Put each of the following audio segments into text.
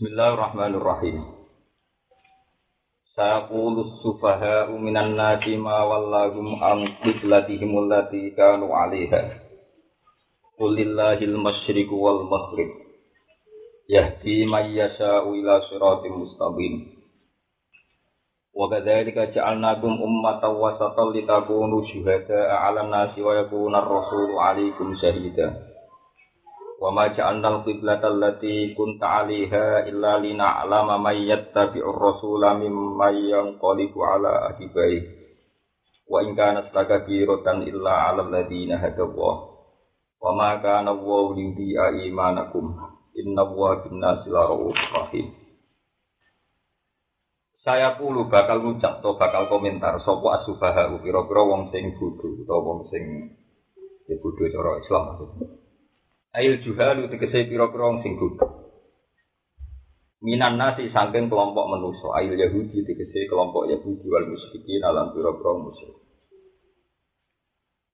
Bismillahirrahmanirrahim. Sayaqulu sufaha'u minan nasi ma wallahum an qiblatihim allati kanu 'alaiha. Qulillahil masyriqu wal maghrib. Yahdi man yasha'u ila siratim mustaqim. 'alan nasi wa yakuna ar-rasulu 'alaikum shahida. Wa ma ja'alna al-qiblata allati kunta 'alaiha illa lina'lama may yattabi'ur rasula mimman yanqalibu 'ala aqibai. Wa in kanat lakabiratan illa 'alal ladzina hadallah. Wa ma kana Allahu liyudhi'a imanakum. Inna Allaha bin-nasi rahim. Saya puluh bakal ngucap atau bakal komentar sopo asubaha kira-kira wong sing bodho atau wong sing ya bodho cara Islam maksudnya. Ail juhalu tegese pira-pira wong sing bodho. Minan nasi saking kelompok manusa, ail Yahudi tegese kelompok Yahudi wal musyrikin alam pira-pira musyrik.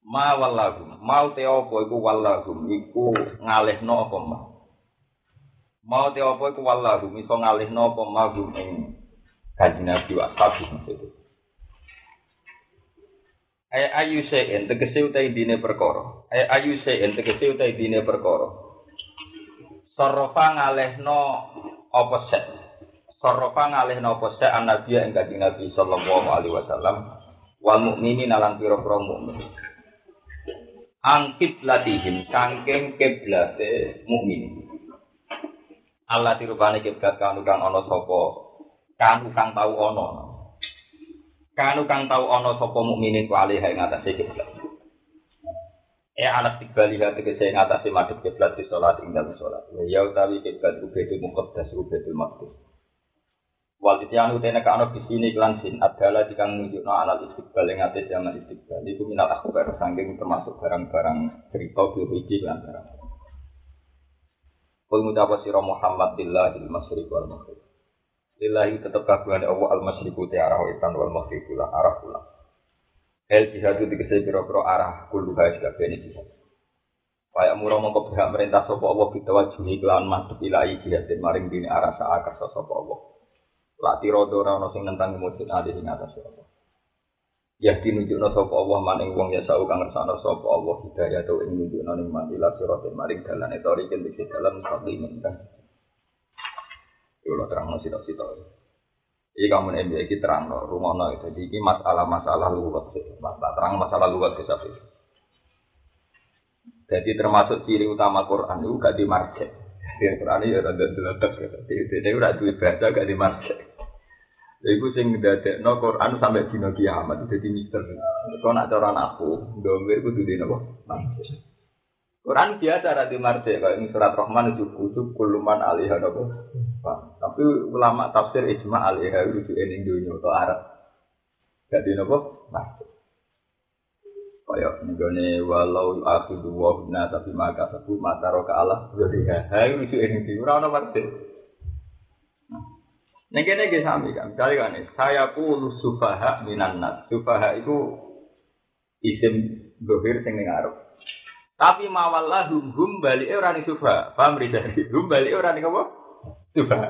Ma wallahum, mau te apa iku wallahum iku ngalihno apa ma. Mau te apa iku wallahum iso ngalihno apa ma hum ing kanjeng Nabi wa. Ay ayu sein tegese utai dine perkara. Ay ayu sein tegese utai dine perkara. Sorofa ngalehno apa sek. Sorofa ngalehno apa an nabi ing kanjeng Nabi sallallahu alaihi wasallam wal mukminin alang pira-pira mukmin. Angkit latihim kangkeng kiblate mukmin. Allah dirubani kiblat kanu kang ana sapa kanu kang tau ana kanu kang tau ana sapa mukminin ku alih ing kiblat e anak tigbali hati kese ing atase madhep kiblat di salat ing dalem salat ya utawi kiblat muqaddas ku beda maqdus wal ityanu tene kana bisini klan sin. Adalah dikang nunjukno alal istiqbal ing atase zaman istiqbal. Iku minat akhbar sangking termasuk barang-barang cerita biologi lan barang. Kul mutapa sira Muhammad? Billahil masyriq wal maghrib Lillahi tetap kagungan Allah al masyriqu te arah wetan wal maghribu lan arah kulon. El jihad itu dikasih piro-piro arah juga beni jihad. Kaya murah mongko berhak merintah sopo Allah kita wajuhi kelawan madhep ilahi jihad dan maring dini arah saakar sopo Allah. Lati rodo rano sing nentang mujud adi ing atas Allah. Ya dinunjukno sapa Allah maning wong ya sau kang ngersano sapa Allah hidayah to ing nunjukno ning manila siratal maring dalan etori ken dikse dalan mustaqim kan. Kalau terang nasi Jadi kamu nih iki terang no, rumah no. Jadi ini masalah-masalah lugat sih. Masalah terang masalah lugat sih tapi. Jadi termasuk ciri utama Quran itu gak di market. Di Quran itu ada deletek. Jadi dia udah duit baca gak di market. Jadi itu sing no Quran sampai dino kiamat itu jadi mister. Kau nak cara aku, domir itu di nopo market. Quran biasa di. Kalau ini surat Rahman itu kusuk kuluman alih nopo. Tapi ulama tafsir ijma alaiha itu ening dunia atau Arab. Gak nopo? Nah. Kayak nenggone walau aku dua bina tapi maka satu mata roka Allah jadi hai itu ening di ora ono marte. Neng kene ge sami kan. Misalnya kan saya puluh sufaha minan nas. Sufaha itu isim dohir sing ning Arab. Tapi mawallah hum hum balik ora ning sufaha. Paham ri Hum balik ora ning apa? Coba.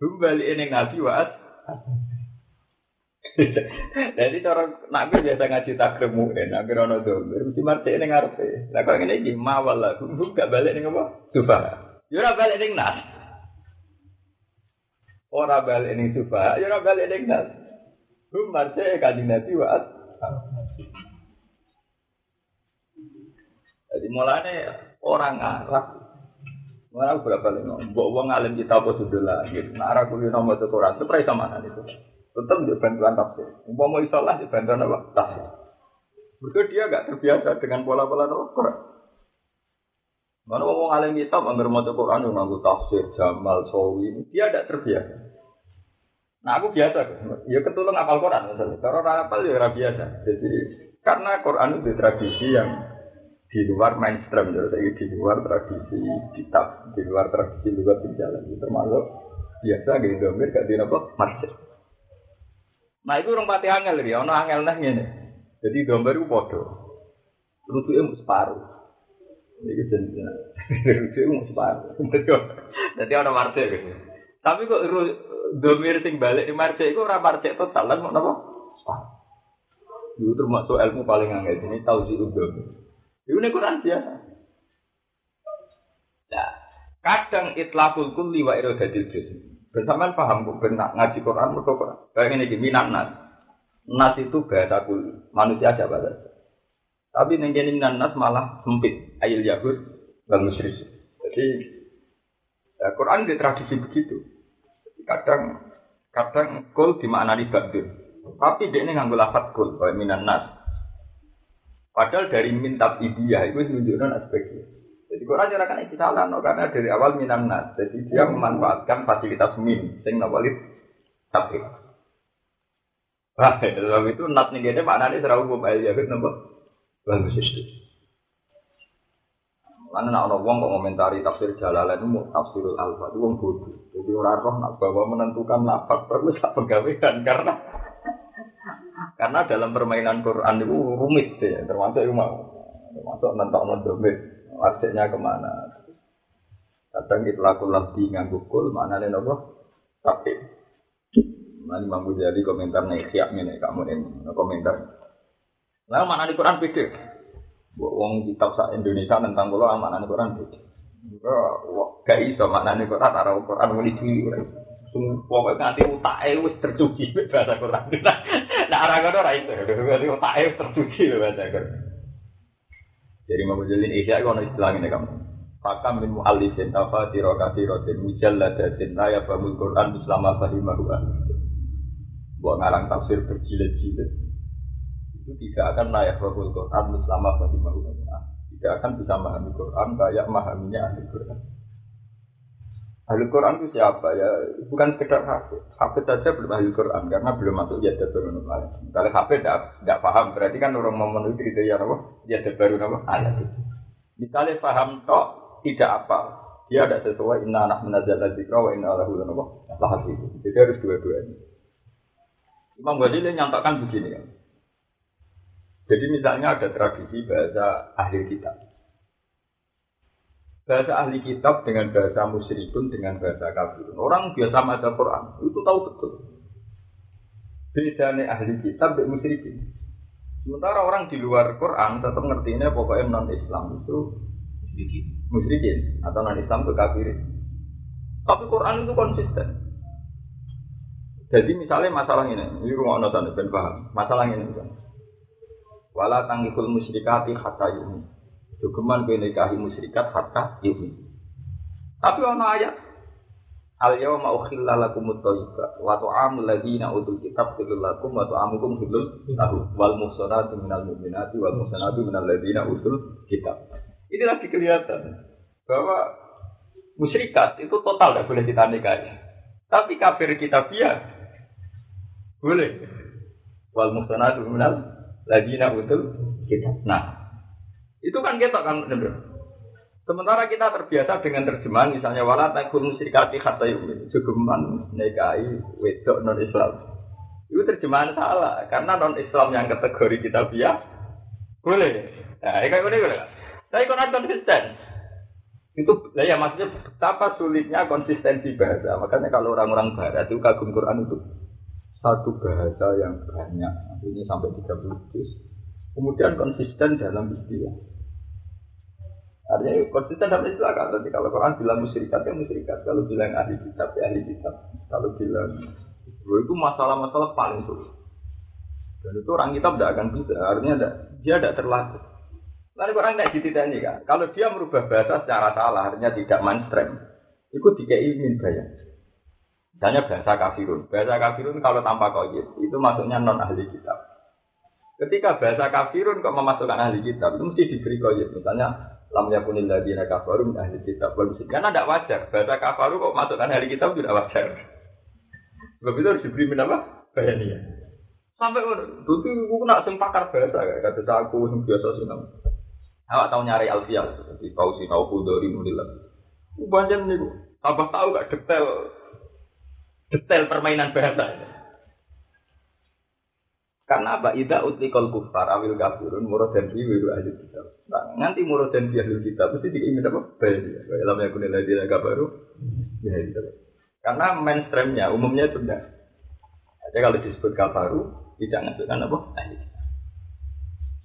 Kembali ini nabi waat. Jadi cara nabi biasa ngaji takremu ya, nabi rono domir, mesti mati ini ngarepe. Lah kok ngene iki mawal lah, gak balik ning apa? Coba. Yo ora balik ning nas. Ora balik ning coba, yo ora balik ning nas. Hum mati kanjeng nabi waat. Jadi mulane orang Arab Mana berapa lima? Mbok wong alim kita apa sudah lah gitu. Nah, arah kuliah nomor itu Quran itu pernah sama itu. Tetap di bantuan tafsir. Mbok mau isolah di bantuan apa? Tafsir. Mereka dia gak terbiasa dengan pola-pola Quran. Mana ngomong alim kita anggar mau Quran yang nganggu tafsir, jamal, sawi, dia tidak terbiasa. Nah aku biasa, ya ketulung apal Quran. Kalau apal ya biasa. Jadi karena Quran itu tradisi yang di luar mainstream jadi di luar tradisi kitab di luar tradisi luar jalan. Itu termasuk biasa gitu domir gak di apa? Masjid nah itu orang pati angel ya ono angel nah ini jadi domir itu podo lucu emu separuh. Ini jenisnya lucu emu separuh. Jadi ono marte gitu Tapi kok domir sing balik di marjek itu ora marjek total lan mau napa? Itu termasuk ilmu paling angel ini tahu sih udah. Itu nih Quran biasa. Nah, kadang itlaqul kulli wa iradatil juz. Bersamaan paham kok ngaji Quran mergo Quran. Kayak ini gini nas. Nas itu bahasa kulli. Manusia aja bahasa. Tapi ning kene nas malah sempit. Ayil Yahud dan musyrik. Jadi ya, Quran di tradisi begitu. Kadang kadang kul dimaknani badir. Tapi dia ini nganggo lafat kul minan nas. Padahal dari mintab idiyah itu menunjukkan aspeknya. Jadi Quran cara kan salah no, karena dari awal minan nas. Jadi dia memanfaatkan fasilitas min sing nawalit tapi. Wah, dalam itu nat nih gede maknanya terlalu aja gitu nopo. Bagus itu. Karena nak orang kok komentari tafsir Jalalain itu tafsirul alfa itu wong bodoh. Jadi orang roh nak bawa menentukan nafas perlu sak pegawaian karena karena dalam permainan Quran itu rumit ya, termasuk itu mau termasuk nentok mendomit artinya ke mana. Kadang kita laku lebih nganggu kul mana nih nopo tapi Nanti mampu jadi komentar nih siap nih kamu ini komentar. Lalu mana di Quran beda? Wong kitab sa Indonesia tentang kalau amanah Quran beda. Gak iso maknanya Quran arah Quran muni diri Pokoknya nanti utaknya wis tercuci bahasa Quran. Nah arah kono ora iso. Berarti utaknya wis tercuci bahasa Quran. Jadi mau jalin isya kono istilah ini kamu. Pakam min mu'allifin tafatiro kathirotin mujalladatin la yafhamul Quran bersama fahimahu Buat ngarang tafsir berjilid-jilid itu tidak akan layak bahul Quran selama bagi Tidak akan bisa memahami Quran kayak memahaminya ahli Quran. Ahli Quran itu siapa ya? Bukan sekedar hafid. Hafid saja belum ahli Quran karena belum masuk ya baru ayat. Kalau hafid tidak paham berarti kan orang memenuhi kriteria apa? Ya baru? Ayat itu. Misalnya paham tok tidak apa, dia ada sesuai inna anak menazal dzikra wa inna lahu apa? Lahad itu. Jadi harus dua-duanya. Imam Ghazali nyatakan begini kan. Jadi misalnya ada tradisi bahasa ahli kitab. Bahasa ahli kitab dengan bahasa musyrikun dengan bahasa kafir. Orang biasa baca Quran itu tahu betul. Bedanya ahli kitab dan musyrikin. Sementara orang di luar Quran tetap ngertinya pokoknya non Islam itu musyrikin atau non Islam itu kafirin. Tapi Quran itu konsisten. Jadi misalnya masalah ini, ini rumah nonton ben paham. Masalah ini misalnya. Wala tangikul musyrikati hatta yumi. Jogeman kowe nikahi musyrikat hatta yumi. Tapi ana ayat Al yawma ukhilla lakum at-thayyibat wa ta'amul ladzina utul kitab hilul lakum wa ta'amukum hilul lahum wal muhsanatu minal mu'minati wal muhsanatu minal ladzina utul kitab. Ini lagi kelihatan bahwa musyrikat itu total tidak boleh kita nikahi. Tapi kafir kita biar boleh. Wal muhsanatu minal ladina utul kita. Nah, itu kan kita kan benar. Sementara kita terbiasa dengan terjemahan misalnya wala takul musyrikati hatta yu'min. Jugeman nikahi wedok non Islam. Itu terjemahan salah karena non Islam yang kategori kita biar boleh. Nah, kayak gini boleh. Tapi kan konsisten. Itu ya maksudnya betapa sulitnya konsistensi bahasa. Makanya kalau orang-orang barat itu kagum Quran itu satu bahasa yang banyak, ini sampai 30 juz. Kemudian konsisten dalam istilah. Artinya konsisten dalam istilah kan nanti kalau Quran bilang musyrikat ya musyrikat, kalau bilang ahli kitab ya ahli kitab, kalau bilang itu masalah-masalah paling sulit. Dan itu orang kitab tidak akan bisa, artinya ada, dia tidak terlatih. Lalu orang tidak dititani kan, kalau dia merubah bahasa secara salah, artinya tidak mainstream, itu dikei min bayang. Misalnya bahasa kafirun. Bahasa kafirun kalau tanpa koyit, itu masuknya non ahli kitab. Ketika bahasa kafirun kok memasukkan ahli kitab, itu mesti diberi koyit. Misalnya, lam yakunil ladina kafaru ahli kitab. Karena tidak wajar. Bahasa kafaru kok masukkan ahli kitab tidak wajar. Sebab itu harus diberi apa? Bayaniya. Sampai itu aku nak sempakar bahasa kayak kata aku yang biasa nama. Awak tahu nyari alfiah, tahu sih tahu kudori nulilah. Banyak nih, tambah tahu gak detail detail permainan bahasa. Karena apa? Ida utlikol kufar awil kafirun murad dan wiru ahli kitab. Nah, nanti murad dan ahli kitab mesti diingin apa? Dia. Dalam yang kunil lagi agak baru. Ya, Karena mainstreamnya umumnya itu enggak. Jadi kalau disebut kafaru tidak menunjukkan apa? Ahli.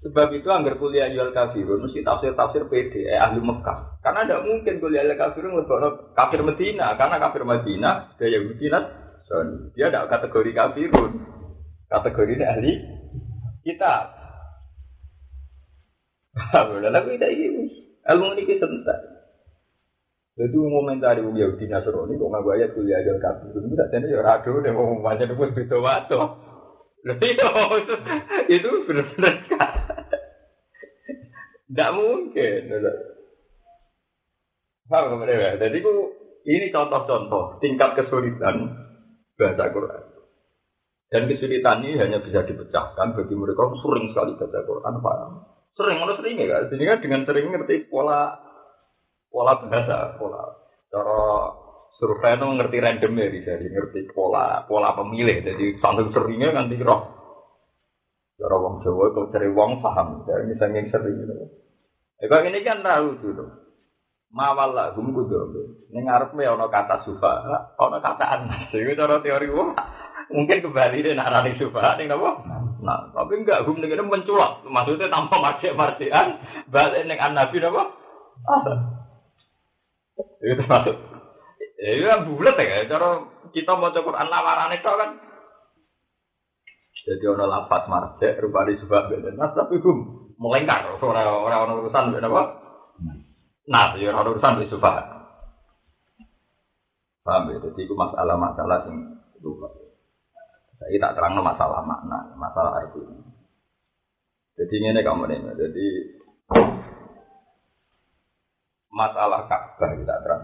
Sebab itu anggar kuliah jual kafirun mesti tafsir tafsir PD eh, ahli Mekah. Karena tidak mungkin kuliah jual kafirun lebih kafir Medina karena kafir Medina gaya Medina dia tidak kategori kafirun. Kategori ini ahli kita. Tapi tidak ini ilmu ini sebentar. Jadi komentari wong Yahudi Nasrani kok nggak ayat kuliah aja kafir. Itu tak jadi ya rado deh mau baca itu beda wato. Itu itu benar-benar tidak mungkin. Paham ya? Jadi ku ini contoh-contoh tingkat kesulitan bahasa Quran. Dan kesulitan ini hanya bisa dipecahkan bagi mereka sering sekali baca Quran, paham? Sering, mana sering ya kan? Jadi dengan sering ngerti pola pola bahasa, pola cara survei itu ngerti random ya, jadi ngerti pola pola pemilih. Jadi sambil seringnya kan roh. Cara wong Jawa kalau cari wong paham, dari misalnya yang sering gitu. Kalau ini kan tahu tuh. Mawal lah, kudu. Ini ngarep ya ono kata sufa, ono kata anas. Itu cara teori wong. Mungkin kembali deh nak rani sufa, nih nabo. Nah, tapi enggak gum dengan menculak. Maksudnya tanpa marjek marjekan, balik neng anabi nabo. Ah, itu termasuk. Ya, kan bulat ya. Cara kita mau Quran lawaran itu kan. Jadi ono lapat marjek, rupanya sebab beda. Nah, tapi gum melengkar. Orang-orang urusan beda apa? Nah, ya orang urusan subah. Paham ya? Jadi itu masalah-masalah yang lupa. Saya tak terang masalah makna, masalah itu. Jadi ini kamu nih, jadi masalah Ka'bah kita terang.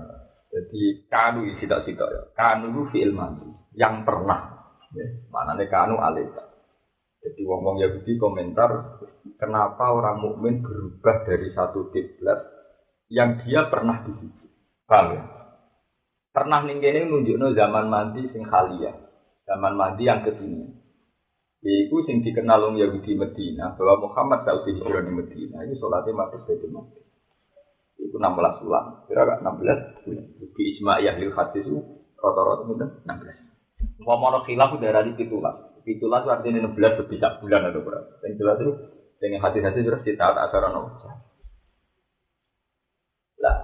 Jadi kanu tidak tidak ya. Kanu itu fi'il yang pernah. Ya, mana nih kanu alita. Jadi wong-wong Yahudi komentar kenapa orang mukmin berubah dari satu kiblat yang dia pernah di situ. Paham ya? Pernah ning kene nunjukno zaman mandi sing khalia. Zaman mandi yang ke sini. Iku sing dikenal wong Yahudi Medina bahwa Muhammad tahu hijrah di Medina. Ini sholatnya masuk Baitul Maqdis. Itu 16 bulan. Kira gak 16 bulan. Di Isma Yahlil Hadis itu rata-rata itu 16. Mau mau khilaf udah ada di pitulah. Pitulah itu artinya 16 lebih bulan atau berapa. Yang jelas itu dengan hati-hati terus kita tak acara nomor lah,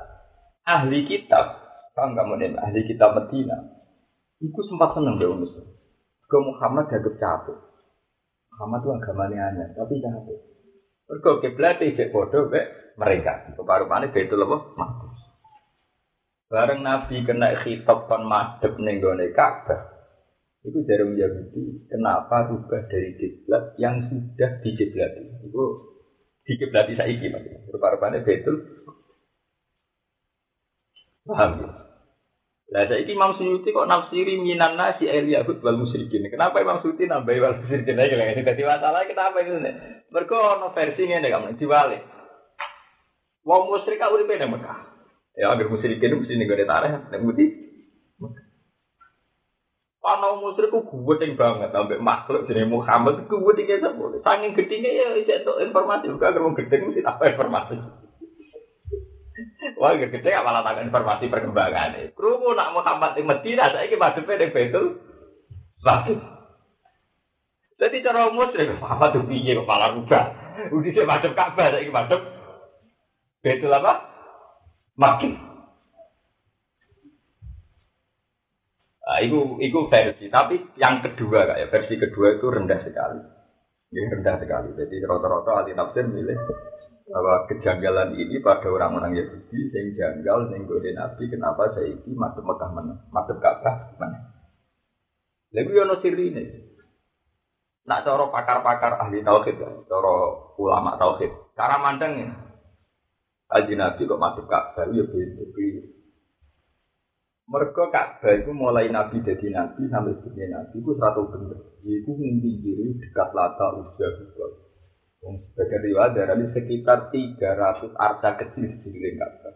ahli kitab, paham nggak mau ahli kitab Medina, itu sempat seneng deh Muslim. Ke Muhammad agak capek. Muhammad itu agamanya hanya, tapi capek. Mereka kiblat itu bodoh be mereka. Mana itu loh, Maktus. Bareng Nabi kena khitab kon madhep ning gone Ka'bah. Itu dari Yahudi, kenapa rubah dari kiblat yang sudah dikiblati? Itu dikiblati saiki maksudnya. Rupa-rupanya betul Paham ya? Lah saya Imam Suyuti kok nafsiri minan nasi el yahud wal musyrikin. Kenapa Imam Suyuti nambahi wal musyrikin aja lagi? Jadi masalah kenapa itu nih? Mereka ono versi ini kamu diwali. Wong musyrik di mana Mekah? Ya agar musyrikin mesti nih gue tarik, nih bukti. Panau musyrik ku gue banget sampai makhluk jadi Muhammad ku gue tinggal sebut. Saking gedingnya ya itu informasi agar mau geding mesti apa informasi. Wah, gede gak malah tak informasi perkembangan. Krumu nak Muhammad di Medina, saya ini madhepnya di Betul. Jadi cara muslim, apa tuh piye kok malah rubah. Udah sih madhep Ka'bah, saya ini madhep Betul apa? Makin. Nah, itu, itu versi. Tapi yang kedua, kak, ya, versi kedua itu rendah sekali. Ini rendah sekali. Jadi rata-rata ahli tafsir milih bahwa kejanggalan ini pada orang-orang Yahudi yang janggal yang gue Nabi kenapa saya ini masuk Mekah mana masuk Ka'bah? Mana lalu yono siri ini nak coro pakar-pakar ahli tauhid ya coro ulama tauhid cara mandangnya Haji Nabi kok masuk Ka'bah ya beda mereka Ka'bah itu mulai Nabi jadi Nabi sampai jadi Nabi itu satu bener. Itu mimpi diri dekat lata usia juga sebagai riwayat dari sekitar 300 arca kecil di sekeliling Ka'bah.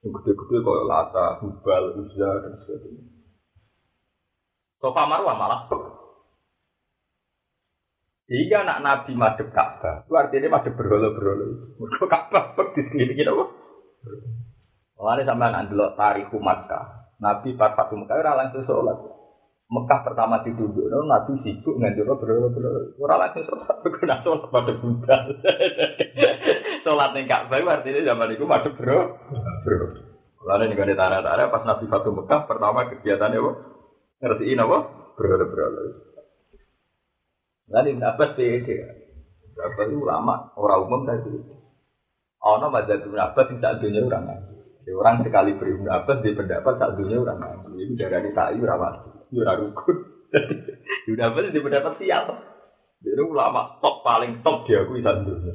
Yang gede-gede kayak Lata, Hubal, Uzza, dan sebagainya. Sofa Marwah malah Jika anak Nabi madep Ka'bah, itu artinya madep berhala-berhala. Mereka Ka'bah di sekeliling apa? Mulane sampean anak delok tarikh Makkah. Nabi pas Fatu Mekah langsung sholat. Mekah pertama ditunduk, no, Nabi sibuk nganjur berdoa Ora langsung sholat, kena sholat pada budal. sholat ning Ka'bah artinya zaman itu pada bro. Bro. Lalu nih tara-tara pas Nabi Fatu Mekah pertama kegiatannya apa? Ngertiin apa? Berdoa-berdoa. Lalu Ibn Abbas beda. Berapa itu ulama, orang umum tadi. Ono mazhab Ibn Abbas yang dunia orang ngaji. Orang sekali beri Ibn Abbas di pendapat tak dunia orang ngaji. Itu dari sa'i rawat, ora rukun. Ibn Abbas di pendapat siap. Dia ulama top paling top dia aku sak dunia.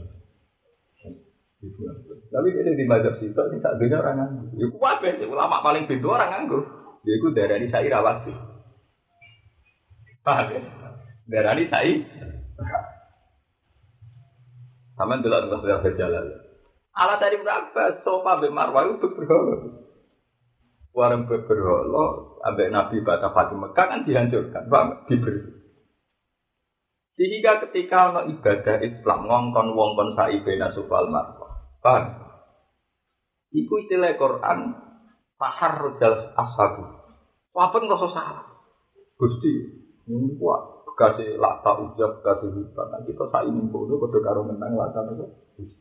Tapi ini di mazhab situ ini tak dunia orang ngaji. Iku wae ulama paling pintu orang nganggo. Dia itu dari sa'i rawat. Paham ya? Darani sa'i sama dulu terus sudah berjalan. Ala tadi berapa? Sofa be marwah itu berhala. Warung berhala, ambek Nabi Bata Fatimah Mekah kan dihancurkan, bang diberi. Sehingga ketika ono ibadah Islam ngongkon wong kon sa'i bena sufal marwah. Paham? Iku istilah Quran Fahar rojal ashabu. Wapeng rasa salah. Gusti, ini kasih lata ujab kasih hutan nah kita ini bodoh bodoh karo menang lata itu mana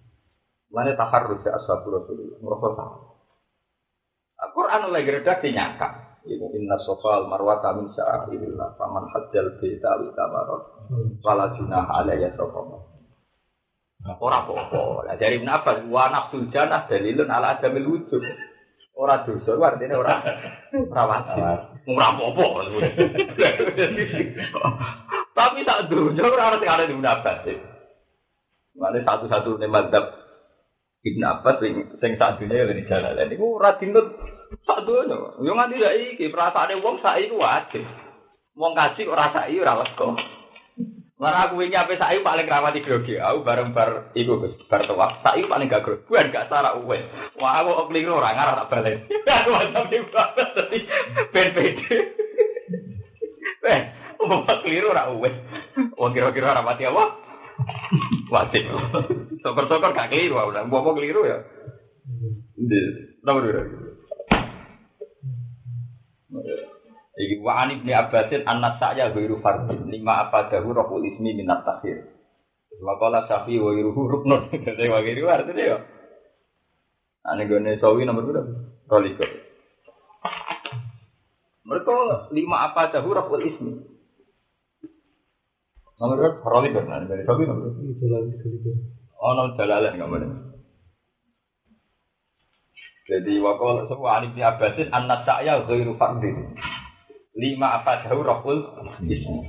takar rujak ashabu rasulullah merasa salah Al-Quran lagi redaksi nyata inna sofal marwata min sya'airillah faman hajjal bita wa tamarot wala junah alaiya sofal Ora apa-apa. Lah dari Ibnu wa nafsul janah dalilun ala adamil wujud. Ora dosa artinya ora ora wajib. Ora apa-apa. Tapi tak dunia orang orang ada di Abbas. Mana satu-satu madzhab Ibn Abbas sing sak dunia yang di jalan. Ini gue radinut sak dunia. Yo nganti ya iki perasaan wong sak iku wajib. Wong kaji ora sak iki ora lega. Mana aku ini apa sayu paling di grogi, aku bareng bar iku Gus, bar tua. Sayu paling gak bukan gak salah uwe. Wah aku keliru orang ngarah tak balik. Aku mantap di bawah tadi ben pede. Oh, keliru ora uwes. Wong kira-kira ora apa? Wajib. Sokor-sokor gak keliru, udah mbok keliru ya. Nomor dua. Iki wa an ibni Abbasin anak saya ghairu fardin lima apa dahu rohul ismi minat takhir. Wa safi wa yuruhu ruknun. Dadi wa kiri artinya ya. Ane gone sawi nomor berapa? Roliko. Mereka lima apa dahu rohul ismi. Nomor berapa? Roli benar. Dari nomor Oh, nggak boleh. Jadi wakil semua anik di Abbasin anak saya ghairu fardin. Lima apa jauh rohul ismi.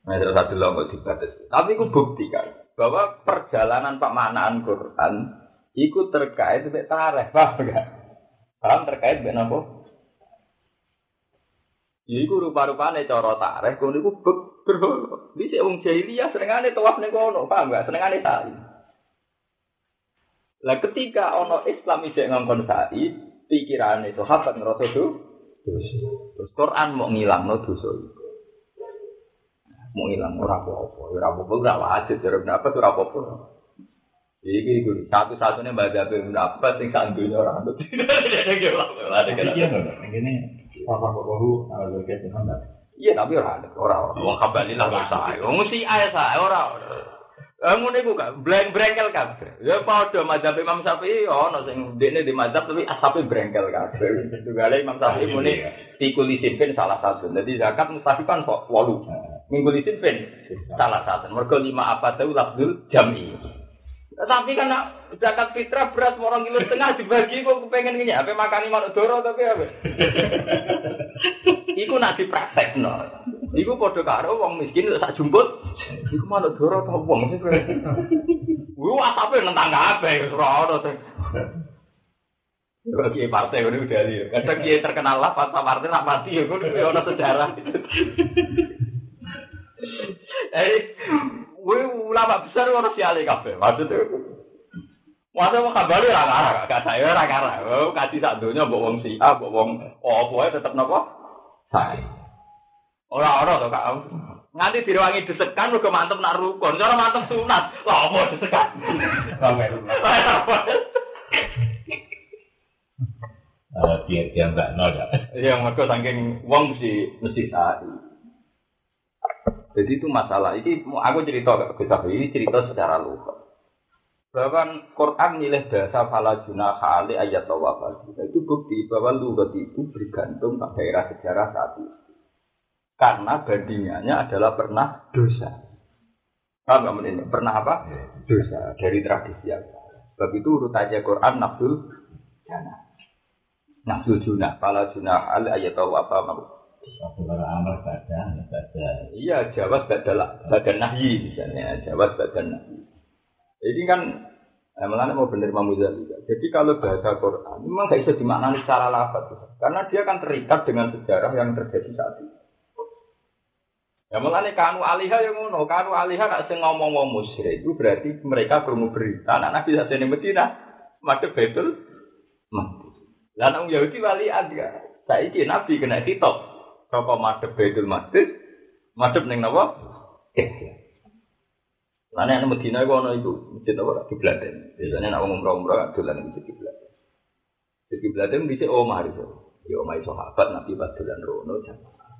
Nah, terus satu logo dibatas. Tapi aku buktikan bahwa perjalanan pemaknaan Quran itu terkait dengan tarikh, paham enggak? Paham terkait dengan apa? Ya iku rupa-rupane cara tareh kono iku berhala. Dhisik wong jahiliyah senengane tawaf ning kono, paham gak? Senengane sa'i. Lah ketika ono Islam isih ngongkon sa'i, pikirane sahabat ngerasa do Terus Quran mau ngilangno dosa iku. Mau ngilang apa-apa, ora apa-apa ora wajib, ora apa ora apa-apa. Iki iku satu-satunya baca Ibnu Abbas sing sak dunya ora ono. Ada kene. Papa bahu ala zakat Muhammad. Iya tapi ora ada ora wong kabalilah kok sae. Wong mesti ae sae ora. Eh ngono iku kan breng-brengkel kabeh. Ya padha mazhab Imam Syafi'i ono sing dekne di mazhab tapi asape brengkel kabeh. Tugale Imam Syafi'i muni tikul isipin salah satu. Jadi zakat mustahil kan kok 8. Minggu isipin salah satu. Mergo lima apa tahu lafzul jam'i. Tapi karena zakat fitrah beras orang kilo setengah dibagi kok pengen gini apa makan iman doro tapi apa? Iku nak dipraktek no. Iku podo karo wong miskin sak jumput. Iku mana doro tau wong. Wah tapi nentang apa ya ora ono sing. Bagi partai udah udah dia. Kadang dia terkenal lah pas partai nak mati ya gue udah sejarah. Eh, Wih, ulama besar harus siale kafe. Maksudnya, Masa mau kabari ora ngarah, gak saya ora ngarah. Oh, kasih sak donya mbok wong si, ah mbok wong opo ae tetep napa? Sae. Ora ora to Kak. Nganti direwangi desekan mergo mantep nak rukun. Cara mantep sunat. Lah opo desekan? Eh, biar dia nggak nol ya. Iya, mereka saking uang mesti mesti saat. Jadi itu masalah. Ini aku cerita ke kita ini cerita secara lugas. Bahwa Quran nilai bahasa fala junah ali ayat tawafal. Itu bukti bahwa lugat itu bergantung pada daerah sejarah saat itu. Karena bandingannya adalah pernah dosa. Paham ini? Pernah apa? Dosa dari tradisi yang. Sebab itu urut aja Quran nafsul jannah. Nafsul junah, fala junah ali ayat tawafal. Satu kalau amal badan, badan. Iya, jawab badal badan nahyi misalnya, jawab badan nahyi. Ini kan Nah, mau bener Imam Ghazali. Jadi kalau bahasa Quran memang gak bisa dimaknani secara lafaz, karena dia kan terikat dengan sejarah yang terjadi saat itu. Ya melane kanu aliha yang ngono, kanu aliha nak sing ngomong ngomong musyrik itu berarti mereka perlu berita anak Nabi ini Medina, madhep betul mati. Lah nang Yahudi wali ada. Saiki Nabi kena hitop. Rokok madhep betul masjid, madhep ning napa? Lainnya yang Medina itu ono itu masjid apa kiblaten. Biasanya nak umroh umroh dolan masjid kiblaten. Masjid kiblaten bisa omah itu. Ya omah sahabat Nabi pas rono jamaah.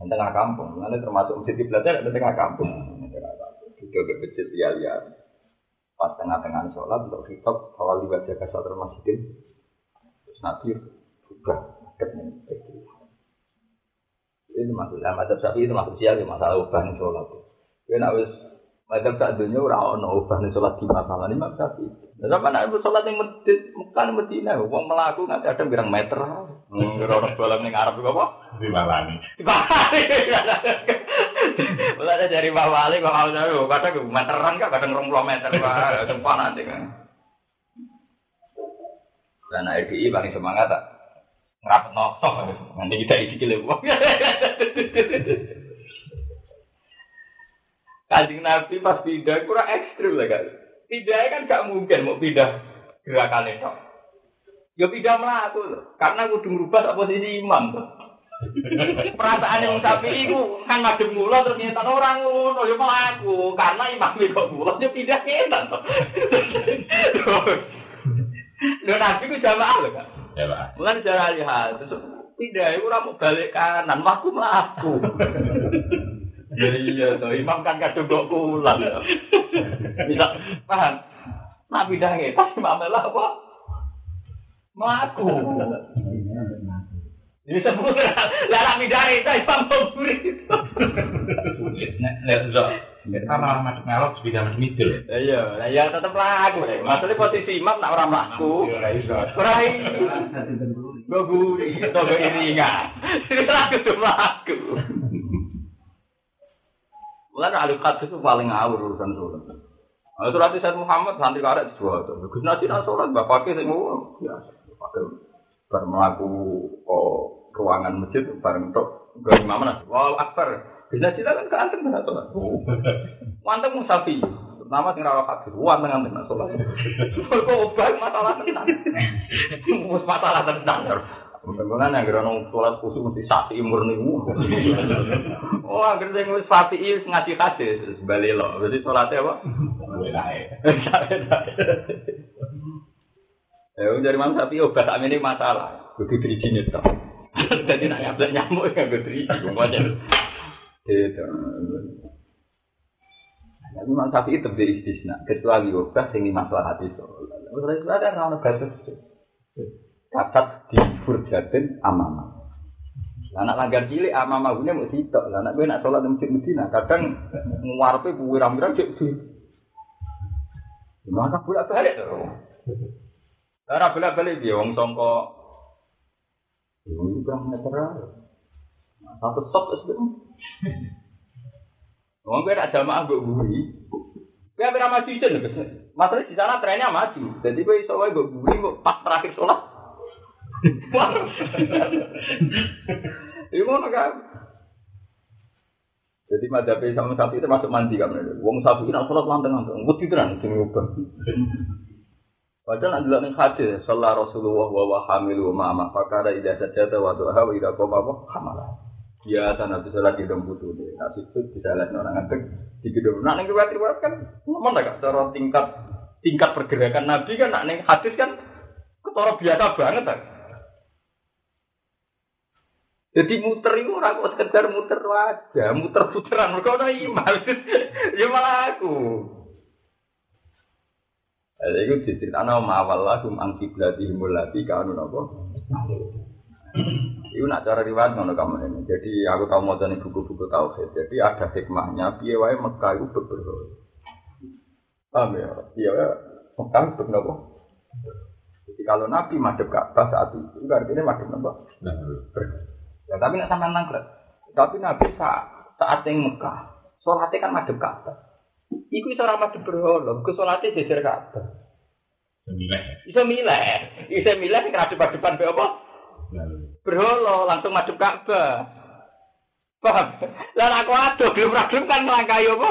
Di tengah kampung, mana termasuk masjid kiblaten ada tengah kampung. Juga ke masjid liar Pas tengah-tengah sholat untuk kitab awal dibaca ke satu masjid. Terus Nabi juga dekat Ini maksudnya, macam sapi itu maksud sial, masalah ubah sholat. Kena wis Macam tak dunia orang ono ubah nih sholat di masalah ini mak tapi. Nah, mana ibu sholat yang medit, bukan medina, uang melaku nggak ada birang meter. Hmm, orang sholat nih Arab juga apa? Di Malani. Di Bali. Mulai dari Bali, Bali itu kadang meteran kan, kadang rong puluh meter, wah, sumpah nanti kan. Dan IPI paling semangat tak ngerapet notok, nanti kita isi kilim. Kanjeng Nabi pas pindah kurang ekstrim lah kan. Pindahnya kan gak mungkin mau pindah gerakan itu. Ya pindah melaku loh. Karena aku udah merubah posisi imam tuh. Perasaan yang sapi itu kan madem mula terus nyata orang ngono ya melaku karena imam itu mula dia pindah kita tuh. Lho nabi ku jamaah lho kan. Mulai cara lihat terus pindah itu mau balik kanan, melaku melaku. Ya iya toh, imam kan kadung kok pulang. Bisa paham? Nak pindah ngetas imam apa? Melaku. Ini sebut lah, pindah itu imam mau Nek. Kita malah masuk sepeda midul. Iya, ya tetap laku. Maksudnya posisi imam nak orang melaku. Ora iso. Ora iso. Gue guri, gue iringan. Ini laku tuh melaku. Mulai ahli qadis itu paling ngawur urusan sholat. Nah, itu nanti saya Muhammad santri karek dua tuh. Gus Nasi nak sholat, bapak saya mau biasa. Pakai bermelaku oh, ruangan masjid bareng untuk gak imam mana? Wow akbar. Gus Nasi kan keanteng nggak sholat. Mantep musafi. Pertama sing rawat hadis, wan tengah tengah sholat. Kok obat masalah tenang. Mus masalah tenang. Mudah-mudahan yang gerono sholat khusus mesti sapi murni. Oh, agar saya ngurus sapi wis ngaji hadis balik lo. Berarti sholatnya apa? Ya, dari mana sapi obat ini masalah. Kudu driji nyetok. Jadi nak nyablek nyamuk ya kudu driji. Semuanya. Gitu. Tapi memang sapi itu di istisna. Kecuali obat sing masalah hati sholat. Masalah itu ada orang batas. Catat di furjatin amama. Anak langgar cilik amama gune mau sitok. Anak gue nak sholat di masjid Medina. Kadang nguarpe buwiram-wiram cek di. Gimana bolak balik tuh? Cara bolak balik dia wong songko. Ini kurang meter Satu stop itu. Wong gue nak jamaah gue buri. Gue hampir maju izin. Masalah di sana trennya maju. Jadi gue iso gue buri pas terakhir sholat. Iku ngono kan. Jadi madhabe sama sapi itu masuk mandi kan. Wong sapi ini sholat lanteng lanteng. Wedi tenan sing ngubah. Padahal adalah ning hadis sallallahu Rasulullah wa wa hamilu ma ma fakara ida sajada wa duha wa ida qoma wa hamala. Ya tanah bisa lagi dong butuh deh. Nah situ bisa lihat orang ngadeg di gedung. Nah ning riwayat-riwayat kan ngomong tak cara tingkat tingkat pergerakan Nabi kan nak ning hadis kan Ketara biasa banget kan. Jadi muter itu orang kok sekedar muter aja, muter puteran mereka ada iman. ya malah aku. Itu diceritakan sama awal lagu angki belati himulati kanu nopo. Itu nak cara riwayat ngono kamu ini. Jadi aku tahu mau dari buku-buku tauhid. Jadi ada hikmahnya. Piye Mekah itu beberapa. Paham ya? Piye Mekah beberapa. Jadi kalau Nabi madep Ka'bah saat itu, itu artinya madep apa? Ya, tapi nak sampai nangkret. Tapi Nabi saat saat yang Mekah, sholatnya kan madep Ka'bah. Iku iso ora madep berhala, ke sholatnya jejer Ka'bah. Iso milih, iso milih sing depan be apa? Berhala langsung madep Ka'bah. Paham? Lah aku aduh belum ragam kan melangkai apa?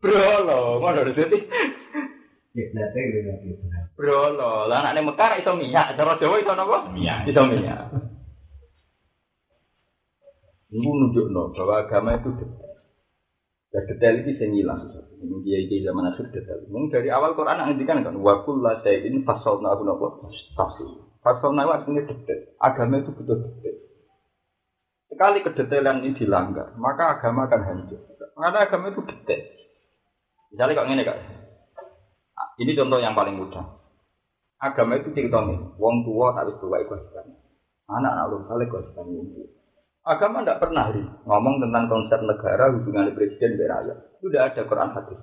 Berhala, ngono dadi. Berhala, lah anakne Mekah iso minyak, cara Jawa iso napa? Minyak. Iso minyak. Ini menunjukkan bahwa agama itu detail. Dan detail itu bisa ngilang. Ini dia di zaman akhir detail. Mungkin dari awal Quran ngendikan kan wakul la sayin fasalna aku nopo tafsir. Fasalna itu artinya detail. Agama itu betul detail. Sekali kedetailan ini dilanggar, maka agama akan hancur. Karena agama itu detail. Misalnya kok ngene kak. Ini contoh yang paling mudah. Agama itu cerita nih, wong tua harus tua itu Anak-anak lu kewajiban ini. Agama tidak pernah ri, ngomong tentang konsep negara hubungan presiden dan rakyat. Itu ada Quran hadis.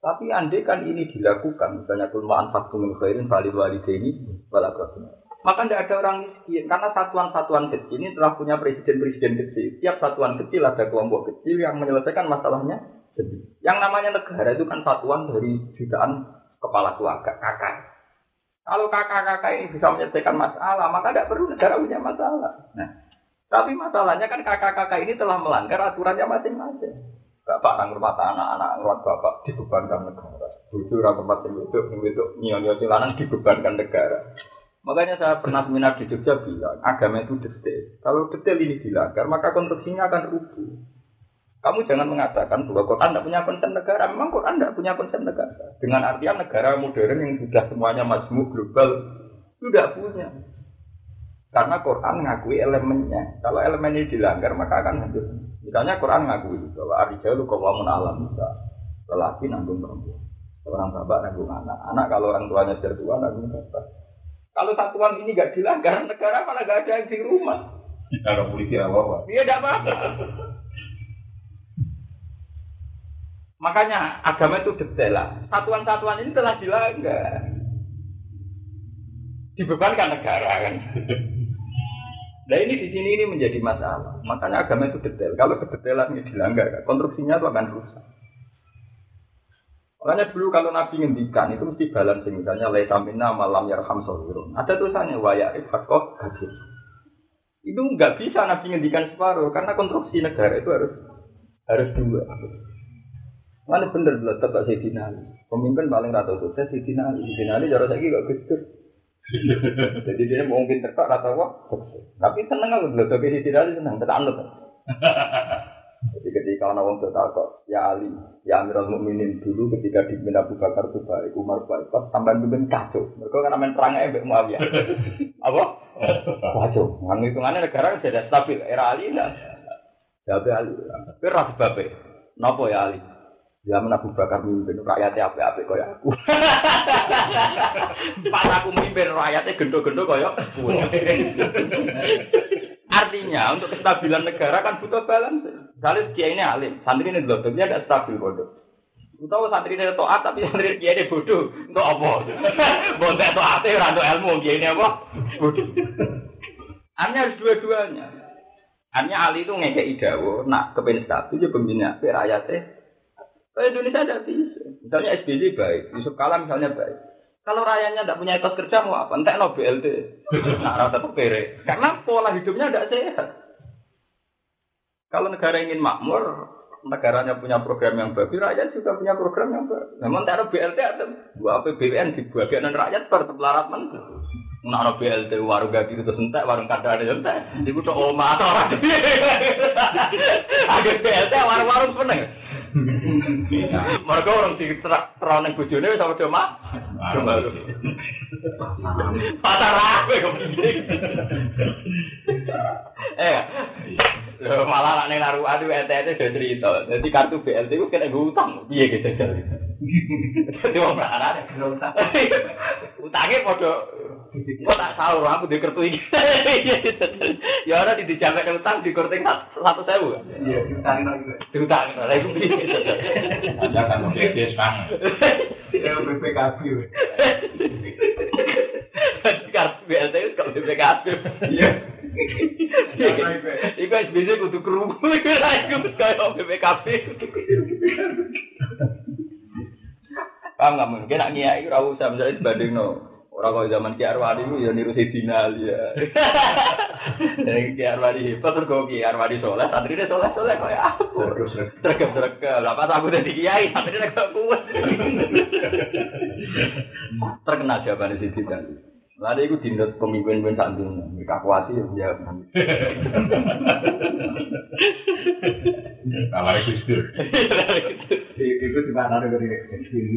Tapi andai kan ini dilakukan, misalnya kulmaan faktu min khairin valid ini, walakratum. Maka tidak ada orang miskin, karena satuan-satuan kecil ini telah punya presiden-presiden kecil. Tiap satuan kecil ada kelompok kecil yang menyelesaikan masalahnya sendiri. Yang namanya negara itu kan satuan dari jutaan kepala keluarga, kakak. Kalau kakak-kakak ini bisa menyelesaikan masalah, maka tidak perlu negara punya masalah. Nah, tapi masalahnya kan kakak-kakak ini telah melanggar aturannya masing-masing. Bapak nang rumah anak-anak ngurut bapak dibebankan negara. Bucu orang tempat yang itu, itu nyonyo silanan dibebankan negara. Makanya saya pernah seminar di Jogja bilang, agama itu detail. Kalau detail ini dilanggar, maka konstruksinya akan rubuh. Kamu jangan mengatakan bahwa Quran tidak punya konsep negara. Memang Quran tidak punya konsep negara. Dengan artian negara modern yang sudah semuanya majmuk global tidak punya. Karena Quran mengakui elemennya. Kalau elemen ini dilanggar maka akan hancur. Misalnya Quran mengakui bahwa arijalu kawamun alam bisa. Lelaki nanggung perempuan. Orang bapak nanggung anak. Anak kalau orang tuanya sudah tua nanggung bapak. Kalau satuan ini gak dilanggar, negara malah gak ada yang di rumah. Kalau polisi apa-apa. Iya tidak apa-apa. Makanya agama itu detail lah. Satuan-satuan ini telah dilanggar. Dibebankan negara kan. Nah ini di sini ini menjadi masalah. Makanya agama itu detail. Kalau kedetailan ini dilanggar, konstruksinya itu akan rusak. Makanya dulu kalau Nabi ngendikan itu mesti balancing. Misalnya laitamina malam yarham sohirun. Ada tulisannya waya ifakoh hadis. Itu nggak bisa Nabi ngendikan separuh karena konstruksi negara itu harus harus dua. Mana bener bener tetap Sayyidina Ali. Pemimpin paling rata sukses Sayyidina Ali. Sayyidina Ali jarang lagi gak gitu. Jadi dia mungkin terkak rata wah. Tapi seneng aku bener tapi Sayyidina Ali seneng. Tetap anut. Jadi ketika orang orang kok, ya Ali, ya Amirul Mukminin dulu ketika di Abu Bakar itu baik, Umar baik, pas tambahan pimpin kacau. Mereka kan main perang ebek Muawiyah. Apa? Kacau. Ngang hitungannya negara sudah stabil. Era Ali enggak. Ya Ali. Tapi ras babe. Napa ya Ali? Zaman Abu Bakar mimpin rakyatnya apa-apa kaya aku. Pas aku mimpin rakyatnya gendo-gendo kaya. Artinya untuk kestabilan negara kan butuh balance. Misalnya kiai ini alim, santri ini dulu, dia tidak stabil bodoh. Tahu santri ini toat tapi santri kiai ini bodoh, untuk apa? Bodoh toatnya orang ilmu kiai ini apa? Bodoh. Artinya harus dua-duanya. Artinya Ali itu ngekei dawo, nak kepen stabil, juga pembina rakyatnya kalau Indonesia tidak bisa. Misalnya SBY baik, Yusuf Kala misalnya baik. Kalau rakyatnya tidak punya etos kerja mau apa? Entek no BLT. Nah, rata kere. Karena pola hidupnya tidak sehat. Kalau negara ingin makmur, negaranya punya program yang bagus, rakyat juga punya program yang bagus. Memang tidak ada BLT ada dua APBN di bagian rakyat bertelarat men. Nak ada BLT warung gak gitu entek, warung kada ada entek. Ibu tuh oma atau orang. Ada BLT warung-warung seneng. Mereka orang di terang bojone sama do mak Pasar aku kok Eh, lho malah nek ning naruhan itu NTT udah cerita. Jadi kartu BLT itu kena gue utang. Piye gitu jadi. Jadi wong larang utangnya padha kok tak sahur aku di kartu iki. Ya ora di dijamek utang di korting 100.000. Iya, utang lagi. Lah iku piye. Anda kan mau BPS banget. Ya BPKB. Kartu BLT itu kalau BPKB. Iya. Iku SBC kudu kerungu iku ra iku kaya BPKB. Paham nggak mungkin nak ngiyak iku usah misalnya dibandingno. Ora kok zaman Ki Arwani ku ya niru Sidina Ali ya. Dari Ki Arwani hebat terus kok Ki Arwani soleh, santrine soleh-soleh kaya aku. Tergem-tergem. Lah pas aku dadi kiai, santrine kok kuat. Terkenal jawabannya Sidina Ali. Lalu itu dinut pemimpin-pemimpin saat dunia. Mereka kuasi ya. Kabarnya Gus Dur. Itu di mana dari SPG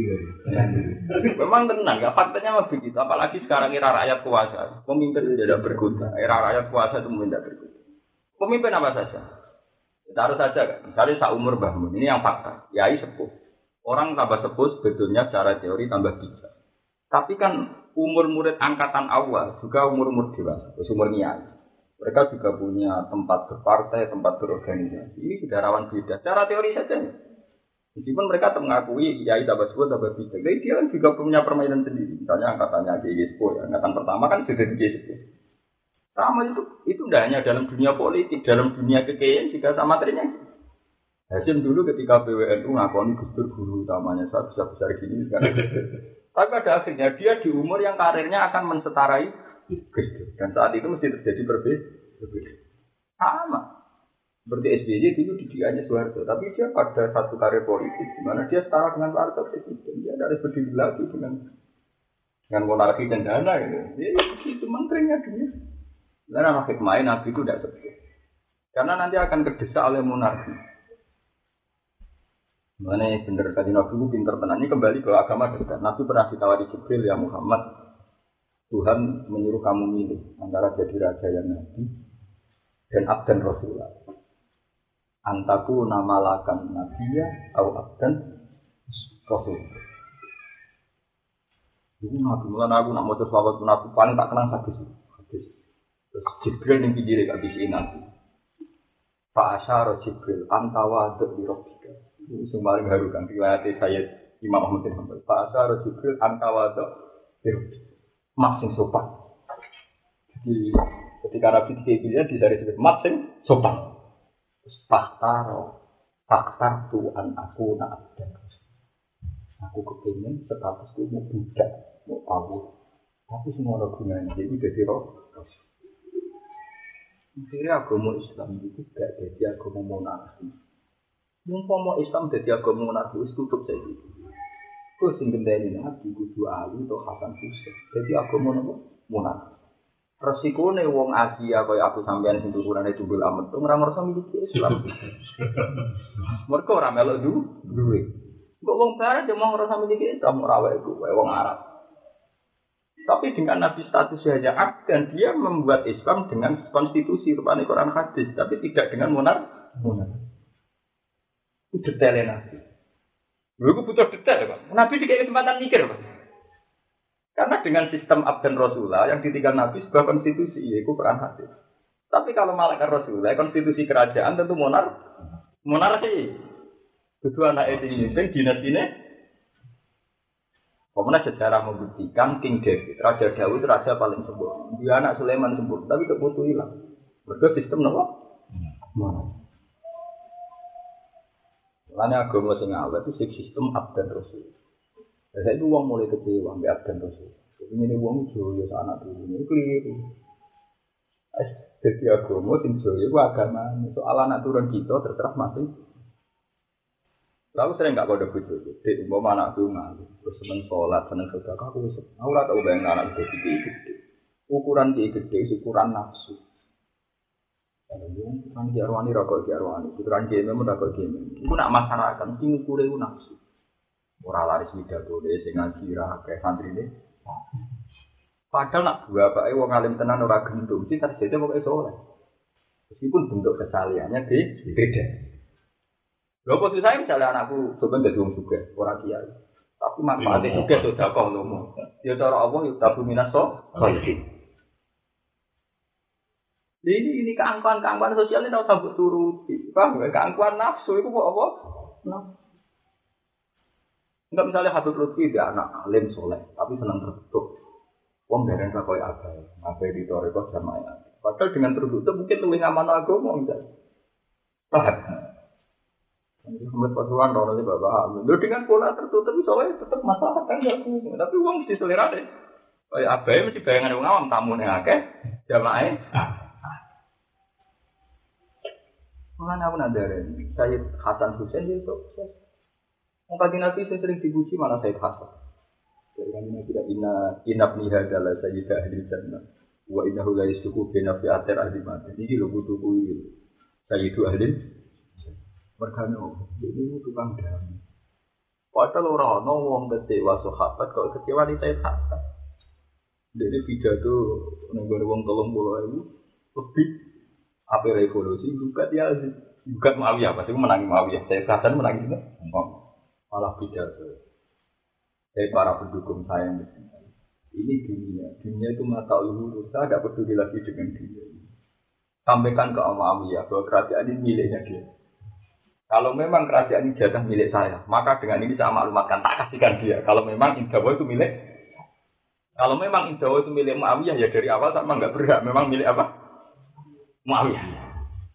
Memang tenang ya, faktanya mah begitu. Apalagi sekarang era rakyat kuasa, pemimpin tidak berguna. Era rakyat kuasa itu pemimpin tidak berguna. Pemimpin apa saja? Taruh saja kan, misalnya seumur Mbah Mun, ini yang fakta. Yai sepuh. Orang tambah sepuh sebetulnya secara teori tambah bijak. Tapi kan umur murid angkatan awal juga umur-umur dewasa, umur niat. Mereka juga punya tempat berpartai, tempat berorganisasi. Ini sudah rawan beda. Secara teori saja. Meskipun mereka mengakui Yai tambah sebut tambah bijak. Jadi dia kan juga punya permainan sendiri. Misalnya angkatannya Gispo, ya. angkatan pertama kan sudah di Gispo. Sama itu, itu tidak hanya dalam dunia politik, dalam dunia kekayaan juga sama materinya. Hasim dulu ketika BWNU ngakoni Gus guru utamanya saat besar besar gini sekarang. Tapi pada akhirnya dia di umur yang karirnya akan mensetarai Dur. Dan saat itu mesti terjadi berbeda. Sama. Seperti SBY dulu didikannya Soeharto. Tapi dia pada satu karir politik di mana dia setara dengan Pak Harto Presiden. Dia harus berdiri lagi dengan dengan monarki dan dana gitu. Ya, itu menterinya. Dan anak hikmah Nabi itu tidak seperti. Karena nanti akan kedesak oleh monarki. Mana bener tadi Nabi itu pinter tenan. Ini kembali ke agama dekat. Nabi pernah ditawari Jibril ya Muhammad. Tuhan menyuruh kamu milih antara jadi raja yang nabi dan abdan Rasulullah. Antaku nama lakan nabiya atau abdan Rasul. Itu Nabi mulai aku nak mau selawat aku paling tak kenal hadis. Hadis. Terus Jibril yang pinggir habis ini Nabi. Pak Asyar Jibril antawa di. Itu paling haru kan riwayat saya Imam Ahmad bin Hanbal. Pak Asyar Jibril di Rabbika. Mak sing sopan. Jadi ketika Nabi dikira di dari sebut mak sing sopan. Faktaro, faktar tuan aku nak. Aku kepingin statusku mau budak, mau tahu. Tapi semua ada gunanya, jadi jadi roh. Akhirnya agama Islam itu gak jadi agama monarki. Mumpama Islam jadi agama monarki, itu tutup saja. Kau sing gendeni nabi kudu Ali atau Hasan Husain. Jadi agama nopo monarki. Resikone wong Asia kaya aku sampean sing tukurane jubul amet ora ngerasa miliki Islam. Mereka ora melok du duwe. Kok wong barat yo mau ngerasa miliki Islam ora wae ku wong Arab. Tapi dengan Nabi status hanya dan dia membuat Islam dengan konstitusi rupanya Quran hadis, tapi tidak dengan monar monar. Itu detailnya Nabi. Lu butuh detail, Pak. Nabi dikasih kesempatan mikir, Pak. Karena dengan sistem abdan Rasulullah yang ditinggal Nabi sebuah konstitusi, yaitu Quran hadis. Tapi kalau malaikat Rasulullah, konstitusi kerajaan tentu monar, monarki. Kedua anak itu ini, dinas ini. Kemudian sejarah membuktikan King David, Raja Daud raja paling sempurna. Dia anak Sulaiman sempurna, tapi kebutuh hilang. Sistem? Monarki. Karena agama sing awal itu sistem abdan Rasul. Saya itu uang mulai kecewa ambil abdan Rasul. Jadi ini uang joyo anak dulu ini keliru. Jadi agama sing joyo itu agama. Soal anak turun kita terserah masing. Lalu sering nggak kode bujuk. Dek, mau anak tuh nggak. Terus seneng sholat, seneng sedekah. Aku bisa. Aku lah tahu bayang anak itu gede. Ukuran dia gede, ukuran nafsu. Kan diarwani rokok diarwani, putraan game memang rokok game. Itu nak masyarakat, mesti ngukure itu nafsu. Ora laris pidato deh sing ngaji ra akeh santrine. Padahal nak dua pak wong alim tenan ora gendung, sih targetnya pokoknya soleh. Meskipun bentuk kesaliannya di beda. Lho posisi saya misalnya anakku sebenarnya jadi wong orang kiai. Tapi manfaatnya juga sudah kau lomo. Ya cara Allah yuk tabu minas so, Ini ini keangkuhan keangkuhan sosial ini harus sambut turuti. Paham nggak? Keangkuhan nafsu itu kok apa? Nafsu. Enggak misalnya Habib Lutfi dia anak alim soleh, tapi senang tertutup. Wong dari yang kau apa? Apa di Toreko sama ya. Padahal dengan tertutup mungkin lebih aman agama misalnya. Paham? Muhammad Pasuruan orang ini bapak. Lo dengan pola tertutup soalnya tetap masalah kan ya Tapi uang mesti selera deh. Kayak apa ya mesti bayangan orang awam tamu nih akeh jamaah. Mana aku ada Sayyid Hasan Hussein dia sukses. Mungkin Nabi saya sering dipuji mana Sayyid Hasan. Jadi kan tidak ina inap niha adalah Sayyid ahli jannah. Wa innahu la yasuku bina fi atir ahli mati. Ini lo butuh kuih. Sayyidu ahli Mergane ini tukang damai. Padahal orang ono wong kecewa sahabat kok kecewa di Sayyid Hasan. Jadi pidato nenggone wong tolong pulau itu lebih apa revolusi dia juga Muawiyah. Pasti menangi Muawiyah. Saya Hasan menangi itu malah pidato saya para pendukung saya yang ini dunia. Dunia itu mata luhur. Saya tidak peduli lagi dengan dia sampaikan ke Muawiyah bahwa kerajaan ini miliknya dia. Kalau memang kerajaan ini jatah milik saya maka dengan ini saya maklumatkan. Tak kasihkan dia. Kalau memang Indawa itu milik. Kalau memang Indawa itu milik Muawiyah ya dari awal sama nggak berhak. Memang milik apa Muawiyah.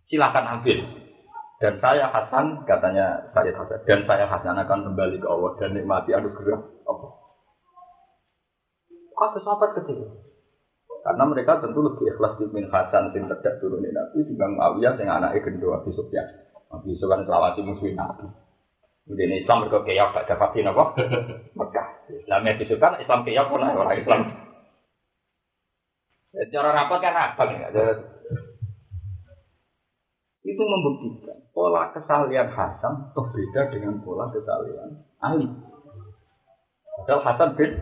Silahkan ambil. Dan saya Hasan, katanya saya Hasan, dan saya Hasan akan kembali ke Allah dan nikmati anugerah Allah. Kata sahabat kecil. Karena mereka tentu lebih ikhlas di min Hasan yang tidak turunin Nabi dibanding Muawiyah yang anaknya kedua Abi Sufyan. Abi Sufyan selawati musuhin Nabi. Kemudian Islam mereka kayak gak dapatin apa? Mekah. Islam yang disukan Islam kayak pun orang Islam. Cara rapat kan rapat ya itu membuktikan pola kesalian Hasan berbeda dengan pola kesalian Ali. Padahal Hasan bin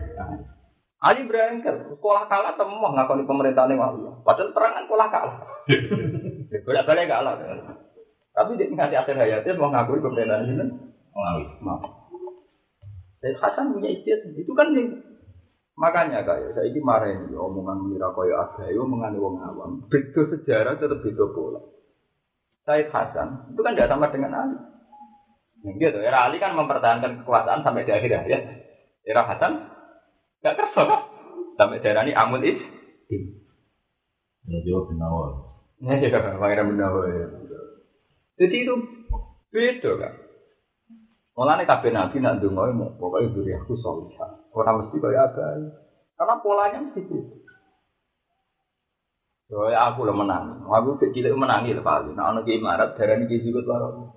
Ali berangkat sekolah kalah semua ngakoni pemerintahan Muawiyah. Padahal terangan sekolah kalah. Bolak balik kalah. Tapi dia nganti akhir hayatnya mau ngakui pemerintahan ini Muawiyah. Dan Hasan punya istiadat itu kan nih. Makanya kayak saya ini marah ini omongan mira kaya ada, omongan wong awam. Beda sejarah tetap beda pola. Said Hasan itu kan tidak sama dengan Ali. Gitu, era Ali kan mempertahankan kekuasaan sampai di akhir ya. Era Hasan nggak kerja kan? Sampai daerah ini Amul Is. Ya jawab benawar. Ya ya, pangeran benawar. Ya. Jadi itu beda kan. Mulane kabeh nabi nak ndonga mau pokoke duriahku salihah. Ora mesti kaya apa. Karena polanya mesti beda. Yo aku lo menang. Aku kecil menangi lho paling. Nah ki imarat darani ki juga loro.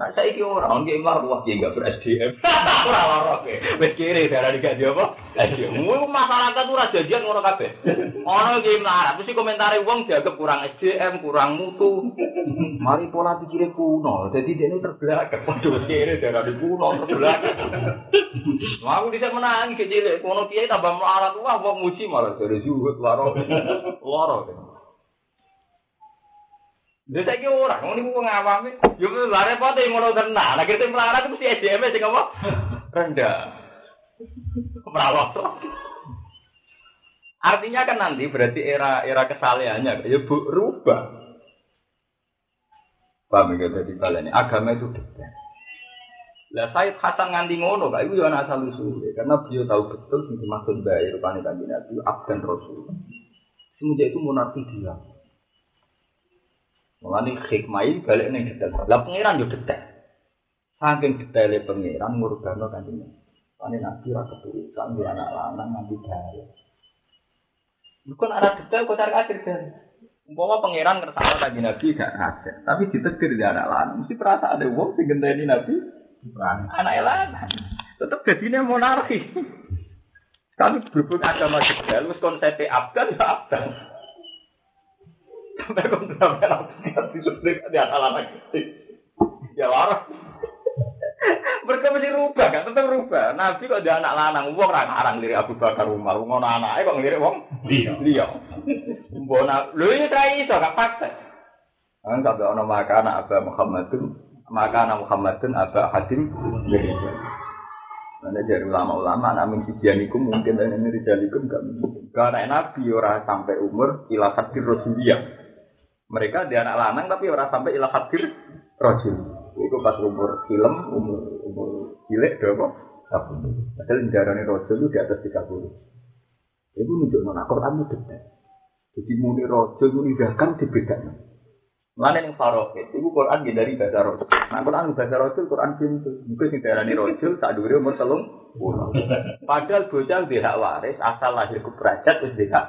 Nah saiki ora ono ki imarat wah ki enggak ber SDM. Ora loro ke. Wis kiri darani gak apa? SDM. Masyarakat ora jajan ngono kabeh. Ono ki imarat mesti komentare wong dianggap kurang SDM, kurang mutu. Mari pola pikire kuno. Jadi dia ini terbelakang. Waduh kiri darani kuno terbelakang. Aku bisa menang kecil. Kono kiai tambah melarat wah wong muji malah dari juga loro. Loro. Lha saiki ora, ngono niku wong awam. Yo lha repot ngono tenan. Nek kita melarat mesti SDM sing apa? Rendah. Merawat. Artinya kan nanti berarti era era kesalehannya ya bu, rubah. Paham ya jadi kalian agama itu detail. Lah Said Hasan nganti ngono, itu ana asal usul karena beliau tahu betul yang dimaksud baik rupane kanjeng Nabi abdan Rasul. Semenjak itu munafik dia. Mulane hikmah balik ning detail. Lah pangeran yo detail. Saking detailnya pangeran ngurgano kanjeng. Ane nabi ra keturutan di anak lanang nanti daya. Bukan anak detail kok cari akhir kan. Umpama pangeran ngersakno kanjeng nabi gak ada, tapi ditetir di anak lanang. Mesti perasa ada wong sing genteni nabi anak lanang. Tetep jadinya monarki. Tapi berhubung agama detail, wis konsep abdan ya. Sampai kontra merah disebut di anak anak. Ya waras. Mereka mesti rubah, gak tetep rubah. Nabi kok dia anak lanang, wong ra ngarang lirik Abu Bakar Umar, ngono anake kok ngelirik wong Iya. liya. Mbona, lho iki tra iso gak fakta. Kan kabeh ana maka anak Aba Muhammadun, maka anak Muhammadun Aba Hadim dari Mana dari ulama-ulama, namun sijanikum mungkin dan ini rijalikum gak mungkin. Karena Nabi ora sampai umur ila hadir Rasuliyah. Mereka dia anak lanang tapi ora sampai ila hadir Rasul. Itu pas umur film, umur umur cilik berapa? 30. Padahal darahnya Rasul itu di atas 30. Itu menunjuk nona Quran itu detail. Jadi muni Rasul, muni dagang dibedakan. Mana yang faroket, itu Quran dia dari bahasa Rasul. Nah Quran bahasa Rasul, Quran pintu. Mungkin sing darani Rasul, tak dulu umur telung. Padahal bocah dia hak waris, asal lahir ke derajat, terus dia hak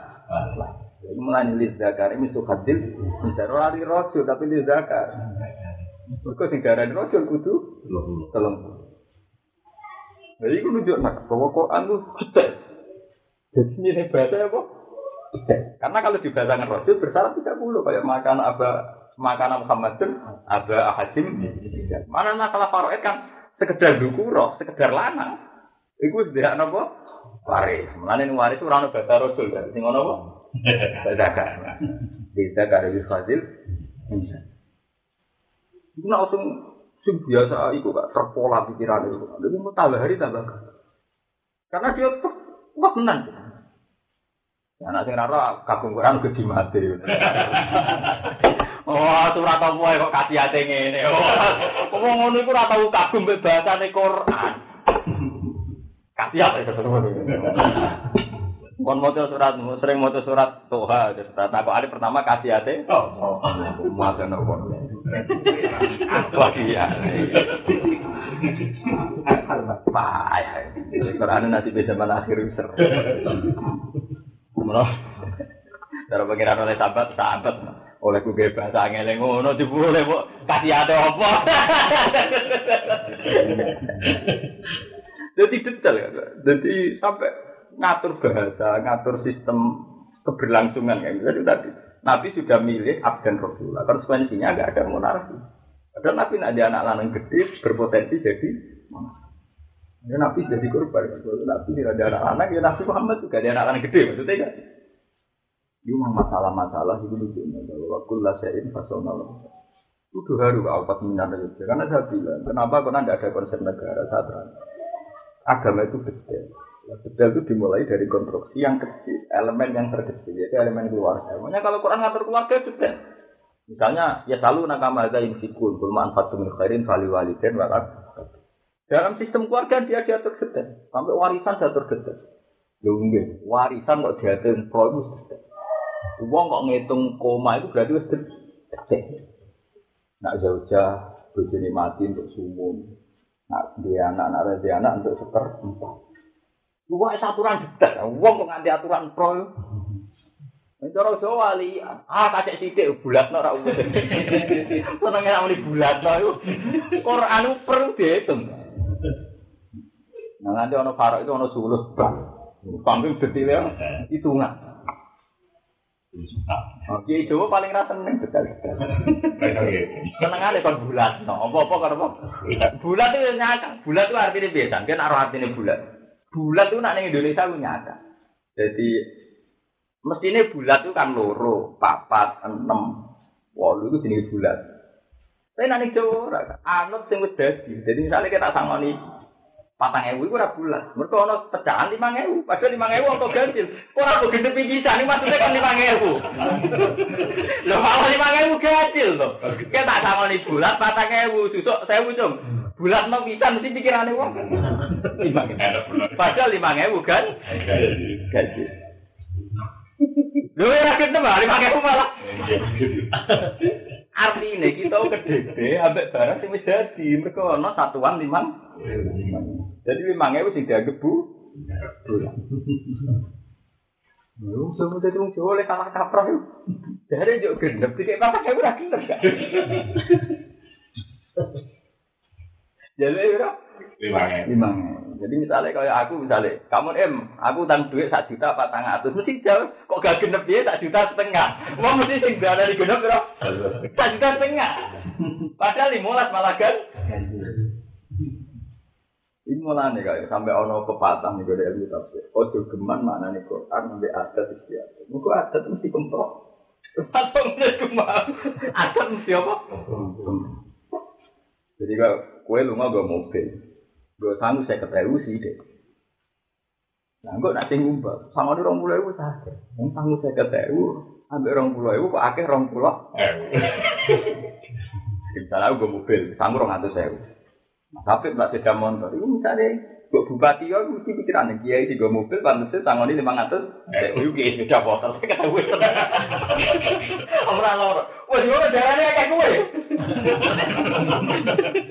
waris. Mulai lihat zakar, ini suhadil, misalnya lari Rasul, tapi lihat zakar. Mereka sing darani Rasul, kudu telung. Jadi itu nunjuk nak bahwa Quran itu detail. Jadi ini hebatnya apa? Detail. Karena kalau dibacakan Rasul bersyarat 30 kayak makan apa makanan Muhammadun ada ahadim. Mana masalah faroid kan sekedar dukuro, sekedar lanang. Iku tidak apa? Waris. Mulane waris ora ono bahasa Rasul. Sing ono apa? Zakar. Di zakar di fadil. Iku nak langsung sing biasa iku gak terpola pikiran itu. Jadi mau tambah hari tambah. Karena dia tuh wah tenan. Anak sing rara kagum Quran gede mati. Oh, surat apa kok kasih ate ngene. Oh, ngono iku ora tau kagum mbek bahasane Quran. Kasih ate Kon maca surat, sering maca surat Toha, surat aku ada pertama kasih ate. Oh, maca nopo. Iya. Payah. Quran nanti bisa mana akhir user. Menurut cara pengiran oleh sahabat, sahabat oleh ku bahasa angel ngono dibule kok kasih ada apa. Jadi detail ya. Jadi sampai ngatur bahasa, ngatur sistem keberlangsungan kayak gitu. Tadi Nabi sudah milih abdan Rasulullah. Konsekuensinya agak ada monarki. Padahal Nabi nak ada anak lanang gede berpotensi jadi monarki. Ya Nabi jadi korban. Kalau Nabi tidak ada anak anak, ya Nabi Muhammad juga ada anak anak gede. Maksudnya kan? Memang masalah-masalah itu lucunya. Kalau waktu lah saya ini fasonal. Itu haru minat aja. Karena saya bilang, kenapa karena tidak ada konsep negara saat Agama itu detail. Nah, detail itu dimulai dari konstruksi yang kecil, elemen yang terkecil, yaitu elemen keluarga. Makanya kalau Quran ngatur keluarga detail. Misalnya, ya selalu nakama ada insikul, belum anfatu min khairin fali waliden warak. Dalam sistem keluarga dia diatur detail. Sampai warisan diatur detail. Lho warisan kok diatur pro itu detail. Uang kok ngitung koma itu berarti wis detail. Nak jauh-jauh bojone mati untuk sumum. Nak dia anak, nak dia anak untuk seper empat. Wah, aturan detail. Uang kok nganti aturan pro. Cara Jawa wali, ah kacek sithik bulatno ora umum. Senenge nek muni bulatno iku Quran itu perlu dihitung. Nah nanti ono farok itu ono sulus bang. Panggung detailnya hitungan. Oke, Jawa paling rasa seneng detail-detail. Senengane kon bulat, no. Apa-apa karo apa? Bulat itu nyata. Bulat itu artinya biasa, kan arah artinya bulat. Bulat itu nak ning Indonesia itu nyata. Jadi mestinya bulat itu kan loro, papat, enam, walu itu jenis bulat. Tapi nanti Jawa ora, anut sing wis dadi. Jadi misalnya kita sangoni patang ewu itu ora bulat. Mereka ono pecahan lima ewu, padahal lima ewu untuk ganjil. Kok ora kok gendep bisa? Ini maksudnya kan lima ewu. Loh kalau lima ewu ganjil loh. Kita sangoni bulat patang ewu, susuk sewu cum. Bulat no bisa mesti pikirannya wong. Lima Padahal lima ewu kan? Ganjil. Lho ora gendep lima ewu malah. Artinya kita kedede ambek barang sing wis dadi. Mergo ana satuan limang. Jadi limang ewu sing dianggap bu. Bulan. Lu sama jadi wong Jawa oleh kalah kaprah. Dari juk gendep tiga apa saya udah gendep Jadi Limangnya. limang. Jadi misalnya kalau aku misalnya, kamu em, aku utang duit sak juta apa tang atus, mesti jauh. Kok gak genep dia sak juta setengah. Wong mesti sing dari genep bro. Sak juta setengah. Padahal limolas malah kan. mulane kaya sampai ono pepatah nih dari ilmu tafsir. Ojo geman mana nih Quran sampai adat istiadat. Muka adat mesti kemprok. Atau mulai geman. Adat mesti apa? Jadi kalau kue lu mau gue mobil, gue sanggup saya ketemu sih deh. Nah, gue nanti ngumpul, sama di rong pulau itu saja. Yang sanggup saya ketemu, ambil rong pulau itu kok akhir rong pulau. Misalnya gue mobil, sanggup rong atus saya. Nah, tapi mbak sepeda motor, itu misalnya gue bupati ya, gue mesti pikiran nih, kiai gue mobil, pantasnya tangan ini lima ratus, eh, gue kiai sepeda motor, saya kata gue Orang lor, wah gimana jalannya kayak gue?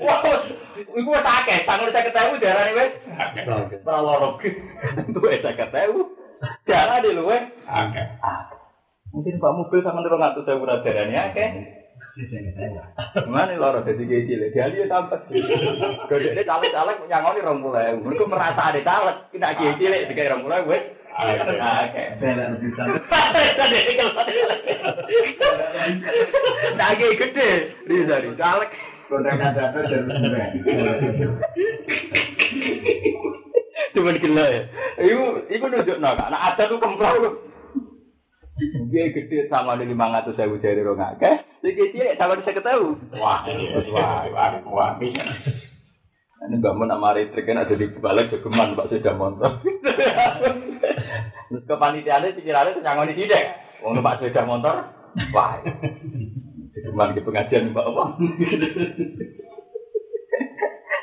Wah, gue sakit, tangan saya ketemu jalannya wes, orang lor, itu saya ketemu, jalan di luwe, mungkin pak mobil sama lima ratus saya udah jalannya kayak. Mana loro dadi kiai cilik, tampak. Gede ini caleg-caleg nyangoni rong mulai, mereka merasa ada caleg, kena kiai cilik dikai rong mulai, wes. Oke. Gede, Riza di caleg. Kontrakan data dan Cuman gila ya. Iku, iku nunjuk no, nah ada tuh kemprau. Dia gede sama di lima ratus ribu dari rong akeh, jadi cilik sama bisa ketahu. Wah, wah, wah, wah. Ini Mbak Mun sama Ritrik kan ada di balik kegeman Pak Sudah Motor. Terus kepanitiaannya pikirannya itu nyangoni tidak. Wong Pak Sudah Motor, wah. Kegeman ke pengajian Mbak apa?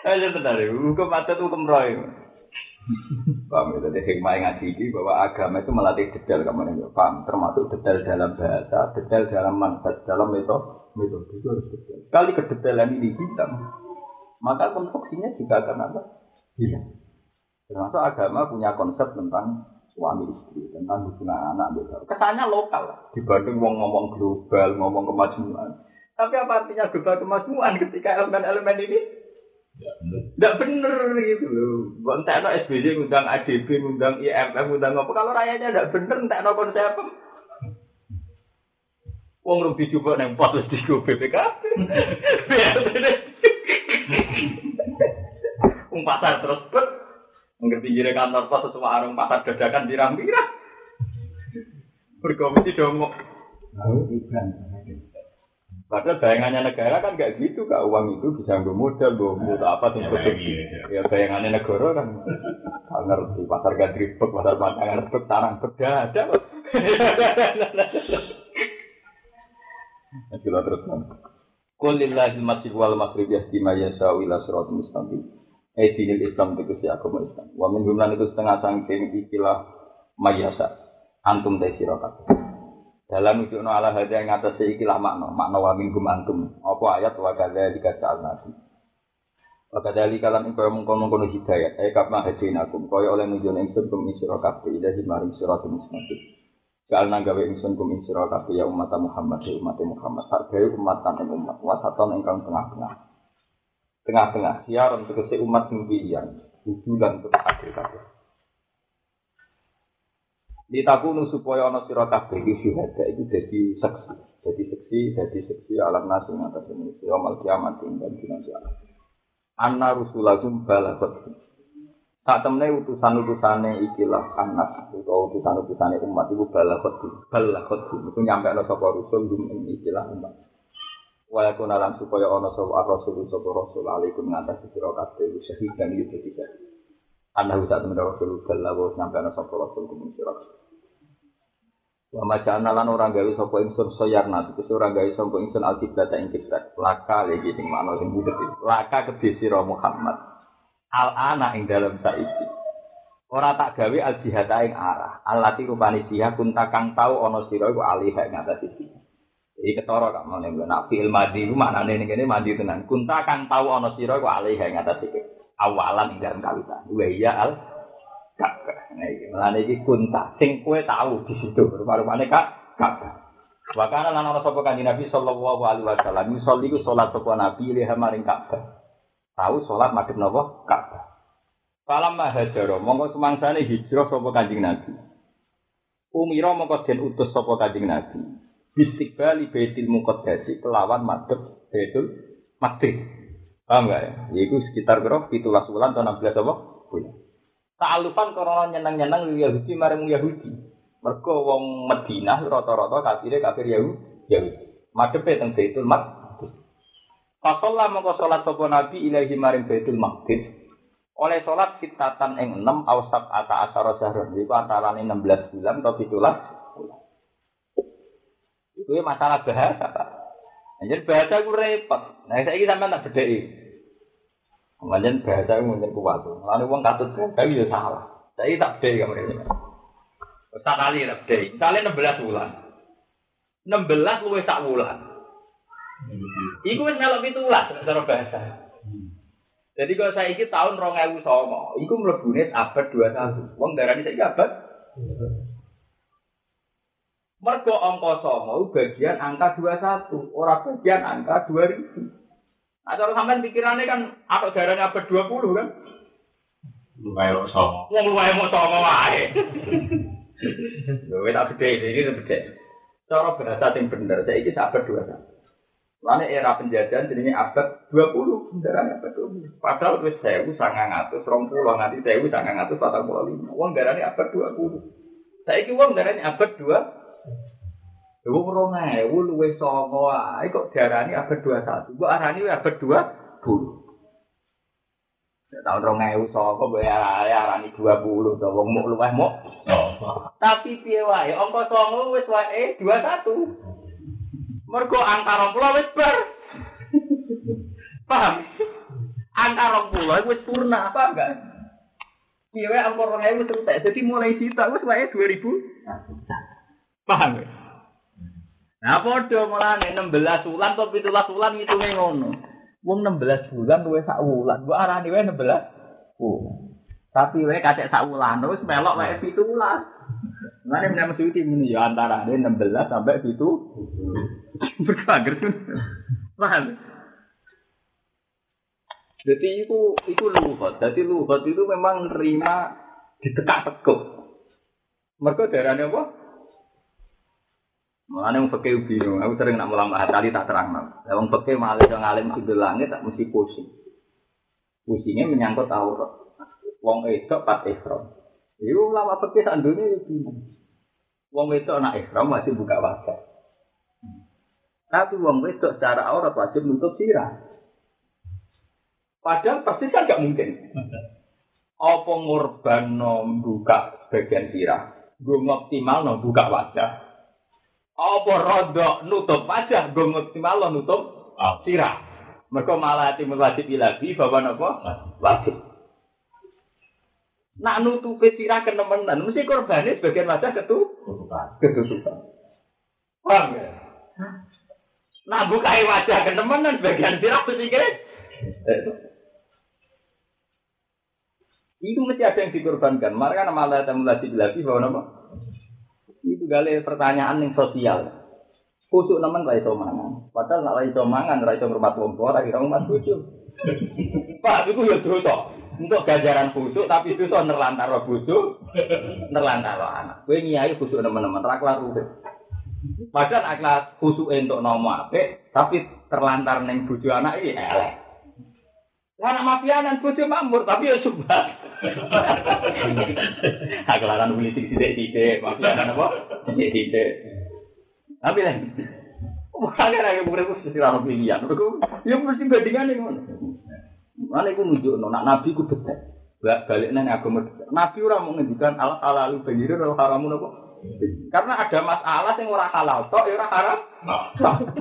Ayo tenar, hukum adat hukum roy. Paham ya, jadi hikmah yang ngaji ini bahwa agama itu melatih detail kamu nih, paham? Termasuk detail dalam bahasa, detail dalam manfaat, dalam metode, metode itu harus detail. Kali kedetailan ini hitam, maka konstruksinya juga akan apa? Hilang. Termasuk agama punya konsep tentang suami istri, tentang hubungan anak gitu. Kesannya lokal dibanding wong ngomong global, ngomong kemajuan. Tapi apa artinya global kemajuan ketika elemen-elemen ini tidak bener gitu loh. Bukan no SBY ngundang ADB, ngundang IMF, ngundang apa. Kalau rakyatnya tidak bener, entek no konsep. Wong rugi juga neng pot di BPKB. Wong pasar terus bet. Ngerti jire kantor pos sesuai arung pasar dadakan dirang-dirang. Berkomisi dongok. Padahal bayangannya negara kan nggak gitu, kak. Uang itu bisa gue modal, gue modal apa tuh Ya bayangannya negara kan. Nggak ngerti pasar gadribek, pasar pantangan rebek, tarang beda ada. Kita terus Kulillahil masjid wal maghrib ma yasha'u ila siratal mustaqim. Dinil Islam tegese agama Islam. Wa min jumlah itu setengah sangking ikilah mayasa antum te sira dalam itu no ala hada yang atas ikilah makna makna wa minggum antum. Apa ayat wa kada dikata nabi wa kada kalam ing kaya mungkon mungkon hidayat. Eh kap ma hadinakum kaya oleh nunjuk ingsun kum isra kabeh ilahi maring siratul mustaqim. Kalna gawe ingsun kum isra kabeh ya umat Muhammad ya umat Muhammad. Hargai umat ing umat wasaton ingkang tengah-tengah. Tengah-tengah siaran tegese umat sing pilihan. Ujulan untuk adil Ditakunu supaya ana sira kabeh iki syuhada itu dadi saksi. Dadi saksi, dadi saksi alam nasi ing atas manusia mal kiamat dan dina kiamat. Anna rusulakum balagat. Saat temne utusan-utusane ikilah anak utawa utusan-utusane umat iku balagat. Balagat itu nyampe ana sapa rusul gum ing ikilah umat. Walaupun alam supaya ana sapa rasul sapa rasul alaikum ngatasi sira kabeh syahid dan iki dadi syahid. Anda bisa temen Rasul Balawo sampai ana sapa Rasul kumun sira. Wa majana lan orang gawe sapa ingsun soyarna itu orang gawe sapa ingsun alkiblat ing kiblat. Laka lagi sing makna sing budet. Laka kedhe sira Muhammad. Al ana ing dalam saiki. Ora tak gawe al jihad ing arah. Alati rupane jihad kunta kang tau ana sira iku alih ing atas iki. Iki ketara kak mau nek fi'il madi ku maknane ning kene tenan. Kunta kang tau ana sira iku alih ing atas iki. Awalan ing dalam kawitan. Wa ya al Ka'bah. Nah iki melane iki kunta sing kowe tahu di situ rupa-rupane Kak Ka'bah. Wa kana lan ana sapa kanjeng Nabi sallallahu alaihi wasallam yusolli ku salat sapa Nabi liha maring Ka'bah. Tahu salat madhep napa Ka'bah. Falam mahajaro monggo semangsane hijrah sapa kanjeng Nabi. Umira mongko den utus sapa kanjeng Nabi. Bistiqbali Baitul Muqaddas kelawan madhep Baitul Maqdis. Paham gak ya? Yaitu sekitar berapa? Itulah bulan atau 16 apa? Bulan. Ta'alufan korona nyenang-nyenang Yahudi marang Yahudi. Mergo wong Madinah rata-rata kafire kafir Yahudi. Madepe teng Baitul Maqdis. Fasolla mongko salat sapa Nabi ilahi maring Baitul Maqdis. Oleh salat kitatan ing 6 awsab ata asara sahron. Iku antarane 16 bulan atau 17 bulan. Itu masalah bahasa, Pak. Anjir bahasa ku repot. Nah, saya ini sampean tak bedheki. Kemudian bahasa ku mungkin kuat. Lalu wong katut gawe ya salah. Saya tak bedheki kamu ini. Tak kali tak bedheki. Misalnya 16 bulan. 16 luwih sak wulan. Iku wis melok pitulas cara bahasa. Jadi kalau saya iki tahun 2009, iku mlebune abad 21. Wong darani saiki abad Mergo angka sama bagian angka 21, ora bagian angka 2000. Nah, cara sampean pikirannya kan apa darahnya abad 20 kan? Lu kayak sama. Wong luwih mau sama wae. Lho wis tak gede iki gede. Cara bahasa sing bener saiki abad 21. Lalu era penjajahan jadinya abad 20, darahnya abad 20. Padahal wis 1900, 20 nganti 1945. Wong darahnya abad 20. Saiki wong darahnya abad 2 Lu rong ewu luwih songo ae kok diarani abad 21. Mbok arani abad 20. Ya tahun rong ewu songo mbok arani 20 to wong muk luwih muk. Oh. Tapi piye wae angka songo wis wae 21. Mergo angka 20 wis bar. Paham? Angka 20 wis purna apa enggak? Piye wae angka 2000 wis entek. Jadi mulai sita wis wae 2000. Paham? ya? Nah, padha mulane 16 wulan atau 17 wulan ngitunge ngono. Wong 16 bulan luwih sak wulan. Mbok arani wae 16 wulan. Tapi wae kacek sak wulan wis melok wae 17. Mulane menawa mesti muni ya antarane 16 sampai 7. Berkager. Paham? Jadi itu itu luhut. Jadi luhut itu memang nerima ditekak-tekuk. Mereka darahnya apa? Mulane wong fikih bingung, aku sering nak mulang kali tak terang. Lah wong fikih malah yo ngalim sudul langit tak mesti pusing. Pusingnya menyangkut aurat. Wong wedok pat ihram. Iku ulama fikih sak yo bingung. Wong wedok nak ihram wajib buka wajah. Tapi wong wedok secara aurat wajib nutup sirah. Padahal pasti kan gak mungkin. Apa ngorban buka bagian sirah? Gue ngoptimal no buka wajah. Apa rodok nutup wajah, maksimal lo nutup Ah. sirah. Mereka malah hati wajib ilahi bahwa nopo wajib. Nak nutup sirah kenemenan, mesti korbannya sebagian wajah ketu Bukan. ketutupan. Paham ya? Nak bukai wajah kenemenan bagian sirah mesti kira. Itu mesti ada yang dikorbankan. Maka malah hati wajib ilahi bahwa nopo itu gale pertanyaan yang sosial. Kusuk nemen ra iso. Padahal nek ra iso mangan, ra iso ngurmat wong tua, ra kira. Pak, iku ya dosa. Untuk ganjaran kusuk tapi dosa nerlantar ro bojo, nerlantar ro anak. Kowe nyai kusuk nemen-nemen ra kelar. Padahal akhlak kusuk entuk nomo apik, tapi terlantar ning bojo anak iki elek. Lah mafianan bojo makmur tapi ya subah. Akhlakan politik tidak-tidak, mafianan apa? Tidak-tidak. Tapi lah, makanya lagi murid itu sisi rano pilihan. Ya mesti bandingan yang mana. Mana aku nunjuk, nak nabi ku detek. Balik nang agama. Nabi orang mau ngendikan al halalu banjir al haramu apa? Karena ada masalah yang orang halal, tok ya orang haram.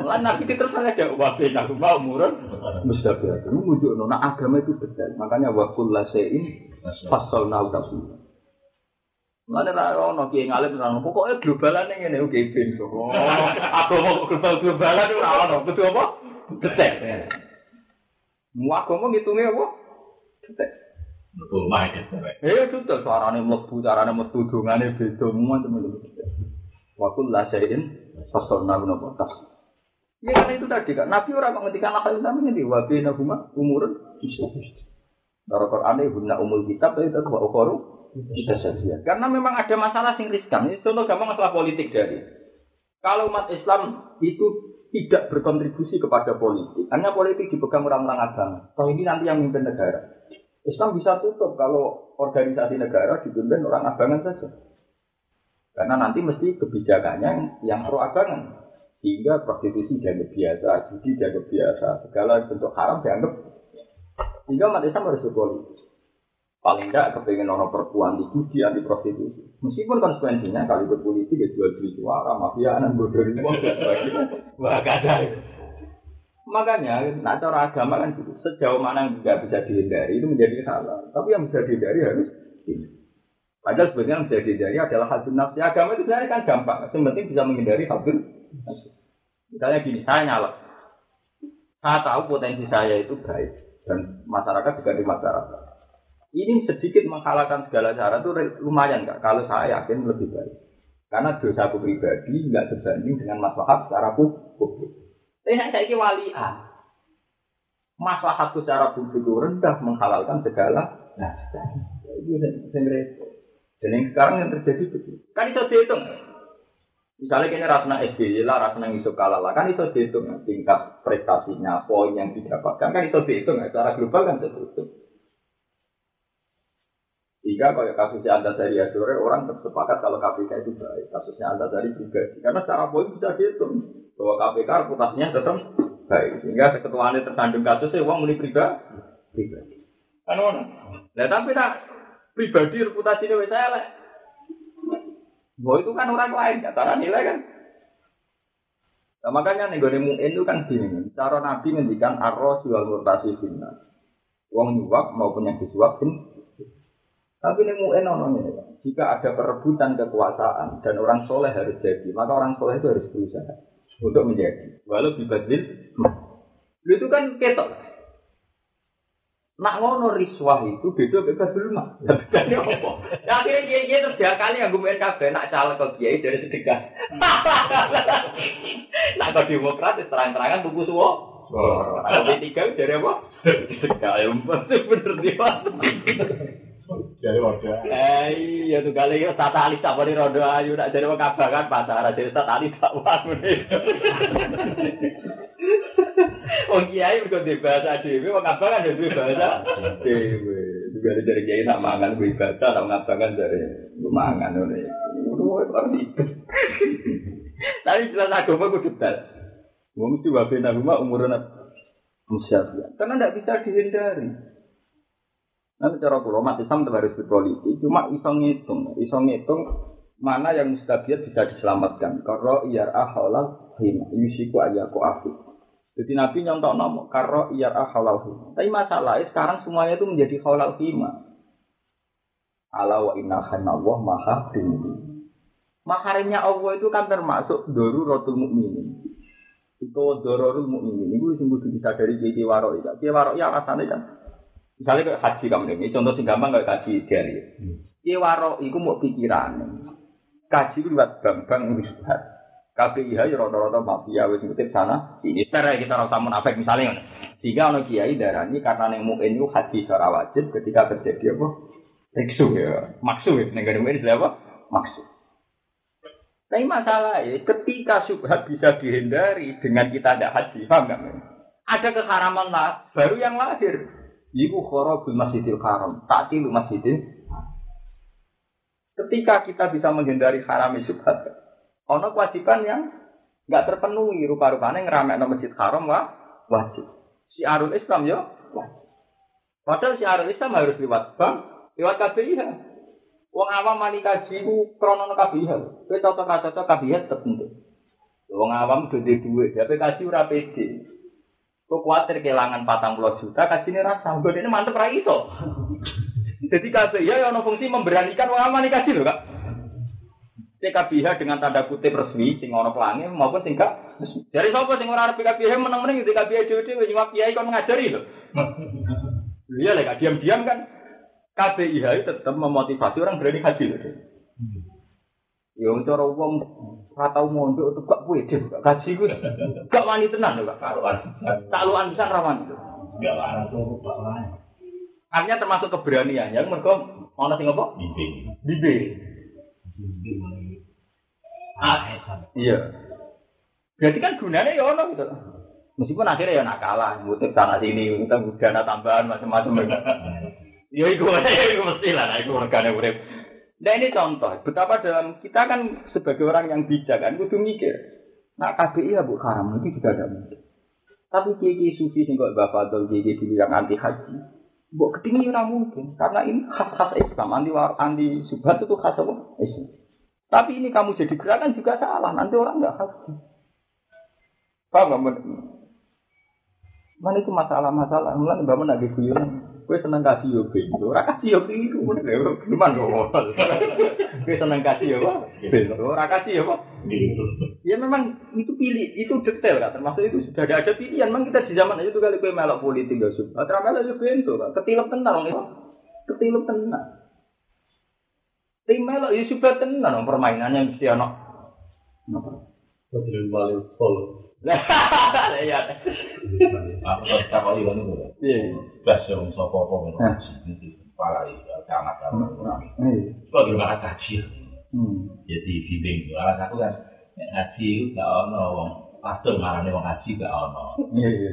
Lah nabi terus ada wabe nak mau murun. Mustahil. Lu nunjuk, nak agama itu detek. Makanya wakul lasein pasal nau tafsir. Mana ra ono ki ngalim nang pokoke globalan ngene oke ben kok. Aku mau global globalan ora ono. Kudu apa? Detek. Mu agama ngitunge apa? Detek. Rumah itu. Eh itu tuh suarane mlebu, carane metu dongane beda macam-macam. Wa kullu syai'in fasalna napa tas. Ya kan itu tadi kan Nabi orang menghentikan akal Islam ini wa bina huma umurun Dalam Quran ini guna umul kitab itu wa ukhoru bisa saja. Karena memang ada masalah sing riskan. Ini contoh gampang masalah politik dari. Kalau umat Islam itu tidak berkontribusi kepada politik. Hanya politik dipegang orang-orang agama. Kalau ini nanti yang memimpin negara. Islam bisa tutup kalau organisasi negara dipimpin orang abangan saja. Karena nanti mesti kebijakannya yang pro abangan. Sehingga prostitusi dianggap biasa, judi dianggap biasa, segala bentuk haram dianggap. Sehingga umat Islam harus berpolitik. Paling tidak kepengen orang perempuan di judi, anti prostitusi. Meskipun konsekuensinya kalau ikut politik ya jual beli suara, mafia, anak bodoh ini, wah gak ada. Makanya, nah cara agama kan gitu. Sejauh mana yang nggak bisa dihindari itu menjadi halal. Tapi yang bisa dihindari harus ini. Padahal sebenarnya yang bisa dihindari adalah hadun nafsi. Agama itu sebenarnya kan gampang. Yang penting bisa menghindari nafsi. Misalnya gini, saya nyala. Saya tahu potensi saya itu baik. Dan masyarakat juga di masyarakat. Ini sedikit menghalalkan segala cara itu lumayan nggak? Kalau saya yakin lebih baik. Karena dosa aku pribadi nggak sebanding dengan maslahat secara publik. Tapi saya ini walian. Maslahatku secara publik rendah menghalalkan segala. Nah, itu yang repot. Dan yang sekarang yang terjadi begitu. Kan itu dihitung. Misalnya kini rasanya SBY lah, rasanya ngisuk kalah lah, kan itu dihitung tingkat prestasinya, poin yang didapatkan, kan itu dihitung secara global kan itu dihitung. Sehingga kalau kasusnya Anda dari Azure, orang bersepakat kalau KPK itu baik. Kasusnya Anda dari pribadi. Karena secara poin bisa dihitung. Bahwa KPK reputasinya tetap baik. Sehingga keketuaannya tersandung kasusnya, uang mulai pribadi. Kan mana? Nah, tapi nak pribadi reputasinya saya lah. Bahwa itu kan orang lain, cara nilai kan. Nah, makanya nih gue itu kan gini, cara Nabi ngendikan arroh jual murtasi finna. Uang nyuap maupun yang disuap pun tapi ini mu'en ini, jika ada perebutan kekuasaan dan orang soleh harus jadi, maka orang soleh itu harus berusaha untuk menjadi. Walau dibadil, itu kan ketok. Nak ngono riswah itu beda bebas mah. Tapi apa? Ya akhirnya dia dia terus dia kali yang gue kafe nak caleg ke kiai dari sedekah. nak kau demokrat terang-terangan tuku suwo. Kalau tiga dari apa? Sedekah ya bener dia. Jadi roda. Eh iya tuh kali yo tata alis tak boleh roda ayu nak jadi wong kabangan pasaran jadi tata alis tak wangun. Wong kiai mergo di bahasa dhewe wong kabangan yo duwe bahasa dhewe. Juga dari kiai nak mangan kuwi bahasa nak ngabangan dari mangan ngene. Tapi jelas agama kudu dal. Wong mesti wae nang rumah umurnya Musyafiyah. Karena tidak bisa dihindari. Nanti cara kulo mati Islam harus berpolitik, cuma iso ngitung, iso ngitung mana yang mustabiat bisa diselamatkan. Karo iyar ahalal hima, yusiku ayaku afi. Jadi Nabi nyontok nomo, karo iyar ahalal hima. Tapi masalahnya sekarang semuanya itu menjadi halal hima. Ala wa inna Allah maha tinggi. Maharimnya Allah itu kan termasuk doru rotul mukminin. Itu dororul mukminin. Itu sing kudu disadari kiai waro itu. Kiai waro ya rasanya kan Misalnya kayak haji kamu ini, contoh sing gampang kayak haji ideal. Iya waro, iku mau pikiran. Kaji itu buat gampang wisbat. KPIH ya rata-rata mafia wis ngutip sana. Ini secara kita rasa munafik misalnya. Sehingga ono kiai darani karena neng muin itu haji secara wajib ketika terjadi apa? Riksu ya, maksud ya. Neng gak ini apa? Maksud. Tapi masalah ya, ketika subhat bisa dihindari dengan kita tidak haji, paham nggak? Ada keharaman lah, baru yang lahir. Iku khorobul masjidil haram, taktilu masjidil Ketika kita bisa menghindari haram subhat, ono kewajiban yang nggak terpenuhi rupa-rupanya ngeramek masjid haram wah wajib. Si arul Islam yo wajib. Padahal si arul Islam harus lewat bank, lewat KBIH. Wong awam mani kaji ku krono KBIH. Kowe cocok-cocok KBIH tertentu. Wong awam gede duit, tapi kaji ora. Kok khawatir kehilangan patang puluh juta, kasih ini rasa. Gue ini mantep rai itu. Jadi kasih ya yang fungsi memberanikan orang aman kasih loh kak. TKBH dengan tanda kutip resmi, sing ono pelangi maupun sing gak. Dari siapa sing ora arep TKBH meneng-meneng TKBH dhewe-dhewe sing kiai kon ngajari. Iya lah diam-diam kan KBIH tetap memotivasi orang berani haji loh. Ya cara wong ora tau mondok untuk gak pede, gak gaji ku. Gak wani tenan lho, Kak. Taluan. Taluan bisa ra wani. Gak gak wani. Artinya termasuk keberanian ya, mergo ana sing apa? Bimbing. Bimbing. Ah, iya. Berarti kan gunanya ya ono gitu. Meskipun akhirnya ya nakalah, ngutip sana sini, ngutip dana tambahan macam-macam. Ya itu, ya itu mesti lah, nah, itu organnya urip. Nah ini contoh, betapa dalam kita kan sebagai orang yang bijak kan, kudu mikir. Nah KBI ya bu haram, itu juga ada mungkin. Tapi kiai sufi sing kok bapak atau kiai dulu yang anti haji, bu ketinggi ora mungkin, karena ini khas-khas Islam, anti war, anti subhat itu khas apa? Islam. Tapi ini kamu jadi gerakan juga salah, nanti orang nggak haji. Paham? Mana itu masalah-masalah, mulai mbak mana lagi Gue seneng kasih yo bento, ora kasih yo itu, cuman kok. Gue seneng kasih yo bento, ora kasih yo Ya memang itu pilih, itu detail kan, termasuk itu sudah ada, ada pilihan. Memang kita di zaman itu kali gue melok politik gak suka. Terus yo bento, kan. ketilep tenang itu, ketilep tenang. Tim melok yo sudah tenang, permainannya mesti anak. Betul balik pol. Iya. Aku tak itu. Iya. Yang popo gitu. Kepala itu camat camat. Iya. Kok di mana kaji? Hmm. Jadi bimbing. Alas aku kan ngaji gak ono wong pastor marane wong ngaji gak ono. Iya iya.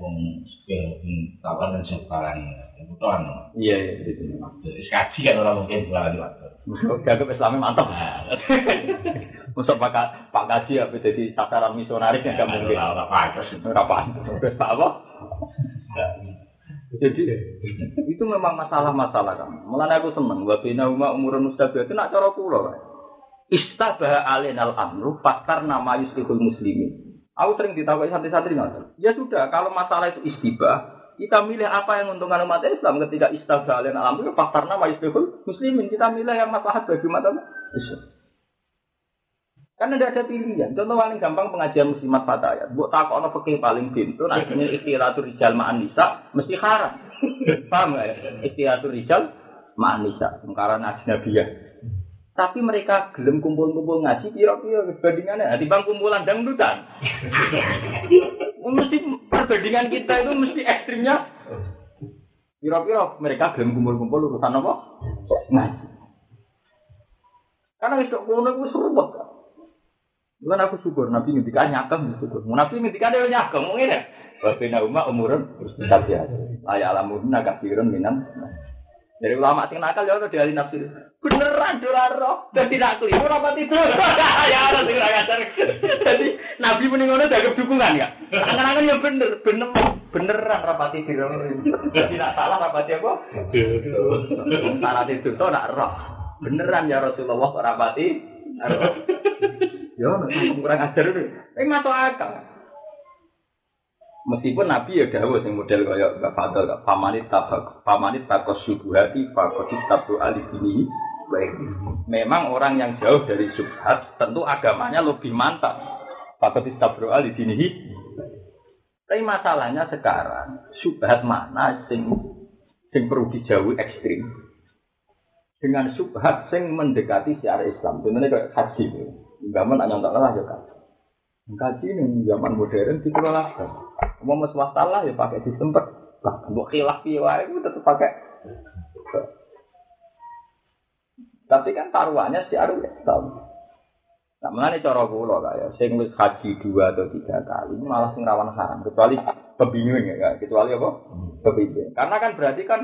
Wong skill kawan dan sekarang kebutuhan. Iya iya gitu. Jadi kaji kan orang mungkin bulan waktu. Dianggap Islamnya mantap. Masuk Pak Pak Kaji apa jadi sasaran misionaris yang gak mungkin. Ora pantes. Ora pantes. Apa? Jadi itu memang masalah-masalah kan. Mulane aku seneng wa bina uma umurun mustabihat itu nak cara kula. Pak. Istabah alinal amru faktar nama yuslihul muslimin. Aku sering ditakuti santri-santri ngoten. Ya sudah, kalau masalah itu istibah, kita milih apa yang menguntungkan umat Islam ketika istabah alinal amru faktar nama yuslihul muslimin. Kita milih yang maslahat bagi umat Islam. Karena tidak ada pilihan. Contoh paling gampang pengajian muslimat fatayat. Buat takut ono fikih paling pintu. Akhirnya ikhtilatul rijal ma'an mesti haram. Paham nggak ya? Ikhtilatul rijal ma'an nisa. Karena ajnabiyah. Tapi mereka gelem kumpul-kumpul ngaji piro-piro perbandingannya. Nah, bang kumpulan dangdutan. mesti perbandingan kita itu mesti ekstrimnya. Piro-piro mereka gelem kumpul-kumpul urusan apa? Ngaji. Karena itu kuno itu seruput. Bukan aku syukur, Nabi ngendikan nyakem syukur. Nabi ngendikan dia nyakem, mungkin ya. Wabina umat umurun tapi ya. Ayat alamun nakasirun minam. Dari ulama sing nakal ya udah dialih nafsir. Beneran doraro dan tidak keliru apa tidur. ya orang sing ngajar. Jadi Nabi meninggono dianggap dukungan ya. Angan-angan ya bener, bener beneran rapati tidur. Salah rapati apa? Salah tidur tuh nak roh. Beneran ya Rasulullah rapati. Ya, kurang ajar itu. Tapi masuk akal. Meskipun Nabi ya dawuh sing model kaya Mbak Fadl, pamanit tabak, pamanit takos subuhati, fakotis tabu alibini. Baik. Memang orang yang jauh dari subhat, tentu agamanya lebih mantap. Fakotis tabu alibini. Tapi masalahnya sekarang, subhat mana sing sing perlu dijauhi ekstrim dengan subhat sing mendekati syiar Islam. Contohnya kayak haji. Zaman hanya nyontok lah ya kan. Kaji ini zaman modern dikelola Mau swasta lah ya pakai sistem per. Buat khilaf piye wae itu tetap pakai. Tapi kan taruhannya si Aru Islam. Nah, mengenai cara kula lah ya, sing wis haji dua atau tiga kali malah sing rawan haram kecuali pembingung ya, kecuali apa? Pembingung. Karena kan berarti kan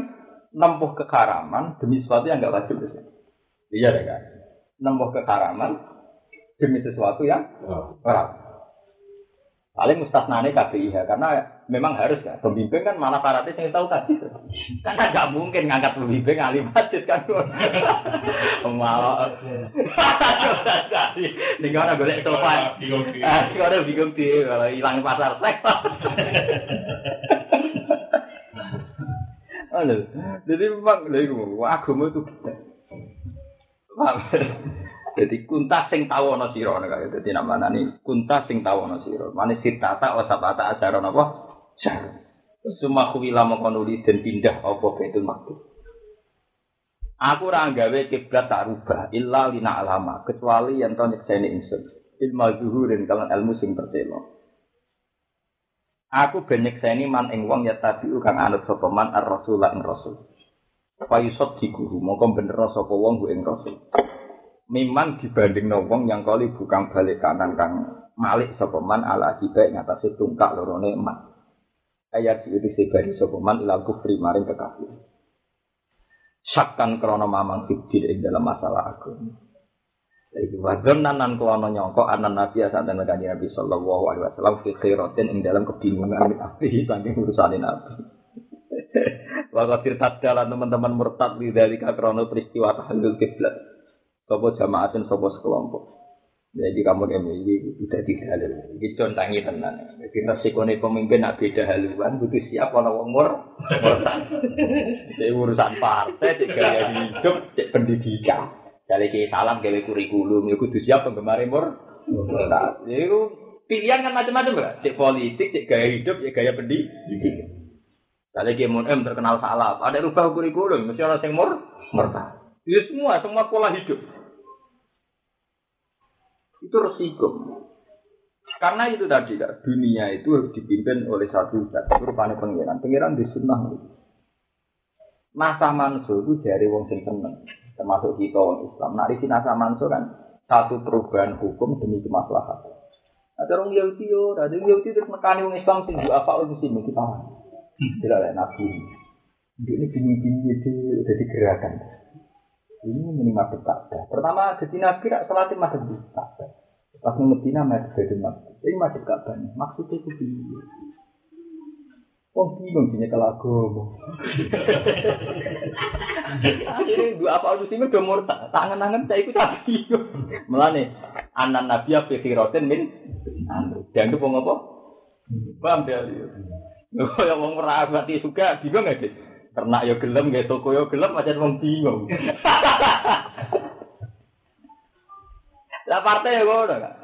nempuh keharaman demi sesuatu yang nggak wajib. Iya deh kan? Nempuh keharaman demi sesuatu yang haram. Paling mustasnane KPIH karena memang harus ya. Pembimbing kan malah syaratnya yang tahu tadi. Karena nggak mungkin ngangkat pembimbing ahli masjid kan. Malah. Nih kalau boleh sofa. Ah, kalau bingung di kalau hilang pasar seks. Jadi memang iku agama itu? Jadi kuntas sing tahu ana sira nek kaya dadi namanya nih kuntas sing tahu ana sira. Mane sitata wa sabata ajaran apa? Syar. Semua kuwila mengkonuli dan pindah apa betul makhluk. Aku ora gawe kiblat tak rubah illa lina alama kecuali yang to nyekseni ingsun. Ilmu zuhurin kalan ilmu sing pertelo. Aku ben nyekseni man ing wong ya tabiu kang anut sapa man ar-rasul ing rasul. Fa yusad dikuhu mongko bener sapa wong ing rasul. Miman dibanding wong yang kali bukan balik kanan kang malik sopeman ala akibat ngatasi tungkak lorone emas. Ayat itu sebari sopeman ilal kufri maring kekafir. Syakkan krono mamang fikir ing dalam masalah aku. Jadi wadon nanan krono nyongko anan nabi asal dan kanjeng nabi sallallahu alaihi wasallam fi khairatin ing dalam kebingungan min api saking urusan nabi. Wakatir tadalan teman-teman murtad di dari krono peristiwa tahallul kiblat. Sopo jamaatin sopo sekelompok. Jadi kamu ini sudah halal. Ini contangi tenan. Jadi resikone pemimpin nak beda haluan, butuh siap kalau umur. Jadi urusan partai, cek gaya hidup, cek pendidikan. Dari ke salam, gawe kurikulum, ya kudu siap penggemar mur. Murtad. Jadi pilihan kan macam-macam lah. Cek politik, cek gaya hidup, cek gaya pendidikan. Kalau ke M terkenal salah, ada rubah kurikulum, mesti orang yang mur, murtad. Itu semua, semua pola hidup. Itu resiko. Karena itu tadi kan, dunia itu harus dipimpin oleh satu zat. Itu rupanya pengiran. Pengiran di sunnah. Nasa manso itu dari wong sing seneng. Termasuk kita wong Islam. Nah, di nasa manso kan satu perubahan hukum demi kemaslahatan. Ada orang Yahudi yo, ada orang Yahudi terus mekani wong Islam sing apa orang muslim kita. Tidak ada nabi. Ini bingung-bingung itu udah digerakkan. Ini minimal Ka'bah. Pertama jadi nabi rak salatin madhep di Ka'bah. Pas Medina madhep dari masjid. Jadi madhep Ka'bah. Maksudnya itu piye? Wong bingung sini kalau agama. Akhirnya dua apa harus ini udah murtad. Tangan-tangan saya ikut tapi Melane anak nabi apa fikiroten min. Dan itu apa? Paham dia? Yang mau merabati juga bingung sih? Ternak yo gelem, gak toko yo gelem, macam wong bingung. Lah partai ya ngono kan.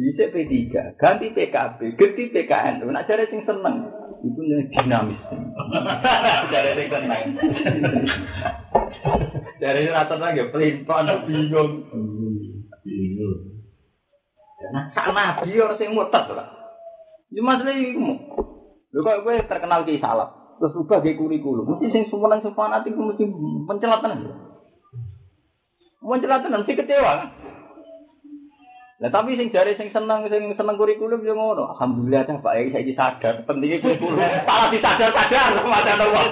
Bisa P3, ganti PKB, ganti PKN. Nak cari sing seneng. Itu nih dinamis. Cari sing seneng. Dari rata lagi pelin-pelan bingung. Bingung. Nah, sak nabi orang sing murtad lah. Cuma iku. Lho kok kowe terkenal ki salah. Terus ubah ge kurikulum. Mesti sing sumelang sing fanatik mesti pencelatan. Pencelatan mesti kecewa. Nah tapi sing jare sing seneng sing seneng kurikulum yo ngono. Alhamdulillah dah Pak Yai saiki sadar pentingnya kurikulum. Salah disadar-sadar macam wong.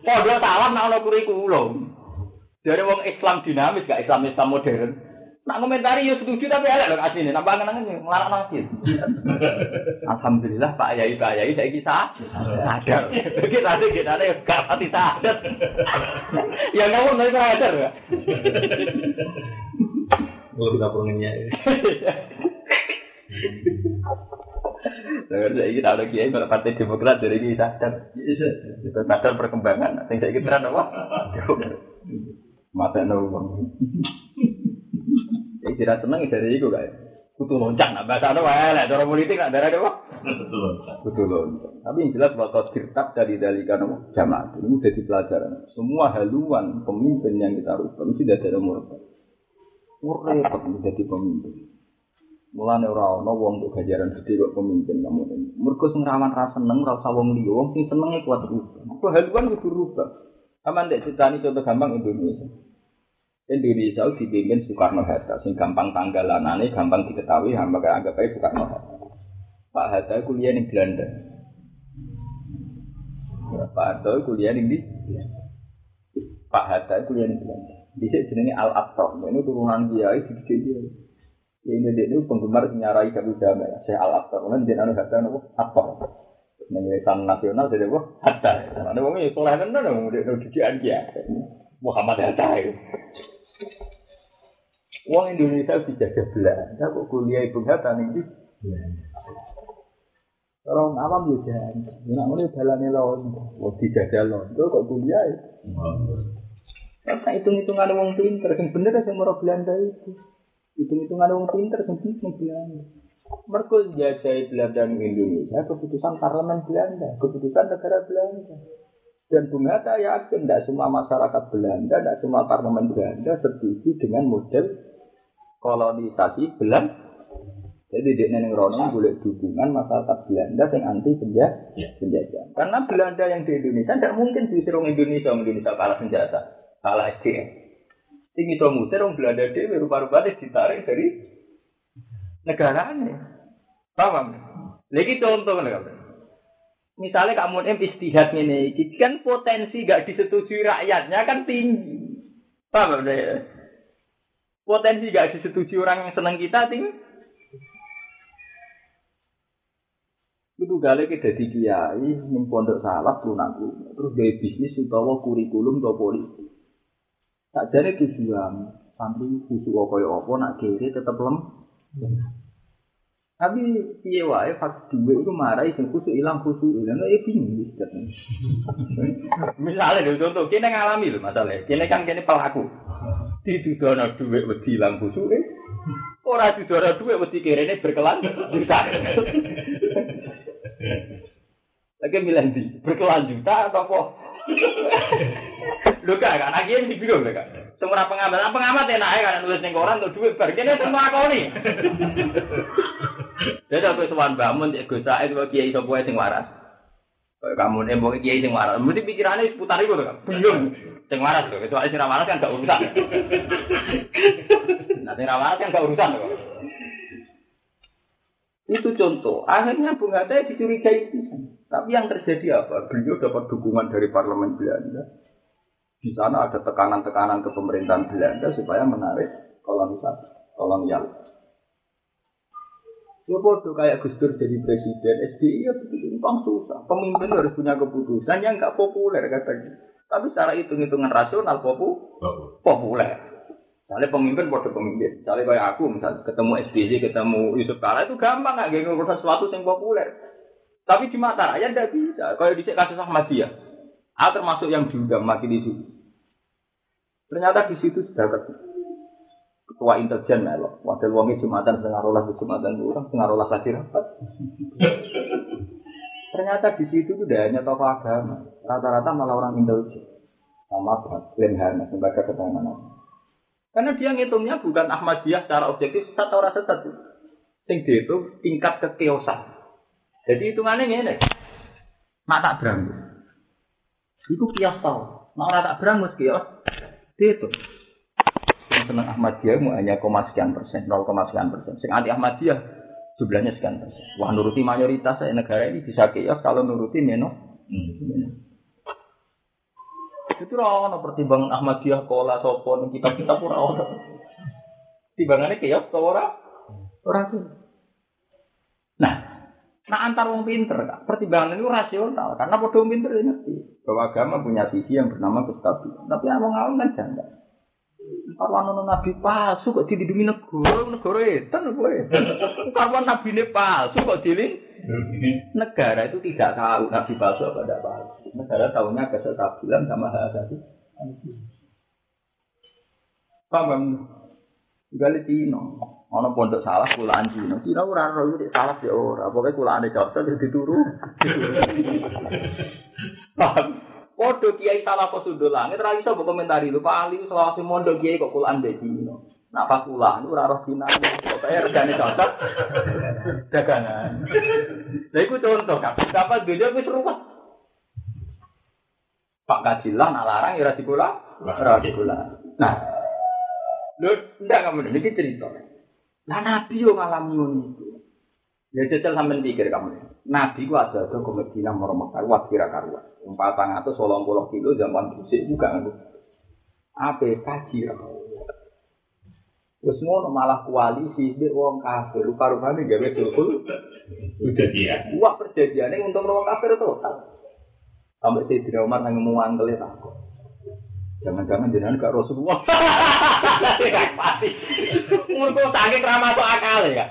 Padha salah nek ana kurikulum. Dari wong Islam dinamis gak Islam Islam modern. Nak komentari yo setuju tapi elek lho asline. Nak bangen-bangen nglarak nangis. Alhamdulillah Pak Yai Pak Yai saiki sadar. Iki tadi kita ada gak pati sadar. Ya ngomong dari sadar ya. Kalau kita perlunya Dengar saya ini ada kiai kalau partai Demokrat dari ini sadar, sadar perkembangan. Yang saya kira apa? Mata nol Yang tidak senang dari itu kayak kutu loncat, nah bahasa apa? Lah, cara politik nak darah apa? Betul. Kutu loncat. Tapi yang jelas bahwa kirtab dari dari karena jamaah ini sudah pelajaran. Semua haluan pemimpin yang kita rubah itu tidak ada murtad. Repot menjadi pemimpin. Mulane ora ana wong untuk gajaran gede kok pemimpin kamu ini. Mergo sing rawan ra seneng ora usah wong liya, wong sing senenge kuat rubah. Kok haluan kudu rubah. Aman dek critani contoh gampang Indonesia. Indonesia dipimpin Soekarno Hatta, sing gampang tanggalanane, gampang diketahui, hamba anggap aja Soekarno Hatta. Pak Hatta kuliah di Belanda. Ya, Pak Hatta kuliah di Pak Hatta kuliah di Belanda. Di sini Al Aqsa, ini turunan kiai di dia. Ya ini dia itu penggemar penyarai Abu Jama ya, Syekh Al Aqsa. Kemudian dia anu Hatta nopo Aqsa. Menyesuaikan nasional jadi apa? Hatta. Ada wong ini soleh kan dong, udah didikan dia. Muhammad Hatta Wong Indonesia dijajah Belanda, kok kuliah ibu Hatta nih Orang awam ya jangan, ya nak mulai jalannya lawan, wah dijajah lawan, kok kuliah ya? Karena hitung-hitungan wong pinter, yang bener yang merah Belanda itu. Hitung-hitungan wong pinter, yang pinter Belanda. Mereka jajah Belanda di Indonesia, keputusan parlemen Belanda, keputusan negara Belanda. Dan Bung Hatta yakin tidak semua masyarakat Belanda, tidak semua parlemen Belanda setuju dengan model kolonisasi Belanda. Jadi dia neneng rono boleh dukungan masyarakat Belanda yang anti penjajah. penjajah. Karena Belanda yang di Indonesia tidak mungkin diusir orang Indonesia, orang Indonesia kalah senjata, kalah SDM. Tinggi itu musir orang Belanda dia rupa-rupanya ditarik dari negarane. Paham? Lagi contoh kan. Misalnya kamu em istihad ini, kan potensi gak disetujui rakyatnya kan tinggi. Paham ya? Potensi gak disetujui orang yang senang kita tinggi. Itu gale kita di kiai, ning pondok salaf lunaku, terus gaya bisnis utawa kurikulum atau politik. Tak jadi tujuan, santri khusus apa ya apa, nak kiri tetap lem. Tapi piye wae pas duwe itu marah sing khusuk ilang khusuk ilang ya bingung wis Misalnya lho contoh kene ngalami lho masalah. Kene kan kene pelaku. Ditudono duwe wedi ilang khusuke. Ora didono duwe wedi kirene berkelan Lagi milih di berkelanjutan atau apa? Lu kan anak ini bingung kan? Semua pengamat, nah, pengamat enak ya kan nulis ning koran untuk duit bar kene semua nih. Jadi aku sowan bangun cek Gus Said kok kiai sapa sing waras. Kamu mau kiai sing waras, mesti pikirannya seputar itu kan. Bingung. Sing waras kok, kecuali sing waras kan gak urusan. Nah, sing waras kan gak urusan kok. Itu contoh. Akhirnya Bung Hatta dicurigai itu. Tapi yang terjadi apa? Beliau dapat dukungan dari parlemen Belanda di sana ada tekanan-tekanan ke pemerintahan Belanda supaya menarik kolonisasi, kolonial. Ya bodoh kayak Gus Dur jadi presiden, SBY ya begitu, bang susah. Pemimpin harus punya keputusan yang nggak populer katanya. Tapi secara hitung-hitungan rasional popu, populer. Misalnya pemimpin bodoh pemimpin. Misalnya kayak aku, misalnya ketemu SBY, ketemu Yusuf Kala itu gampang nggak ngurus sesuatu yang populer. Tapi di mata rakyat tidak bisa. Kalau di kasus Ahmadiyah, Aku termasuk yang diundang mati di situ. Ternyata di situ sudah ketua intelijen melo. Wakil wongi jumatan setengah rolah di jumatan kurang, setengah rolah lagi rapat. Ternyata di situ tidak hanya tokoh agama, rata-rata malah orang intelijen. Sama Lemhana, sebagai keterangan Karena dia ngitungnya bukan Ahmadiyah secara objektif, sesat atau rasa satu. Sing dia itu tingkat kekeosan. Jadi hitungannya ini. Nak tak beranggu. Itu kias tau. Nak orang tak beranggu kios. Itu. Yang senang Ahmadiyah hanya koma sekian persen, 0, sekian persen. Sing anti Ahmadiyah jumlahnya sekian persen. Wah nuruti mayoritas saya negara ini bisa kios kalau nuruti neno. Itu rawan pertimbangan Ahmadiyah kola sopon kita kita pura ono. Timbangannya kios tau ora? Ora Nah, nah antar wong pinter kak, pertimbangan itu rasional karena bodoh pinter ini bahwa agama punya visi yang bernama kestabilan. Tapi abang awam kan janda. Karwan nono nabi palsu kok dilindungi negara, negara itu kowe. Nabi ini palsu kok dilindungi negara itu tidak tahu nabi palsu apa tidak palsu. Negara tahunya kestabilan sama hal asasi. Paham? Gali Cina, ono pondok salah kulaan Cina. Cina ora ora salah ya ora. Pokoke kulaane cocok dituru. Paham? Podo kiai salah kok sudut langit, ra iso komentari lu Pak Ali selawase mondo kiai kok kulaan bedino. Nak pas kulaan ora roh dinane, pokoke regane cocok. Dagangan. Lha iku contoh kan. Kapan dunya wis ruwet. Pak Kajilah nak larang ya ora dikula, ora dikula. Nah, lho ndak kamu iki cerita. Lah Nabi yo ngalami itu. Ya jajal sampean pikir kamu. Nabi ku ada ada ke Medina mau Mekah wah kira karuan. Empat atau solong puluh kilo zaman busik juga nggak. Apa kaji Terus mau malah koalisi di wong kafir, rupa-rupanya gawe. Udah dia. Wah perjanjiannya untuk wong kafir total. Sampai si Dina Umar nang ngomong angkel ya Jangan-jangan jenengan gak Rasulullah. Kok sakit ramah akal ya.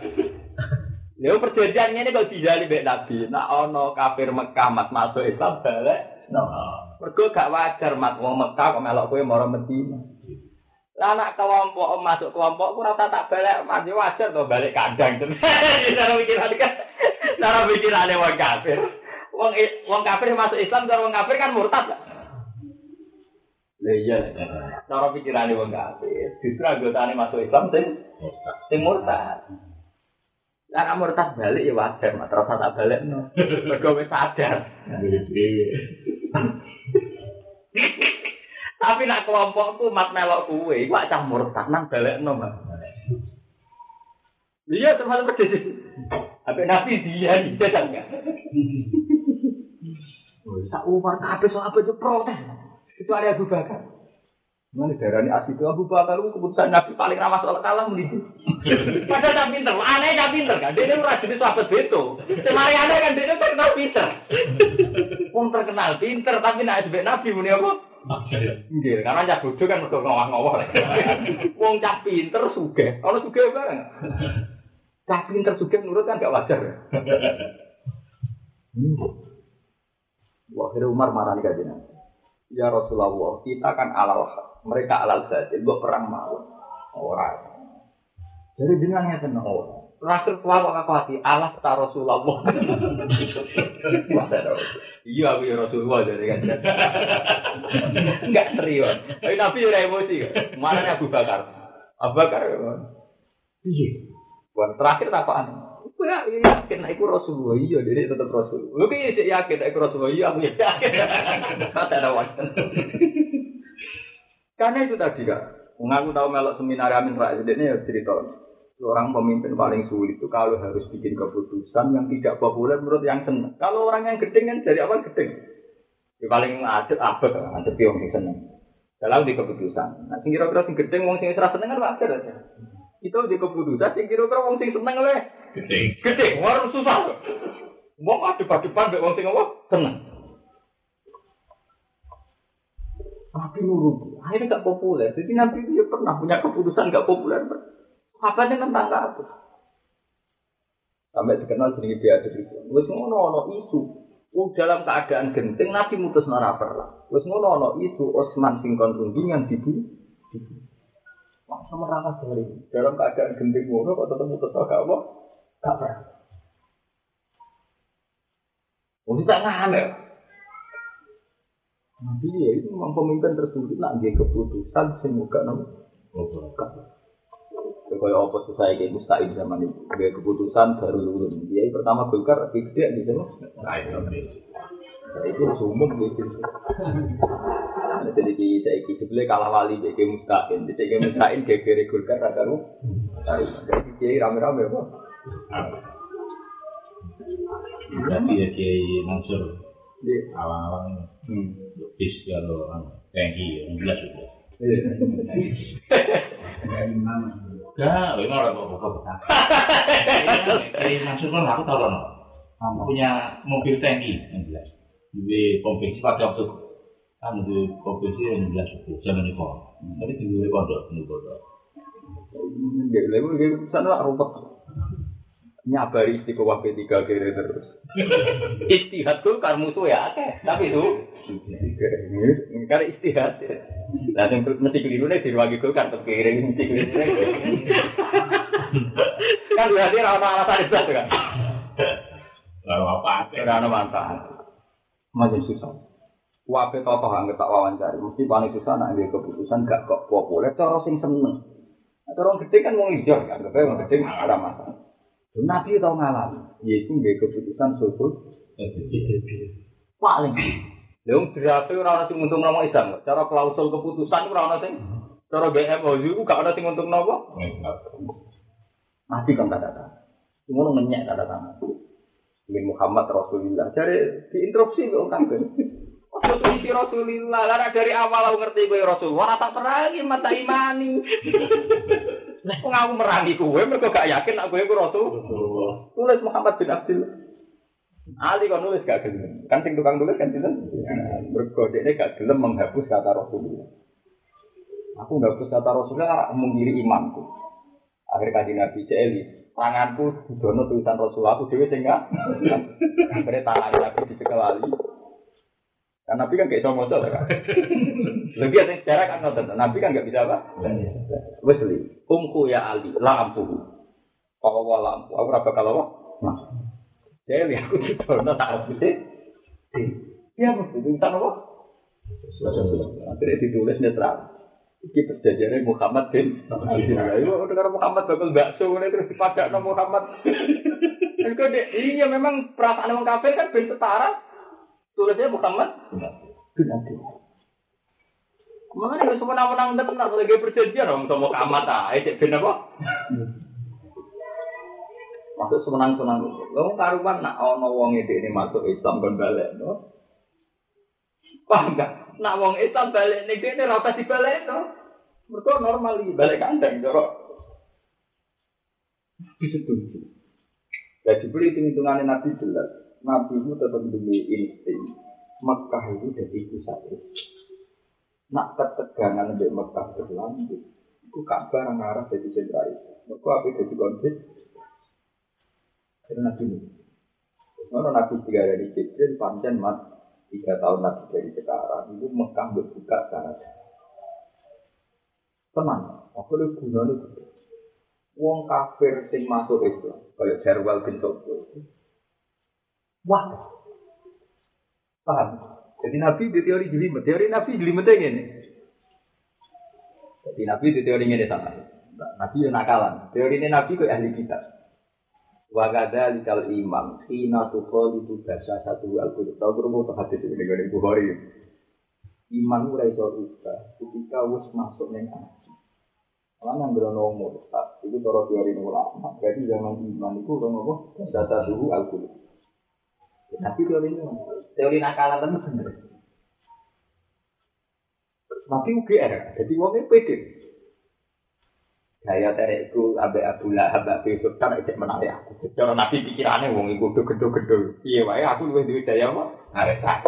Lha perjanjian ini kok dijali mbek Nabi. Nak ono kafir Mekah mat masuk Islam balik. No. Gak wajar mat wong Mekah kok melok kowe mara Madinah. Lah nak kelompok masuk kelompok ku rata tak balik mat ya wajar to balik kandang. Cara pikiran kan cara pikirane wong kafir. Wong wong kafir masuk Islam cara wong kafir kan murtad. Lah iya. Cara pikirane wong kafir. Justru anggotane masuk Islam sing sing murtad. Lah kamu murtad balik ya wajar, mak terus tak balik no. Mergo wis sadar. Tapi nak kelompokku mat melok kuwe, iku cah murtad nang balik no, Mas. Iya termasuk pedes. Apa nabi dia sedang nggak? Sak Umar kabeh sahabat itu protes. Itu ada Abu Bakar. Mana darah ini asli itu Abu Bakar itu keputusan Nabi paling ramah soal kalah mendidih. Padahal tak pinter, aneh tak pinter kan. Dia ora jadi sahabat beto. Semari aneh kan dia terkenal pinter. Wong terkenal pinter tapi nak sebut Nabi muni apa? Nggih, karena cah bodoh kan mergo ngowah-ngowah. Wong cah pinter sugih. Kalau sugih bareng. Cah pinter sugih nurut kan gak wajar. Wah, akhirnya Umar marah nih kajian. Ya Rasulullah, kita kan alal haq. mereka alal saja, gue perang mau orang. Jadi jenengan ngeten orang. Kok aku hati alas ta Rasulullah. Iya aku ya Rasulullah jadi kan. Enggak serius. Tapi Nabi udah emosi kan. Mana Abu Bakar? Abu Bakar Iya. Buat terakhir tak kok aneh. Aku ya yakin aku Rasulullah. Iya, jadi tetap Rasulullah. Lu kan yakin aku Rasulullah. Iya, aku yakin. Kata ada. Karena itu tadi kak. Mengaku tahu melok seminar Amin Rais. Ini ya cerita. Seorang pemimpin paling sulit itu kalau harus bikin keputusan yang tidak populer menurut yang senang. Kalau orang yang gedeng kan dari awal gedeng. Ya, paling adet apa kan? Adet yang seneng. Kalau di keputusan. Nah, sing kira-kira sing gedeng wong sing serasa seneng kan wajar aja. Itu di keputusan sing kira-kira wong sing seneng oleh Gede. gede, war susah. Wong adep-adepan mbek wong sing apa? Seneng. Nabi nurut, akhirnya gak populer. Jadi Nabi itu ya pernah punya keputusan gak populer. Apa tentang apa? Sampai dikenal jadi dia ada itu. Wes ngono ono isu. Oh, dalam keadaan genting Nabi mutus nara perlah. Wes ngono ono isu Osman sing kon rundingan dibunuh. Masa merangkak dari dalam keadaan genting ngono kok tetap mutus gak apa? Gak pernah. Oh, kita ngambil. Nabi ya itu memang pemimpin tersulit nak dia keputusan sing muga nopo. Ya, Kaya apa susah kayak mustahil zaman itu. Dia keputusan baru lulus. Dia pertama Golkar gede gitu loh. Nah, itu. Nah, itu umum gitu. Nah, Jadi di saya ini sebenarnya kalah wali jadi mustahil. Jadi mustahil kiri Golkar ada lu. Jadi kiai rame-rame apa? Berarti ya Kiai Mansur Iya. awang-awang Hmm. bis kalau anu, tangki yang jelas. Kayak imam. Enggak, ini orang kok. Kiai Mansur kan aku tahu loh. Punya mobil tangki yang jelas. Di kompetisi pada waktu kan di kompetisi yang jelas itu zaman itu. Tapi di pondok, di pondok. Gak lemu gak keputusan lah rumput. Nyabari istiqomah P3 kiri terus. Istihad tuh kan musuh ya, tapi itu karena istihad. Yang mesti keliru kiri mesti keliru. kan berarti alasan itu kan. Lalu apa? Rana manfaat. Makin susah. Wape tokoh anggap tak wawancari, mesti paling susah nak dia keputusan gak kok populer, cara sing seneng. Cara orang gede kan mau hijau, kan? Tapi orang gede nggak ada masalah. Nabi tahu ngalami, yaitu dia keputusan sulhul paling. Lalu berarti orang sing untung nama Islam, cara klausul keputusan orang sing, cara BMO itu gak ada sing untung nama. Nabi kan tanda tangan, cuma ngenyek tanda tangan. Bin Muhammad Rasulullah, jadi diinterupsi kok kafir. Waktu isi Rasulullah, karena dari awal aku ngerti gue Rasulullah, tak perangi mata imani. Aku merangi gue, mereka gak yakin aku gue Rasul. Tulis Muhammad bin Abdul. Ali kan nulis gak gelem. Kan sing tukang tulis kan gelem. Mergo dekne gak gelem menghapus kata Rasulullah. Aku menghapus kata Rasulullah mengiri imanku. Akhir kaji Nabi Celi, tanganku didono tulisan Rasulullah, aku dewe sing gak. Akhirnya tangan lagi dicekel Ali. Kan Nabi kan gak bisa moco kan. Lebih ada sejarah kan nonton. Nabi kan gak bisa apa? Wes li, umku ya Ali, lampu. Kalau lampu, aku raba kalau Nah, saya lihat aku di sana tak habis Iya, mas, tulisan apa? Akhirnya ditulis netral. Iki perjanjiannya Muhammad bin Abdullah. Itu udah karena Muhammad bakal bakso ini terus dipadak nama Muhammad. Itu iya memang perasaan orang kafir kan bin setara. Tulisnya Muhammad bin Abdullah. Mana yang semua nama nang tenang lagi perjanjian orang sama Muhammad ah, itu bin apa? Masuk senang-senang. Lo karuan nak ono wong ini masuk Islam kon balik, no? Paham gak? Nak wong Islam balik nih dia rata dibalik, no? Mereka normal iki balik kandang, jorok. Disetuju. Jadi beri hitung-hitungannya Nabi jelas. Nabi itu tetap demi insting. Mekah itu jadi pusat Nak ketegangan di Mekah berlanjut. Itu kabar yang arah jadi sentra itu. Mereka apa jadi konflik? Karena Nabi ini. Terus Nabi tiga dari Jibril, panjang mat tiga tahun lagi dari sekarang itu Mekah berbuka sana. Tenang, aku lebih gunanya gede. Wong kafir sing masuk Islam, kayak Jarwal bin Sobo. Wah, paham? Jadi Nabi di teori jelimet, teori Nabi jelimet ini. Jadi Nabi di teori ini sama. Nabi yang nakalan. Teori ini Nabi kok ahli kitab. Wagada likal imam, hina tukol itu bahasa satu al-qudus. Tahu kurang tuh hadis ini dengan Bukhari. Iman mulai iso ketika wis masuk neng hati. Karena yang berono murtad, itu cara teori ulama. Berarti zaman iman itu orang apa? Bahasa satu al-qudus. Tapi teori ini, teori nakalan itu bener. Nabi UGR, jadi wongnya pede. Gaya terek itu abe Abu Lahab, abe Sultan, itu menarik aku. Cara Nabi pikirannya wong itu gede-gede. Iya, wae aku lebih duit daya apa? Arek tak.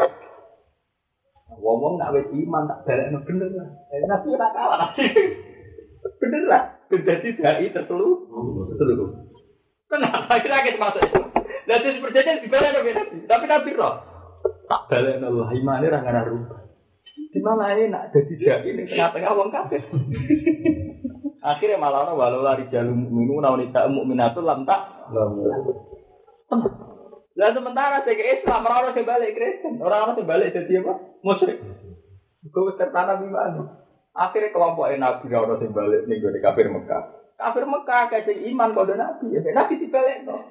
Ngomong nak wis iman tak balik bener lah. Eh, Nabi ora kalah. Bener lah. Jadi dai tertelu. Tertelu. Kenapa kira kita masuk itu? Lah terus perjanjian dibalik Nabi. Tapi Nabi roh. Tak balik Allah. Imannya ora ngana rubah. Di mana enak jadi dai ini tengah-tengah wong kafir. Akhirnya malah ono walau lari jalur minu nauni tak mukminatul lam tak. Lah sementara saya ke Islam orang orang balik Kristen, orang orang balik jadi apa? Musyrik. Gue tertanam iman. Akhirnya kelompok Nabi orang yang balik nih gue kafir Mekah. Kafir Mekah kayak iman pada Nabi. Ya, Nabi dibalik no.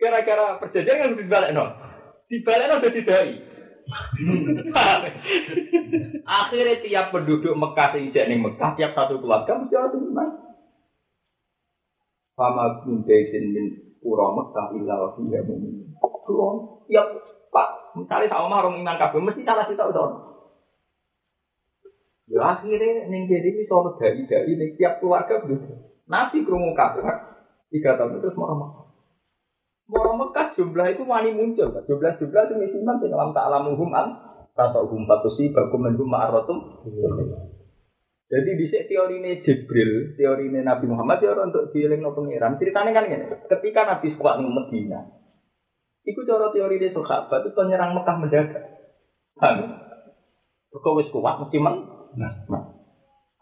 Gara-gara perjanjian yang dibalik no. Dibalik no jadi dai. Akhirnya tiap penduduk Mekah sing ning Mekah tiap satu keluarga mesti harus iman. Min baitin min pura Mekah illa wa fiha mu'min. Kulo tiap Pak, misalnya sama marung iman kabeh mesti salah sita udah. Ya akhirnya ning jadi ini soal dari dari ning tiap keluarga begitu. Nabi krungu kabeh tiga tahun terus mau Mau Mekah jumlah itu wani muncul, jumlah-jumlah itu misiman sing alam tak alamuhum an atau hum patusi bakum menhum ma'arotum. Jadi di teori ini Jibril, teori ini Nabi Muhammad ya untuk dieling no pangeran. Ceritanya kan ini, ketika Nabi suka di Medina, itu cara teori ini sahabat itu penyerang Mekah mendadak. Kau wis kuat mesti men. Nah.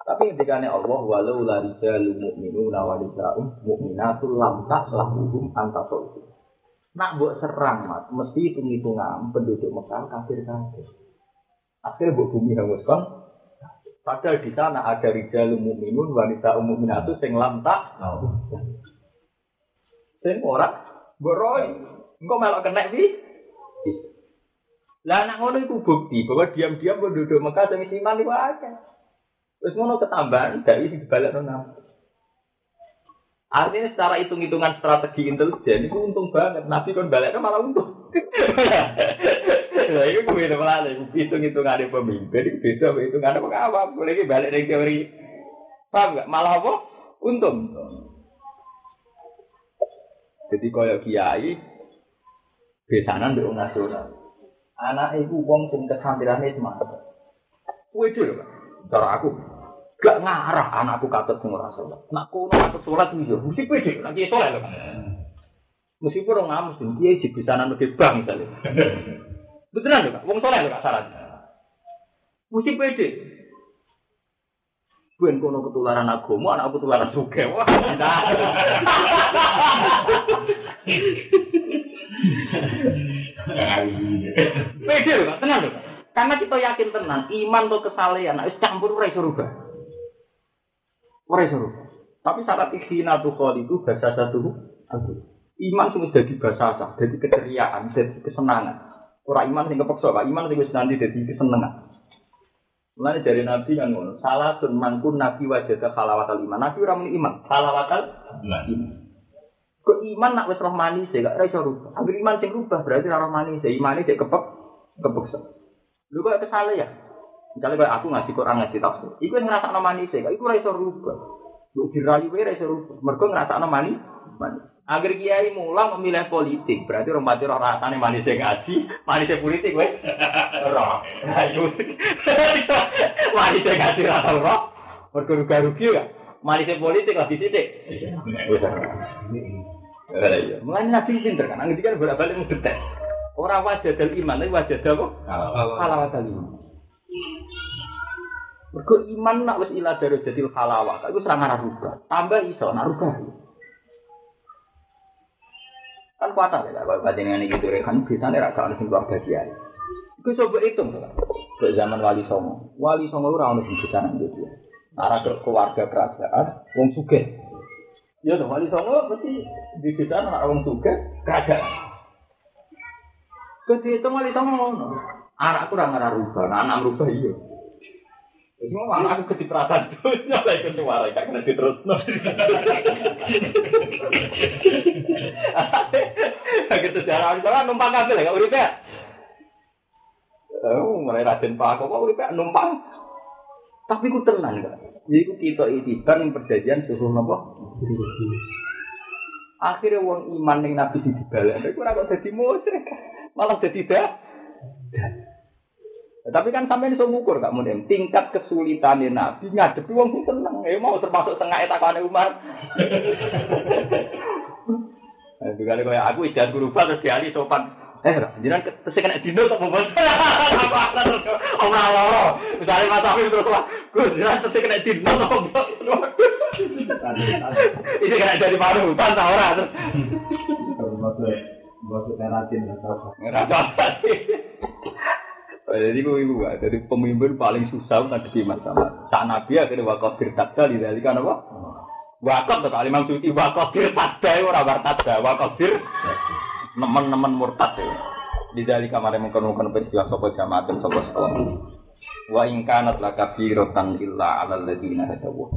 Tapi ketika Allah walau la rijalu mu'minuna wa rijalun mu'minatul lam ta'lamuhum antasul. Nak buat serang mas, mesti hitung-hitungan penduduk Mekah kafir kafir. Akhirnya buat bumi hangus kan. Padahal di sana ada rijalu mu'minun wanita mu'minatu sing lam tak. Sing ora boroi. Engkau melok kena bi. Lah anak ngono itu bukti bahwa diam-diam penduduk Mekah sing iman itu akeh. Terus ngono ketambahan dari dibalik nona. Artinya secara hitung-hitungan strategi intelijen itu untung banget. Nabi kan baliknya malah untung. Nah, itu beda malah hitung-hitungan ada pemimpin itu beda hitungan ada pengawal. Boleh balik dari teori. Paham nggak? Malah apa? Untung. Jadi kalau kiai besanan di nasional. Anak ibu wong sing kesantirane semangat. Dulu, cara aku gak ngarah anakku katut sing ora salat. Nak kono katut salat iki yo mesti pede lagi salat lho. Meskipun orang ngamus dia jibisanan lebih bang misalnya. Beneran lho kak, wong soleh lho kak syarat. Mesti pede. Kuen kono ketularan agama, anak ketularan suge. Wah, Pede lho kak, tenang lho. Karena kita yakin tenang, iman atau kesalehan, nah, campur ora iso rubah. Ora iso rubah. Tapi syarat ikhina tuh itu bahasa satu aku. Iman cuma jadi bahasa sah, jadi keceriaan, jadi kesenangan. Orang iman sing kepeksa, Pak. Iman sing wis nanti jadi kesenangan. Mulane dari Nabi kan ngono, salah sun mangkun Nabi wajah ke halawatal iman. Nabi ora muni iman, halawatal iman. Kok iman nak wis manis ya gak iso rubah. Agar iman sing rubah berarti ora manis, iman iki kepek kepeksa. Lu kok kesale ya? Misalnya kayak aku ngaji Quran ngaji tafsir, iku yang ngerasa manis ya, iku ora iso rubah. Lu dirayu wae ora iso rubah. Mergo ngerasa manis, manis. Agar kiai mulang memilih politik, berarti orang mati roh rasane manis ngaji, manis politik wes roh. Iku manis ngaji rasa roh. Mergo rugi ya. Manis politik lah di titik. Iya. Mulane nabi pinter kan, ngerti kan bolak-balik ngedetek. Ora wajah dal iman, tapi wajah apa? Halawah dal iman. Mergo iman nak wis ila darajatil halawah, iku serangan rubah. Tambah iso nak. Kan kuat ya, kalau batin ini gitu kan biasanya rasa ada keluarga kiai. Iku coba hitung. Ke zaman Wali Songo, Wali Songo ora ono sing besanan gitu ya. Arah ke keluarga kerajaan, wong sugih. Ya Wali Songo mesti di anak wong sugih kerajaan. Kehitung Wali Songo. Anakku ora ngarah rubah, anak rubah iya. Jadi mau aku kecipratan dunia lagi ke suara, gak kena diterus. Gitu sejarah orang numpang kabel ya, urip ya. Oh, mulai Raden Pak kok urip ya numpang. Tapi ku tenang gak. Jadi ku kita itibar yang perjanjian suruh nopo. Akhirnya wong iman yang Nabi di dibalik, ora kok jadi musyrik. Malah jadi dah. Ya, tapi kan sampai iso ngukur gak mungkin tingkat kesulitan Nabi ngadepi wong sing seneng. Ya mau termasuk setengah etakane Umar. Nah, itu kali kayak aku ijan guru terus diali sopan. Eh, jangan terus kena dino kok mau Ora loro. Misale Mas Afif terus wah, Gus, jangan terus kena dino kok Ini kena jadi malu, kan ta ora terus. Maksudnya ratin atau Ngerasa Jadi ibu, jadi pemimpin paling susah ngadepi masalah. Saat Nabi akhirnya wakaf firtada di dalam kan apa? Wakaf tuh kali Imam Suti wakaf firtada ora wartada wakaf fir nemen-nemen murtad ya. Di dalam kamar yang mengkonon peristiwa sopo jamaah dan sopo sekolah. Wa ingkanat laka firotan illa ala ladina hadawu.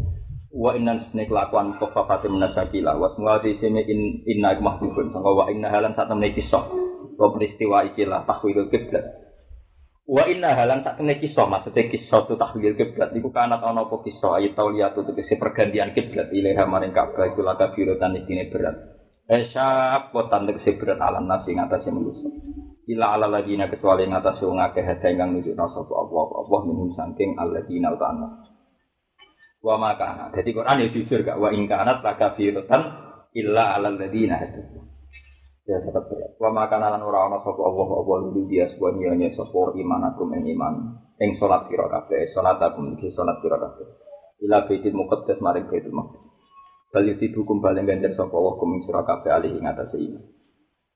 Wa innan sene kelakuan kofafati menasakila. Wa semua di sini in inna mahbubun. Sangka wa inna halan saat temen kisah. Wa peristiwa ikilah tahwilul kiblat. Wa inna halan tak kena kisah maksudnya kisah itu tahlil kiblat iku kanat ana apa kisah ayat tauliyatu tegese pergantian kiblat ilaha maring Ka'bah iku laka birotan isine berat. Esya kotan tegese berat alam nasi ngatasé manusia. Ila ala ladina kecuali ngatasé wong akeh hada ingkang nunjukna sapa Allah Allah minum saking alladina utana. Wa makana. Jadi Quran ya jujur gak wa ingkanat laka birotan illa ala ladina hada. Ya tetap berat. Wa makanan lan ora ana sapa Allah apa dia sebuah nyonya sapa iman aku ing iman ing salat kira kabeh salat aku iki salat kira kabeh. Ila baitul muqaddas maring baitul maqdis. Bali dihukum balen ganjar sapa Allah kum sira kabeh alih ing atase iman.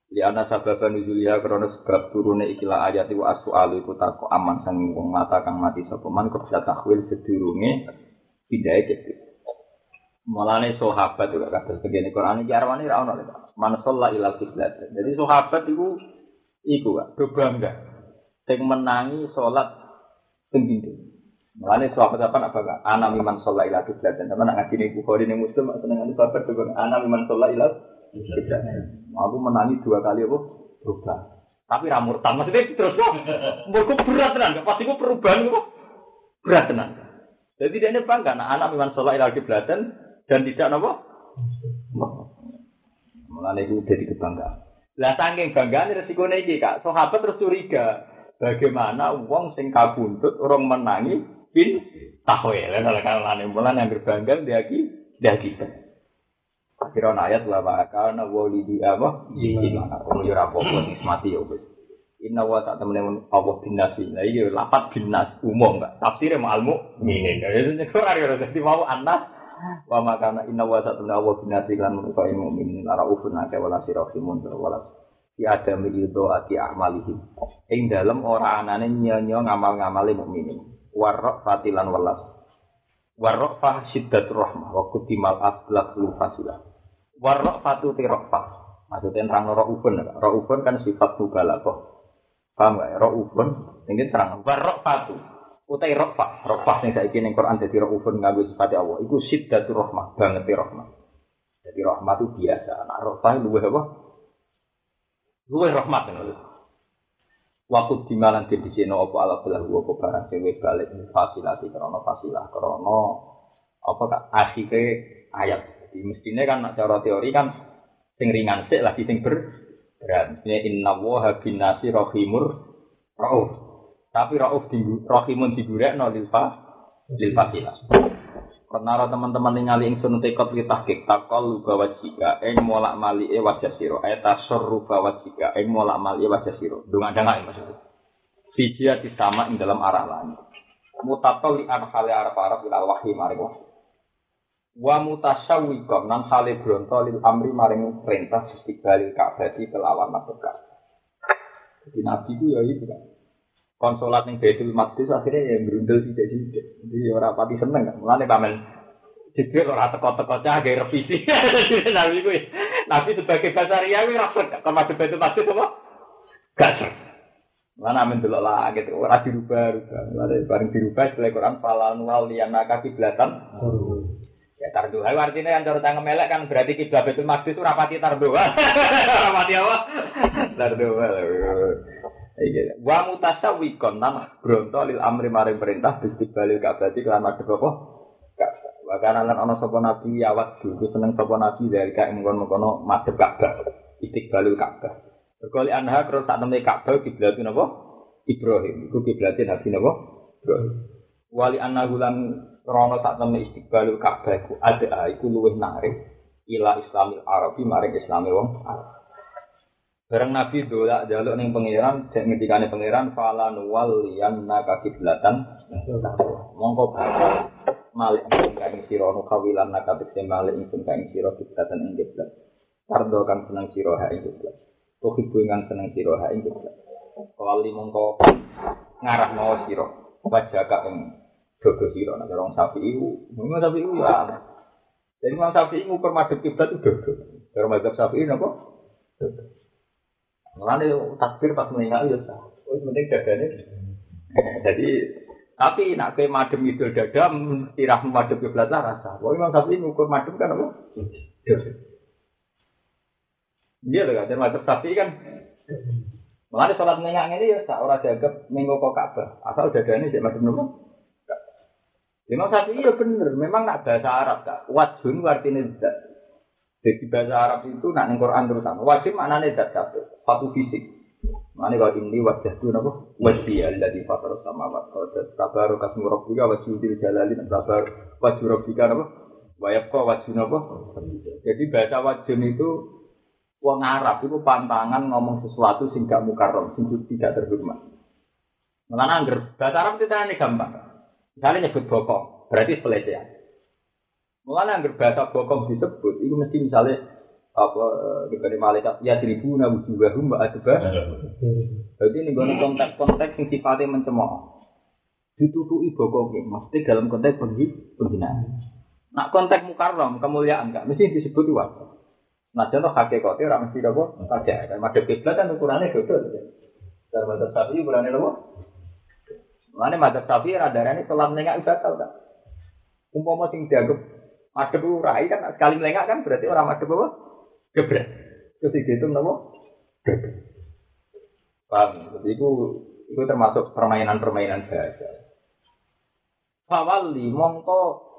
Li ana sababa nuzuliha krana sebab turune ikilah ayat wa as'alu iku tako aman sang mata kang mati sapa man kebisa takwil sedurunge pindahe gitu. Mulane sahabat juga kados begini Quran iki arwane ra ono lho. Man shalla kiblat. Jadi sahabat iku iku Kak, do bangga. Sing menangi salat sing pintu. Mulane sahabat apa apa Kak? Ana miman shalla kiblat. Dan teman ngaji ning Bukhari ning Muslim senengane sahabat juga ana miman shalla ila kiblat. Aku menangi dua kali apa? Berubah. Tapi ra murtad. Maksudnya terus kok mbok berat tenan. Pasti ku perubahan kok berat tenan. Jadi dia ini bangga, nah anak miman sholat ila kiblatan dan tidak apa? Mulane itu jadi kebanggaan. Lah saking banggaan resiko iki kak, sahabat terus curiga. Bagaimana wong sing kabuntut orang menangi bin takwil. Lah kalau lane mulan yang berbangga dia ki dia kita. Akhirnya ayat lah karena wali di apa? Gimana? Orang yo rapopo nismati ya wis. Inna wa tak temen Allah bin nasi. Nah iya lapat bin nas umum enggak. Tafsirnya ma'almu minin. Jadi ora ora dadi mau anas wa makana inna wa tak temen Allah bin nasi lan menika ilmu minin lara ufun ake wala sirahimun wala di adam itu ati amalihim. Ing dalem ora anane nyanyo ngamal-ngamale mukminin. Warok fatilan welas. Warok fah syiddatur rahmah wa kutimal ablaq lu fasilah. Warok fatu tirofah. Maksudnya terang ro'ufun. Ro'ufun kan sifat mubalaghah. Paham gak? Ra'ufun, ini terang. Warok fatu. Utai rokfa. Rokfa yang saya ingin Quran jadi ra'ufun nganggu sifat Allah. Itu siddatul rahmah. Banget rahmah. Jadi rahmat itu biasa. Nah, rofa itu luwih apa? Luwih rahmat ngono. Waktu di malam di sini apa ala belah gua apa barang wis balik fasilasi karena fasilah karena apa kak akhirnya ayat. Jadi mestinya kan cara teori kan sing ringan sik lagi sing ber berat. Mestinya inna wa binasi rahimur rauf. Tapi rauf di rahimun digurekno lil fa lil fasilah. Pernah teman-teman yang nyali ingsun tekot li tahqiq takol bawa jika ing molak mali e wajah siro. Ayat tasarru bawa jika ing molak mali e wajah siro. Ada nggak maksudnya Fijia sama ing dalam arah lain mutatol li an hale arah arah ilal wahyi maring wahyi. Wa mutasawwiqam nan hale bronto lil amri maring perintah istiqbalil ka'bati kelawan masuk jadi nabi itu ya itu kan konsolat yang Baitul Maqdis akhirnya yang berundel tidak tidak. Jadi orang pati seneng kan. Mulane pamen Jibril ora teko-teko cah revisi. Nabi kuwi. Nabi sebagai basaria kuwi ra sek kan madhep Baitul Maqdis apa? Gak sek. Mana amin delok lah gitu, ora dirubah-rubah. Mulane bareng dirubah setelah Quran falan wal liyanaka kiblatan. Ya tarduha artinya kan cara tangan melek kan berarti kiblat Baitul Maqdis itu rapati tarduha. rapati apa? Tarduha. Iya. Wa mutasawwikon nama bronto lil amri maring perintah istiqbalil Ka'bati kelan madhep apa? Ka'bah. Wa kana lan ana sapa nabi ya waktu seneng sapa nabi dari kae mengkon-mengkono madhep Ka'bah. Istiqbalul Ka'bah. Berkali anha terus sak temne Ka'bah kiblatin apa? Ibrahim. Iku nabi napa? Ibrahim. Wali anna gulan krono sak temne istiqbalul Ka'bah iku ada iku luwih narik ila Islamil Arabi maring Islami wong Arab. Bareng Nabi dolak jaluk ning pangeran, cek ngendikane pangeran fala nuwalliyan naka kiblatan. Mongko bakal malik ing sira ono kawilan naka tekse malik ing ing sira kiblatan ing kiblat. Pardo kang seneng sira ha ing kiblat. Tuhibu kang seneng sira ha ing kiblat. Wali mongko ngarah mau sira. Wajah ka ing dodo sira nek wong sapi iku. Wong sapi iku ya. Jadi wong sapi iku ngukur madhep kiblat itu dodo. Sapi napa? Dodo. Mulane takbir pas meninggal ya sah. Wis penting dadane. Jadi tapi nak ke madem itu dada istirah madem ke belakang rasa. Wah memang tapi ngukur madem kan apa? Iya loh kan, madem sapi kan. Mulane sholat menengah ini ya sah. Orang dianggap minggu kok Ka'bah. Asal dadane cek madem nopo. Imam Syafi'i ya bener, memang nak bahasa Arab kak. Wajun artinya zat. Jadi bahasa Arab itu nak Quran terutama wajib maknane zat kabeh, satu fisik. Mane kalau ini wajah itu napa? Wajhi alladzi fatara samawati wal ardi. Tabaru kasmu rabbika wajhul jalali dan tabar wajhu rabbika napa? Wa yabqa wajhu napa? Jadi bahasa wajh itu wong Arab itu pantangan ngomong sesuatu sing gak mukarram, sing tidak terhormat. Mulane angger bahasa Arab itu gampang. Misalnya nyebut bokong, berarti pelecehan. Mulane anggar bahasa bokong disebut, itu mesti misalnya apa diberi malaikat ya seribu nabu juga mbak adba. Jadi ini gue konteks-konteks yang sifatnya mencemooh. Ditutupi bokong mesti dalam konteks pergi penghinaan. Nak konteks mukarram kemuliaan kan mesti disebut wajar. Nah contoh hakikatnya orang mesti apa saja. Kan madhep kiblat kan ukurannya dodol. Dari madhep sapi ukurannya apa? Mana madhep sapi radarnya selam nengak batal kan. Umpama sing dianggap Madep rai kan sekali melengak kan berarti orang madep apa? Gebret. Terus itu nama. Paham? Jadi itu itu termasuk permainan-permainan bahasa. Fawali mongko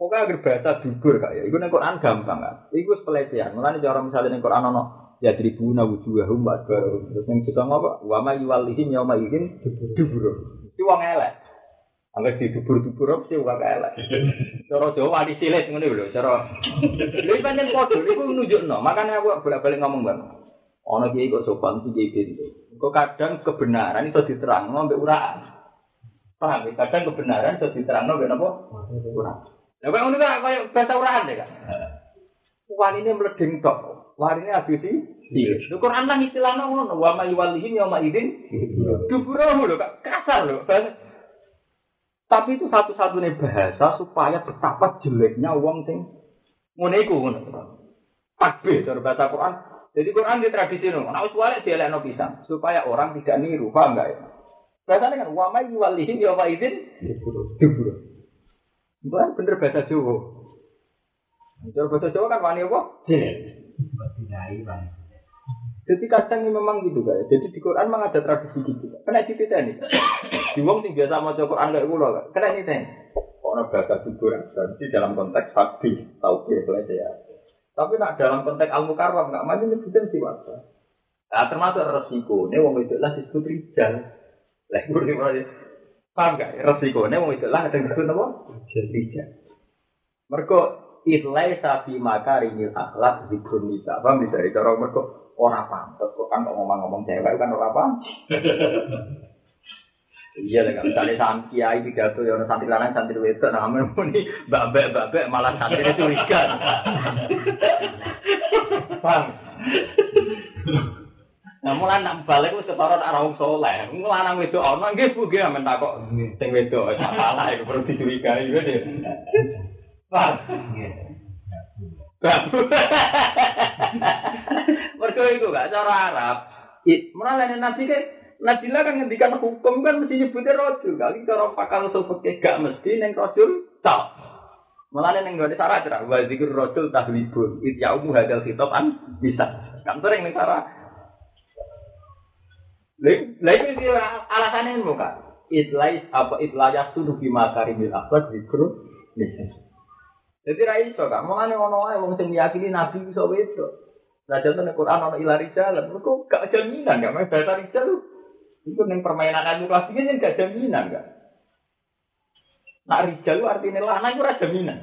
Pokoknya agar bahasa dubur kak ya. Itu neng Quran gampang kan. Itu pelecehan. Mulanya cara misalnya neng Quran ono ya tribuna wujuhahum baru. Terus yang bisa ngapa? Wama yuwalihim yauma izin dubur. Itu wong elek. Angger di dubur-dubur mesti ora elek. Cara Jawa wali silit ngene lho, cara. Lha pancen padha niku nunjukno. Makane aku bolak-balik ngomong Bang. Ana kiai kok sopan iki pintu. Kok kadang kebenaran itu diterangno mbek uraan. Paham ya? Kadang kebenaran itu diterangno mbek napa? Uraan. Lah kok ngono kan kaya bahasa uraan ya, Kak. Wanine mledeng tok. Warine abisi Iya. Quran nang istilahnya ngono, wa ma yuwallihim yauma idzin duburahu lho, Kak. Kasar lho. Tapi itu satu-satunya bahasa supaya betapa jeleknya wong sing ngono iku ngono. Takbir cara bahasa Quran. Jadi Quran di tradisi ngono. Nek wis wale dielekno pisan supaya orang tidak niru, paham enggak ya? Bahasanya kan wa may yuwallihim yauma idzin duburahu. Bukan bener bahasa Jawa. Cara bahasa Jawa kan wani apa? Dinai bang. Jadi kadang ini memang gitu kan. Jadi di Quran memang ada tradisi gitu. Kena di kita nih. Di wong sing biasa maca Quran kayak kula kan. Kena ini teh. Orang bahasa kubur tradisi dalam konteks fakti, tauhid ya. Tapi nak dalam konteks al mukarram nggak maju nyebutin si wasa. Nah, termasuk resiko. Ini wong itu lah disebut rijal. Lah gue nih Paham gak? Resiko ini wong itu lah ada disebut apa? Rijal. Mereka itlai sapi makarimil akhlak zikrun nisa. Paham bisa? Cara mereka ora pantes kok kan ngomong-ngomong cewek kan ora apa. Iya lah, misalnya sam kiai pidato ya santri lanang santri wedok amen muni babek babek malah santri itu curiga. Paham? Nah, mulai nak balik wis ketara nak rawung soleh. Wong lanang wedok ana nggih Bu nggih amen takok sing wedok ora salah iku perlu dicurigai yo. Paham? Mergo iku gak cara Arab. Mulai nabi kan lah kan ngendikan hukum kan mesti nyebutnya rojul. Kali cara pakal sopeke gak mesti neng rojul tak. Malah neng gak ada syarat cerah. Wa zikir rojul tahlibun. It yaumu hadal kitab an bisa. Kan sering neng cara. Lagi itu alasannya muka. Itlais apa itlayas tuh bima karimil akhlak zikru. Jadi ra iso kak, mulane ono wae wong sing meyakini nabi iso wedok. Nah contoh ning Quran ono ilari jalan, mergo gak jaminan gak main bahasa rijal lu. Itu ning permainan anu klasik ini gak jaminan gak. Nak rijal lu artinya lanang itu ra jaminan.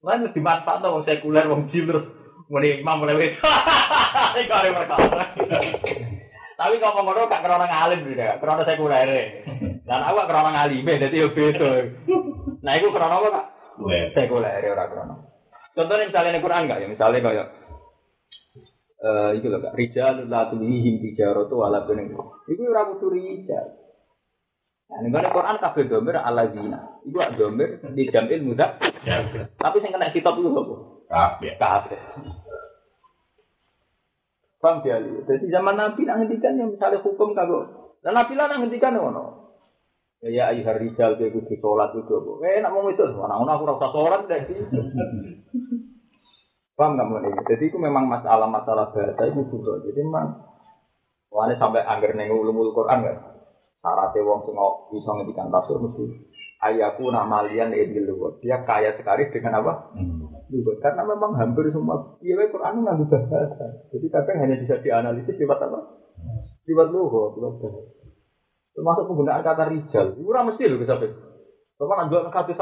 Lan lebih manfaat wong sekuler wong jil terus muni imam mulai wedok. Iku arep perkara. Tapi kalau ngomong gak kerana ngalim juga, kerana sekuler. Dan aku gak kerana ngalim, jadi yo beda. Nah itu kerana apa kak? sekuler ora krono. Contohnya misalnya Quran enggak ya, misalnya kayak eh itu loh kak, rijal la tulihim tijaratu wala kuning. Iku ora kudu rijal. Nah, ning Quran kabeh domir alazina. Iku ak domir di jamil muda. Tapi sing kena kitab itu apa? Kabeh. Kabeh. Paham dia Jadi zaman Nabi nak ngendikan yang misalnya hukum kagok. Dan Nabi lah nak ngendikan ngono. Ya ayuhar rijal ke kudu sholat kudu apa? Eh nak mau itu, anak-anak aku rasa sholat deh. Paham mau ini? Jadi itu memang masalah-masalah bahasa itu juga. Jadi memang, wani sampai angger neng ulumul Quran kan. Syaratnya wong sing bisa ngendikan tafsir mesti ayahku nama lian edil. Dia kaya sekali dengan apa? Luwat. Karena memang hampir semua iya Quran nggak bahasa. Jadi kadang hanya bisa dianalisis lewat apa? Lewat luwat, lewat bahasa. Termasuk penggunaan kata rijal. Itu ora mesti loh sampai. Bapak nak jual hadis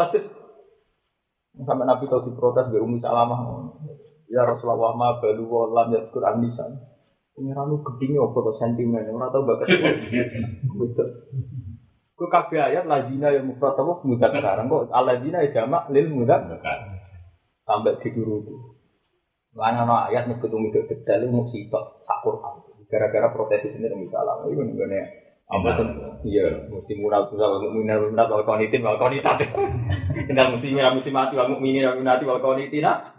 sampai Nabi tahu diprotes dari Umi Salamah. Ya Rasulullah ma balu wa lam yadkur anisan. Pengiran lu gedingnya apa tuh sentimen. Orang tahu bakat. Betul. Kau kabeh ayat lazina yang mufrad apa mudah sekarang kok aladina ya jamak lil mudah sampai di guru itu. Lain ana ayat nyebut umi detail mu sitok sak Quran. Gara-gara protes ini Umi Salamah. Itu nih apa? Iya, mesti mural tuh sama mukminin minat wal konitin wal konitat. Tinggal mesti minat mesti mati wal mukminin wal minati wal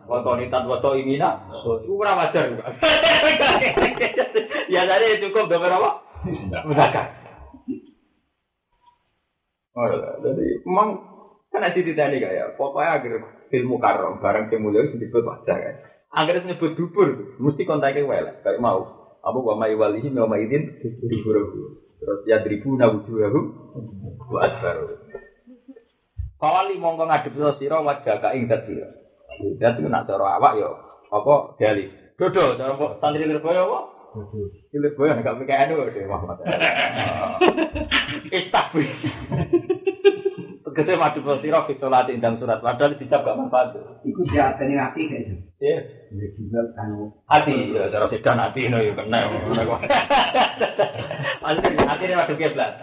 wal konitat wal toimina. Itu kurang wajar. Ya tadi cukup gambar apa? Mudakan. Oh, jadi memang kan ada cerita ini kayak pokoknya agar ilmu karom barang yang itu disebut wajar kan. Agar nyebut dubur mesti kontaknya welek kayak mau. Abu wa mai walihi wa maidin diburu Terus ya dribu nawujuhum wa adbaru. Kali mongko ngadep sira wajah ka ing dadi. Dadi nak cara awak yo apa dali. Dodo cara santri Lirboyo apa? Lirboyo nek mikir anu deh Muhammad. Istakbir. Tegese madu sira fitolat indang surat padahal dicap gak manfaat. Iku diarteni ati kayak gitu. Iya. Ya kan Hati, ya cara sedan hati no yo kena. Hati ini waduh keblat.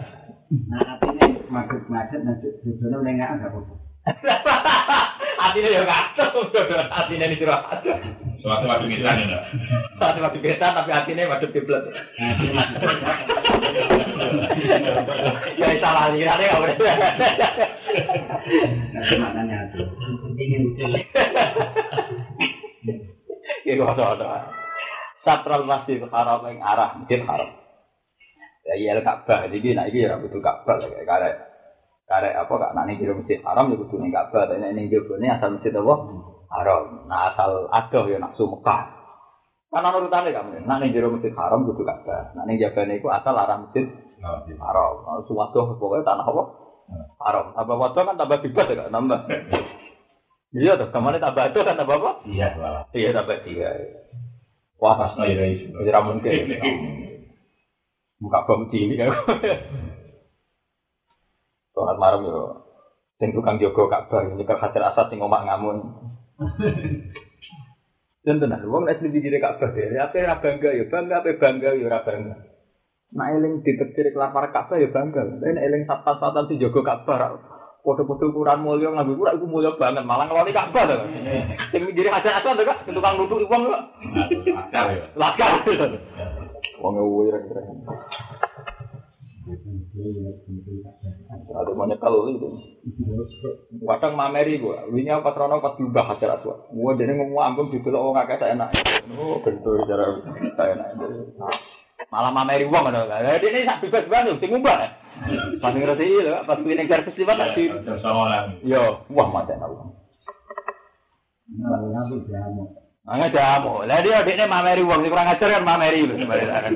Nah, artinya madut-madut, madut dodono nengak enggak apa-apa. Hati ini yo kacau, hati ini curhat. Suatu waktu kita nih, no. Satu waktu kita tapi hati ini waduh maksudnya Ya salah lihat ya boleh. nah, maknanya itu. Ingin Ya kok ada. Satral masjid haram yang arah masjid haram. Ya iya Ka'bah jadi nah iki ya betul Ka'bah lah kayak karek karek apa kak nani kira masjid haram ya kudu ning Ka'bah dan ning jebone asal masjid apa Haram. Nah asal adoh ya nafsu Mekah. Kan ana urutane kan. Nak ning jero masjid haram kudu Ka'bah. Nak ning jabane iku asal larang masjid haram. Nah, Suwadoh pokoknya tanah apa? Haram. Tambah wadoh kan tambah bebas ya tambah. Iya tuh, ke mana tambah itu kan tambah apa? Iya. Iya tambah tiga. Wah, Pas no ira iso. tidak mungkin. Buka bom cilik ya. Sholat malam yo. Sing tukang jogo Ka'bah ini Hajar Asad sing omak ngamun. Dan tenan, wong nek di diri Ka'bah dhewe, ape ora bangga ya bangga, ape bangga ya ora bangga. Nah eling ditetir kelapar Ka'bah ya bangga. Nek eling satan-satan si jogo Ka'bah ra Foto-foto ukuran mulia ngambil kurang itu mulia banget, malah ngeloni Ka'bah to. Sing diri Hajar Asad to kak, tukang nutuk wong kok. Akal ya. Lakar. Wong wireng-wireng. Ada banyak kalau itu. Kadang mameri gua, wingi apa trono pas diubah hasil aswa. Gua jadi ngomong ampun di dulu orang kakek saya enak. Oh, bentuk cara saya enak. Malah mameri uang ada. Jadi ini sak bebas banget, sing ngubah. Pas ngerti lho, pas kuwi ning servis liwat tak di. Terus sama lah. Yo, wah mate uang. Ngaku jamu. Angga jamu. Lah dia dekne mameri uang, sing kurang ajar kan mameri lho sebenarnya.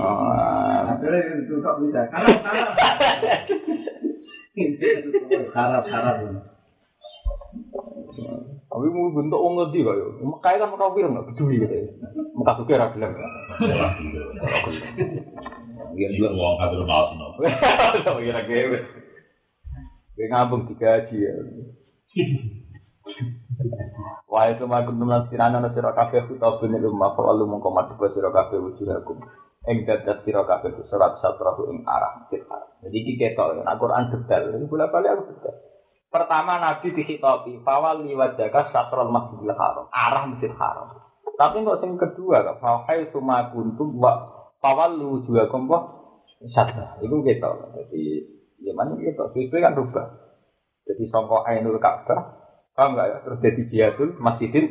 Oh. Akhirnya itu kok bisa. Kalau kalau harap harap. Tapi mau bentuk wong ngerti kok yo. Mekah kan ora pirang enggak peduli gitu. Mekah suke ora gelem. Iya, iya, uang kabel mau no. Kira kira. Kayak ngabung digaji ya. Wah itu mah kuntum nasirana na sira kabeh utawa bene rumah fa walu mongko mati ba sira kabeh wujuhakum. Ing dadat sira kabeh surat satrahu ing arah masjid. Jadi iki ketok nek Quran detail, ini bola-balik aku detail. Pertama Nabi dihitopi, fawal liwajaka satrul masjidil haram, arah masjid haram. Tapi kok sing kedua, kok fawai suma kuntum wa lu juga kompo satra. Itu gitu. Jadi ya gitu. Sesuai kan rubah. Jadi songko ainul ka'bah, paham nggak ya? Terus jadi jihadul masjidil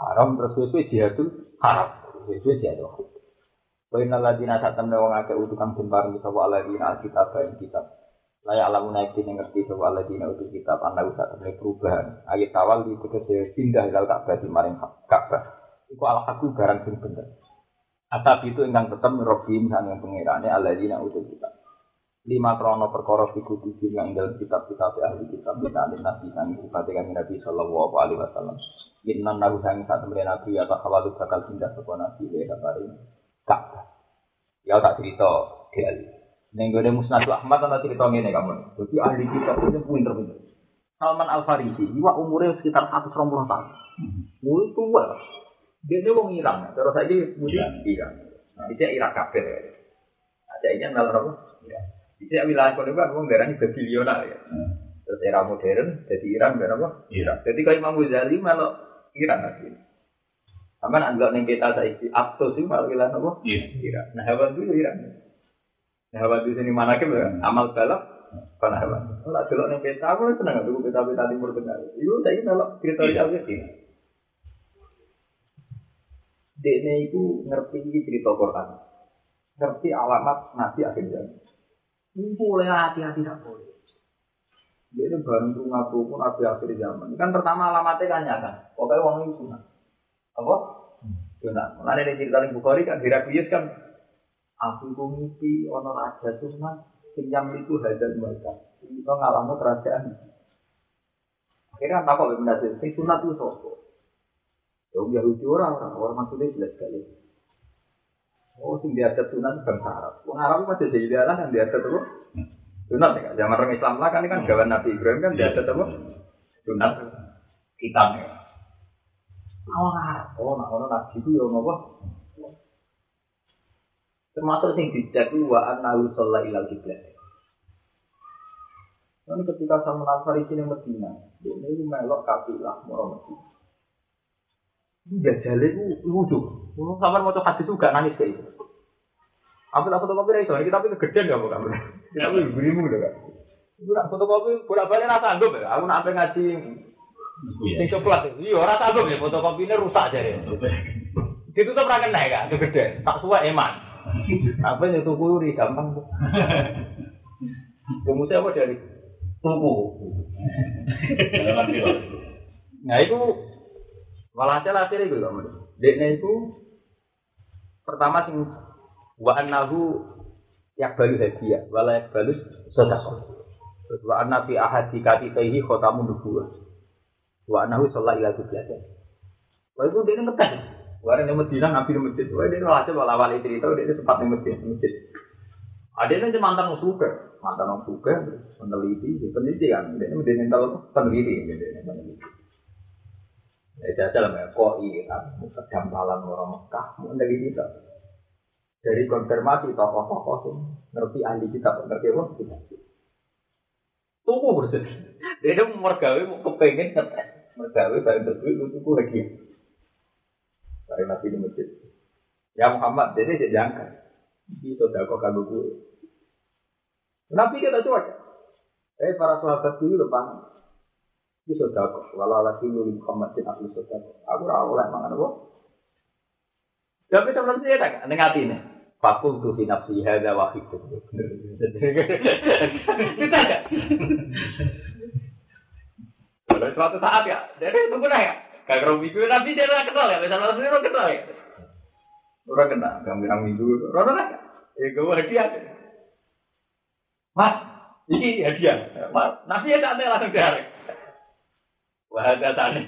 haram, terus sesuai jihadul haram, sesuai jihadul haram. Wa ladina satam wong akeh utukang den paring sapa aladina kitab ing kitab. Laya alamu naik ini ngerti sapa aladina utuk kitab ana usah temne perubahan. Ayat awal di tegese pindah ilal Ka'bah di maring Ka'bah. Iku al haqqu barang sing bener. Atap itu ingkang tetep merobim sang yang pengirane aladina utuk kitab. Lima krono perkara fiku tujuh yang dalam kitab-kitab ahli kitab kita ada nabi sang sifat dengan nabi sallallahu alaihi wasallam. Inna nabi sang saat nabi atau kawalu bakal pindah ke nabi ya kabarin. Ka'bah. Ya tak cerita Delhi. Neng gue Musnad Ahmad ana cerita ngene kamu. Jadi ahli kitab itu pinter pinter. Salman Al Farisi, iwa umurnya sekitar 120 tahun. Mulai tua. Dia ini wong Iran. Terus saya mudi Iran. Nah, dia Irak kafir. Ada ini dalam apa? Iran. Dia wilayah kono kan wong darani babilionar ya. Terus era modern jadi Iran dan apa? Iya. Jadi kalau Imam Ghazali malah Iran lagi. Sama nak nggak neng kita saiki Aptos itu malah wilayah apa? Iya. Iran. Nah hewan dulu Iran. Nah hewan di sini mana kan amal balap karena hewan. Kalau delok neng peta aku seneng aku peta peta timur tengah. Itu saya kalau itu sih. Dekne itu ngerti cerita Quran, ngerti alamat Nabi akhir zaman. Ini boleh hati-hati tak boleh. Dia ini bareng rumah pun Nabi akhir zaman. Kan pertama alamatnya kan nyata. Pokoknya uang itu sunat. Apa? Sunat. Mulai dari cerita di Bukhari kan Heraklius kan aku itu mimpi ono raja sunat pinjam itu hajar mereka. Itu ngalamu kerajaan. Akhirnya tak kok benar sih sunat itu sopo. Ya orang orang orang maksudnya jelas sekali. Oh, sing diadat sunat bangsa Arab. Wong Arab masih jadi daerah yang diadat apa? Sunat ya. Zaman orang Islam lah kan ini kan gawan Nabi Ibrahim kan diadat apa? Sunat kitab ya. Awang Arab. Oh, nah orang Nabi itu ya apa? Termasuk sing dijak wa annahu sholla ilal kiblat. Lalu ketika Salman Al Farisi yang Medina, dia ini melok kafilah mau Medina. Jajale itu lucu. Sampai mau hadis itu gak nangis kayak itu. Aku fotokopi dari soalnya kita tapi kegedean gak kamu. Kita tapi berimu gitu kan. Aku nak fotokopi bolak balik rasa sanggup ya. Aku nak apa ngaji sing coklat. Iya rasa sanggup ya fotokopi ini rusak aja ya. Itu tuh pernah kena ya kegedean. Tak suwe eman. Apa yang tuku uri gampang tuh. Kamu siapa dari tuku? Nah itu walhasil akhirnya itu kamu. Dekne itu pertama sing wa annahu yakbalu hadiah wala yakbalu sedekah. Wa anna fi ahadi katifaihi khatamun nubuwah. Wa annahu shalla ila qiblatin. Wah itu dia ngetes. Warna yang Medina nabi di masjid. Wah dia walhasil wala wali cerita dia sempat di masjid. masjid. Ada yang mantan orang suka, mantan suka, peneliti, peneliti kan. Dia ini mental peneliti, peneliti. Ya jajal lah, kok iya, sedang malam orang Mekah, meneliti kita. Dari konfirmasi tokoh-tokoh sih, ngerti ahli kita, ngerti apa kita. Tunggu bersih. Dia itu mergawe mau kepengen ngetes. Mergawe bareng berdua itu tuku lagi. Bareng nabi di masjid. Ya Muhammad, dia tidak diangkat. Ini sodako kagak gue. Nabi kita cuek. Eh para sahabat dulu depan. Ini sodako. Walau lagi lu Muhammad bin Abdul sodako. Aku rawol oleh mangan apa? Tapi sebenarnya saya tak neng hati ini. Fakul tuh nafsi hadza wahid. Kita ada. Pada suatu saat ya, jadi tunggu ya. Kagak minggu nabi dia orang kenal ya, misalnya nabi orang kenal ya. Orang kenal, gambar minggu, orang kenal. Ya gue hadiah. Mas, ini hadiah. Mas, nabi ya tak ada langsung direct. Wah, ada tani.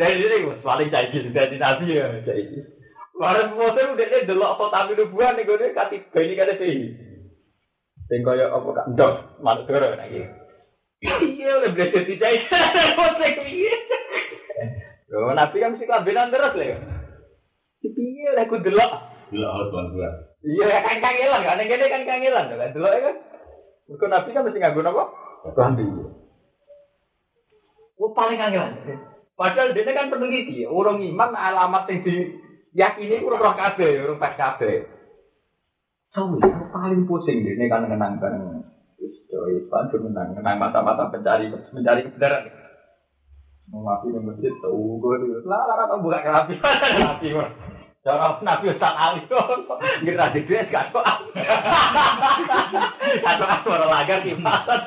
Dari sini gue paling cair dari nabi ya, cair. Barang foto udah deh delok foto tapi nubuan nih gue kati gini kata sih. Sing kaya apa kak ndok manut doro lagi. Iya udah belajar tidak foto piye. Yo nabi kan mesti kabenan terus lah. Piye lah aku delok. Harus tuan gua. Iya kan kangelan kan ngene kan kangelan kan delok kan. Mergo nabi kan mesti nganggo apa? Klambi. Oh paling kangelan. Padahal dia kan peneliti, orang iman alamat yang di yakini itu roh kabeh, orang pas kabeh. Tahu yang paling pusing ini kan menangkan Istri itu menang, menang mata-mata pencari mencari kebenaran. Mengaku yang masjid tahu gue dia, lah lah lah buka kerapi, kerapi. Cara nabi Ustaz Ali, ngira di duit gak kok. Atau orang lagar kipasan,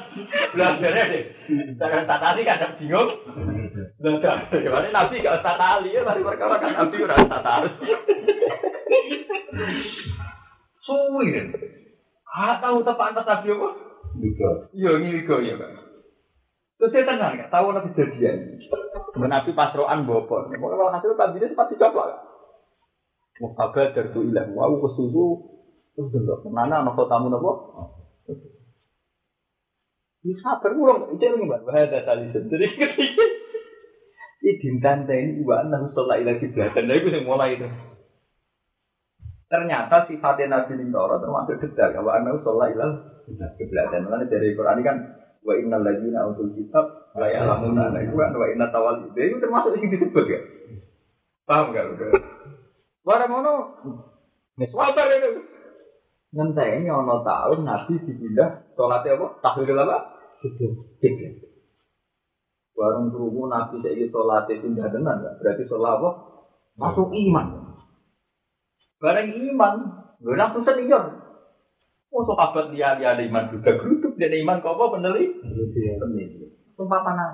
belajarnya deh. Cara Ustaz Ali kadang bingung. Belajar, gimana nabi gak Ustaz Ali ya, mari perkara kan nabi udah Ustaz Ali. Suwi deh. Ah, tahu tepat atas nabi apa? Iya, ini wigo ya, Pak. Terus saya tenang, tahu nabi jadian. Menapi pasroan bopor. Pokoknya kalau hasil tadi dia sempat dicoba. Mau kabar dari tu ilang, mau kesusu, terus dulu. Mana anak tamu nopo? Ini sabar. Itu yang mbak. Bahaya tali sendiri. Ini dintan ini wa annahu sholat ila kiblatan. Nah, itu yang mulai itu. Ternyata sifatnya Nabi Lintoro termasuk detail. Wa annahu sholat ila kiblatan. Makanya dari Quran ini kan wa innal ladzina utul kitab la ya'lamuna nah itu kan wa inna tawal itu termasuk yang disebut ya. Paham udah? Barang ngono. Nek sabar itu. Ngenteni ana tahun Nabi dipindah salatnya apa? Tahwil apa? Kiblat. Barang kerungu Nabi saiki salatnya pindah tenan? Berarti salat apa? Masuk iman. Barang iman, lho langsung senior. Oh, sahabat dia dia ada iman juga geruduk dia ada iman kok apa peneliti? Peneliti. Sumpah mana?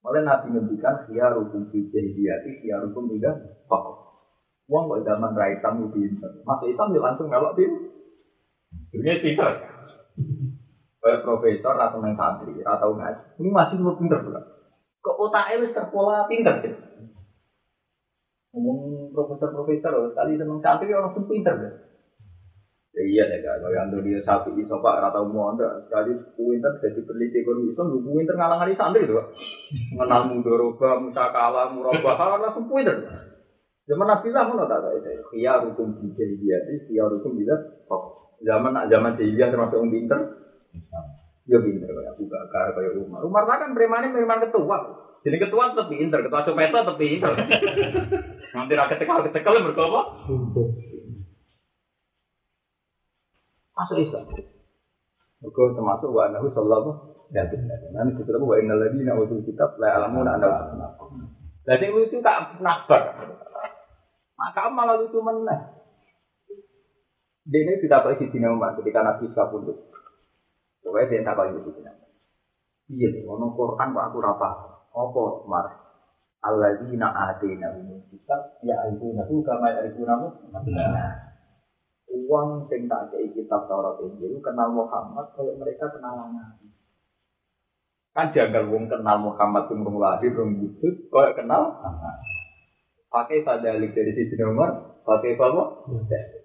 Malah Nabi ngendikan dia rukun fi jahiliyati, dia rukun tidak pokok. Wong kok zaman ra hitam itu pinter. Masuk hitam dia langsung melok pin. Dunia pinter. Kayak profesor atau main santri atau ngaji. Ini masih lebih pinter pula. Kok otaknya wis terpola pinter sih. Ngomong profesor-profesor, kali seneng santri orang pun pinter deh. Ya iya deh kak, kalau yang dia sapi di sopak rata umum anda sekali pinter jadi peneliti ekonomi Islam, lu pinter ngalang santri tuh, mengenal mudoroba, musakala, murabah, langsung pinter. Zaman Nabi lah tak ada Khiyar hukum di jahiliyah, khiyar hukum kok zaman zaman jahiliyah termasuk orang pinter, ya pinter kayak Abu Bakar, kayak Umar. Umar kan preman preman ketua, jadi ketua tetap pinter, ketua copet tetap pinter. Nanti rakyat tekal tekal berkapa? Masuk Islam. Mereka termasuk wa anahu sallallahu alaihi wasallam. Nanti kita tahu wa innal ladina utul kitab la ya'lamuna anna Jadi lucu tak nakbar. Maka malah lucu. Dia ini tidak pakai Sidina Umar ketika Nabi Isa punduk. Pokoknya dia tak pakai Sidina Iya, ono Quran kok aku rapa. Apa, Mar? Alladzina atina minum kitab ya aibunahu kama ya aibunahu. Nah, uang sing tak kei kitab Taurat Injil kenal Muhammad kalau mereka kenal Nabi. Kan jagal wong kenal Muhammad sing lahir rong wujud, kaya kenal pakai sadalik dari sisi nomor, pakai apa?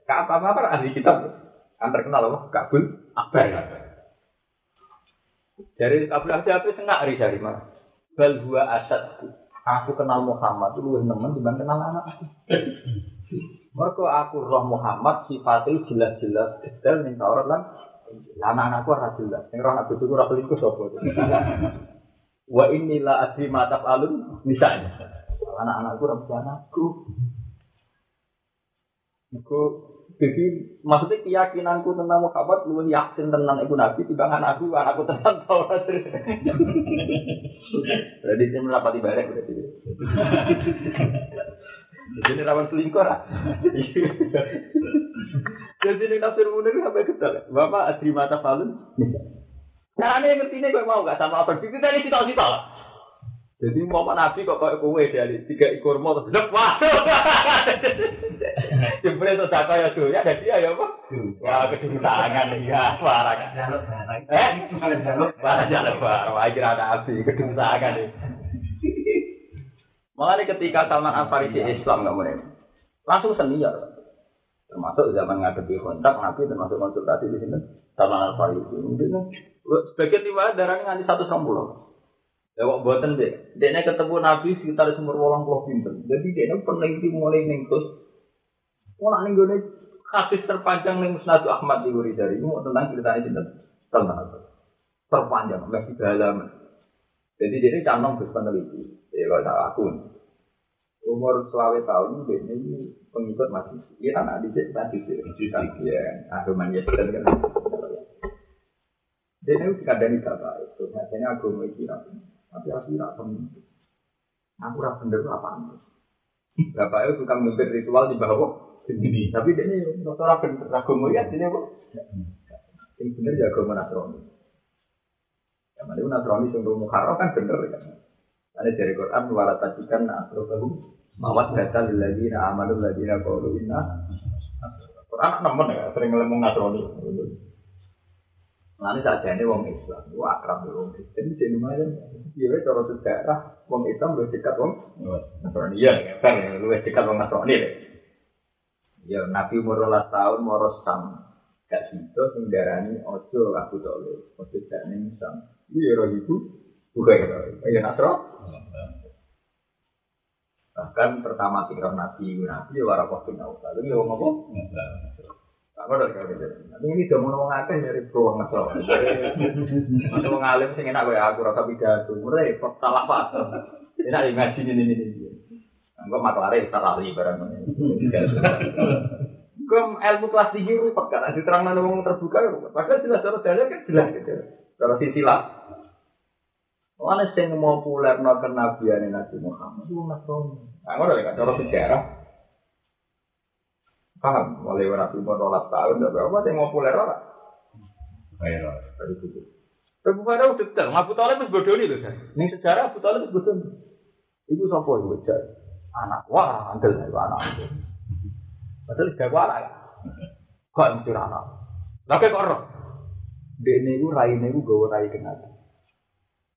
Kak apa apa ahli kitab kan terkenal apa? Kabul Akbar. Dari Kabul Akbar itu sengak dari dari mana? Bal huwa asad. Aku kenal Muhammad itu lebih nemen dibanding kenal anak. Mereka aku roh Muhammad sifatnya jelas-jelas detail ning Taurat lan anak-anakku ora jelas. Sing roh aku itu ora selingkuh sapa. Wa inilah asli mata alun misalnya. Anak-anakku bisa anakku. Iku jadi maksudnya keyakinanku tentang Muhammad lu yakin tentang ibu Nabi timbang anakku anakku tentang Taurat. Jadi saya melapati barek berarti. Jadi ini rawan selingkuh lah. Jadi ini tafsir munir sampai ketal. Bapak adri mata falun. Nah, ini ngerti ini kok mau gak sama apa? Itu tadi cita-cita lah. Jadi mau nabi kok kayak kowe dari tiga ekor mau terus wah. Jebule itu data ya tuh ya ada dia ya apa? Wah kedua tangan ya kan. Eh, parah jalan. Wah kira ada api kedua tangan. Makanya ketika Salman Al Farisi Islam nggak mulai, langsung senior. Termasuk zaman ngadepi kontak, Nabi termasuk konsultasi di sini. Salman Al Farisi mungkin sebagian tiba darahnya nganti satu pulau. Ya kok buatan deh, dia ketemu Nabi sekitar sumber walang pulau pinter. Jadi dia peneliti mulai nengkus. Mulai nenggus hadis terpanjang nih Musnadu Ahmad di dari itu tentang ceritanya cinta tentang terpanjang, masih dalam. Jadi dia canong terus peneliti. Ya kalau aku umur selawe tahun ini pengikut masih iya kan adik sih masih sih ya. Agama Yesus kan? Dia itu kadang tidak baik itu biasanya agama itu tapi aku tidak pemimpin aku rasa bener apa Bapak itu tukang mimpin ritual di bawah. Sendiri tapi dia ini orang bener. Agama ya ini kok. Yang bener ya agama Nasrani. Yang mana Nasrani yang Muharram kan bener kan ada dari Quran wala tajikan asrofahu mawat data lilladina amanu ladina qaulu inna Quran nemen ya sering ngomong nasrani. Nanti saja ini wong Islam, wah akrab wong Kristen, jadi lumayan. Iya, cara sejarah wong Islam lebih dekat wong Nasrani. Iya, kan lebih dekat wong Nasrani. Ya Nabi umur rolas tahun moros sam gak situ singgarani ojo aku tole, ojo gak ning sam. Iya roh ibu, bukan ya, ya Nasro. Bahkan pertama kira Nabi, Nabi ya warakoh bin Naufal. Ini ngomong apa? Kalau gitu. Tapi ini udah mau ngakeh dari peluang ngesel. Mau ngalim sing enak gue aku rasa pidato. Mulai salah pak. Enak yang ngaji ini ini ini. Enggak maklare salah lari barang ini. Gue ilmu kelas tinggi rupak kan. Diterang mana ngomong terbuka. Padahal jelas cara dalil kan jelas gitu. Cara sisilah. Mana sing mau populer no kenabian Nabi Muhammad itu Nasrani. Nah, ngono kan cara sejarah. Paham? Mulai Nabi Muhammad tahun, dan berapa yang mau populer ora? Ayo. Dari situ. Tapi pada udah detail, Abu Talib itu bodoh nih kan. Ini sejarah Abu Talib itu bodoh. Ibu siapa itu bocah? Anak, wah, andel itu anak. Padahal gak anak ya. Kok mesti anak. Lah kok ora? Dek niku raine niku gawe rai kenal.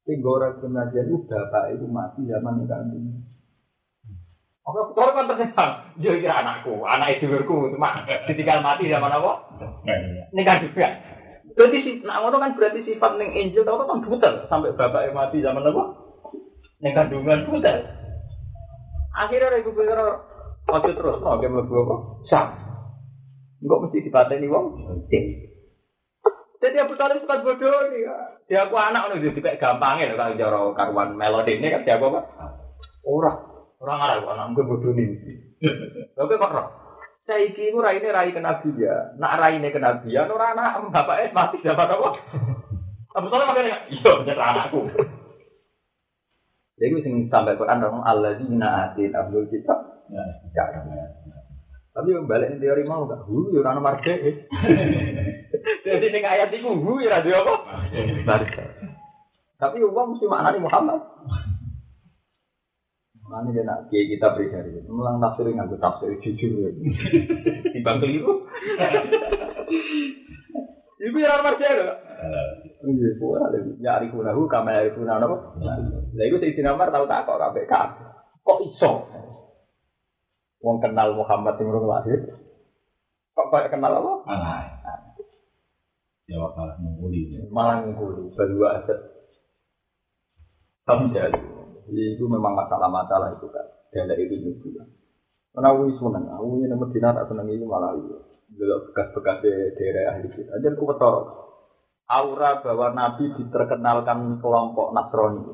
Sing orang pengajian itu bapak itu mati zaman yang kandung. Oke, betul kan tersenyum. Dia kira anakku, anak itu berku, cuma ditinggal mati zaman apa? Ini kan juga. Berarti nah ngono kan berarti sifat neng angel tau kan butel sampai bapak mati zaman apa? Neng kandungan butel. Akhirnya ibu pikir waktu terus, oke mlebu apa? Sah. Enggak mesti dipateni wong. Jadi Abu Talib sempat bodoh nih. Dia aku anak nih juga gampangnya loh kalau jaro karuan melodi ini kan dia apa? Orang orang Arab anak gue bodoh nih. Tapi kok roh? Saya iki ku rai ini rai kenabian. Nak rai ini kenabian orang anak bapaknya mati dapat apa? Abu Talib makanya iya bener anakku. Jadi gue sing sampai Quran dong Allah di atin Abdul Kitab. Ya, tapi yang balik teori mau gak? Hu, ya orang marga. Jadi ini ayat itu hu, ya radio apa? Marga. Tapi uang mesti maknanya Muhammad. Mana dia nak kiai kita beri dari itu. Mulang tafsir nganggo tafsir jujur. Timbang keliru. Ibu yang marja ada. Iya, boleh ada. Ya arifunahu kama arifuna apa? Lah iku sing dinamar tau tak kok kabeh. Kok iso? Wong kenal Muhammad sing urung lahir. Kok kayak kenal apa? Malah. Jawab malah menguli. Malah nguli, berdua aset. Tapi jadi, itu memang masalah-masalah itu kan. Dari itu juga. Karena aku seneng, aku ini Medina tak seneng itu malah itu. Dulu bekas-bekas daerah ahli kita. Jadi aku betul. Aura bahwa Nabi diterkenalkan kelompok Nasrani.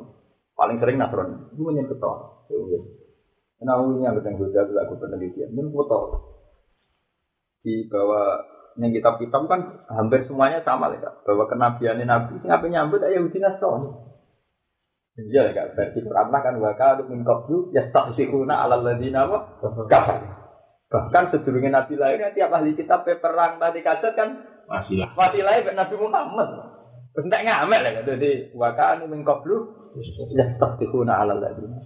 Paling sering Nasrani. Itu menyebut betul. Karena aku ini yang ketemu juga, aku penelitian. Ini betul. Di bawah yang kitab-kitab kan hampir semuanya sama lah bahwa kenabian Nabi sing apa nyambut ayo Yahudi Nasrani. Iya kak, versi Quran kan waka min qablu yastahsiruna ala ladina wa kafar. Bahkan sebelumnya Nabi lahir tiap ahli kitab perang tadi kaset kan Masih lah. mati lahir Nabi Muhammad. Terus tidak ngamek lah jadi waka min qablu yastahsiruna ala ladina.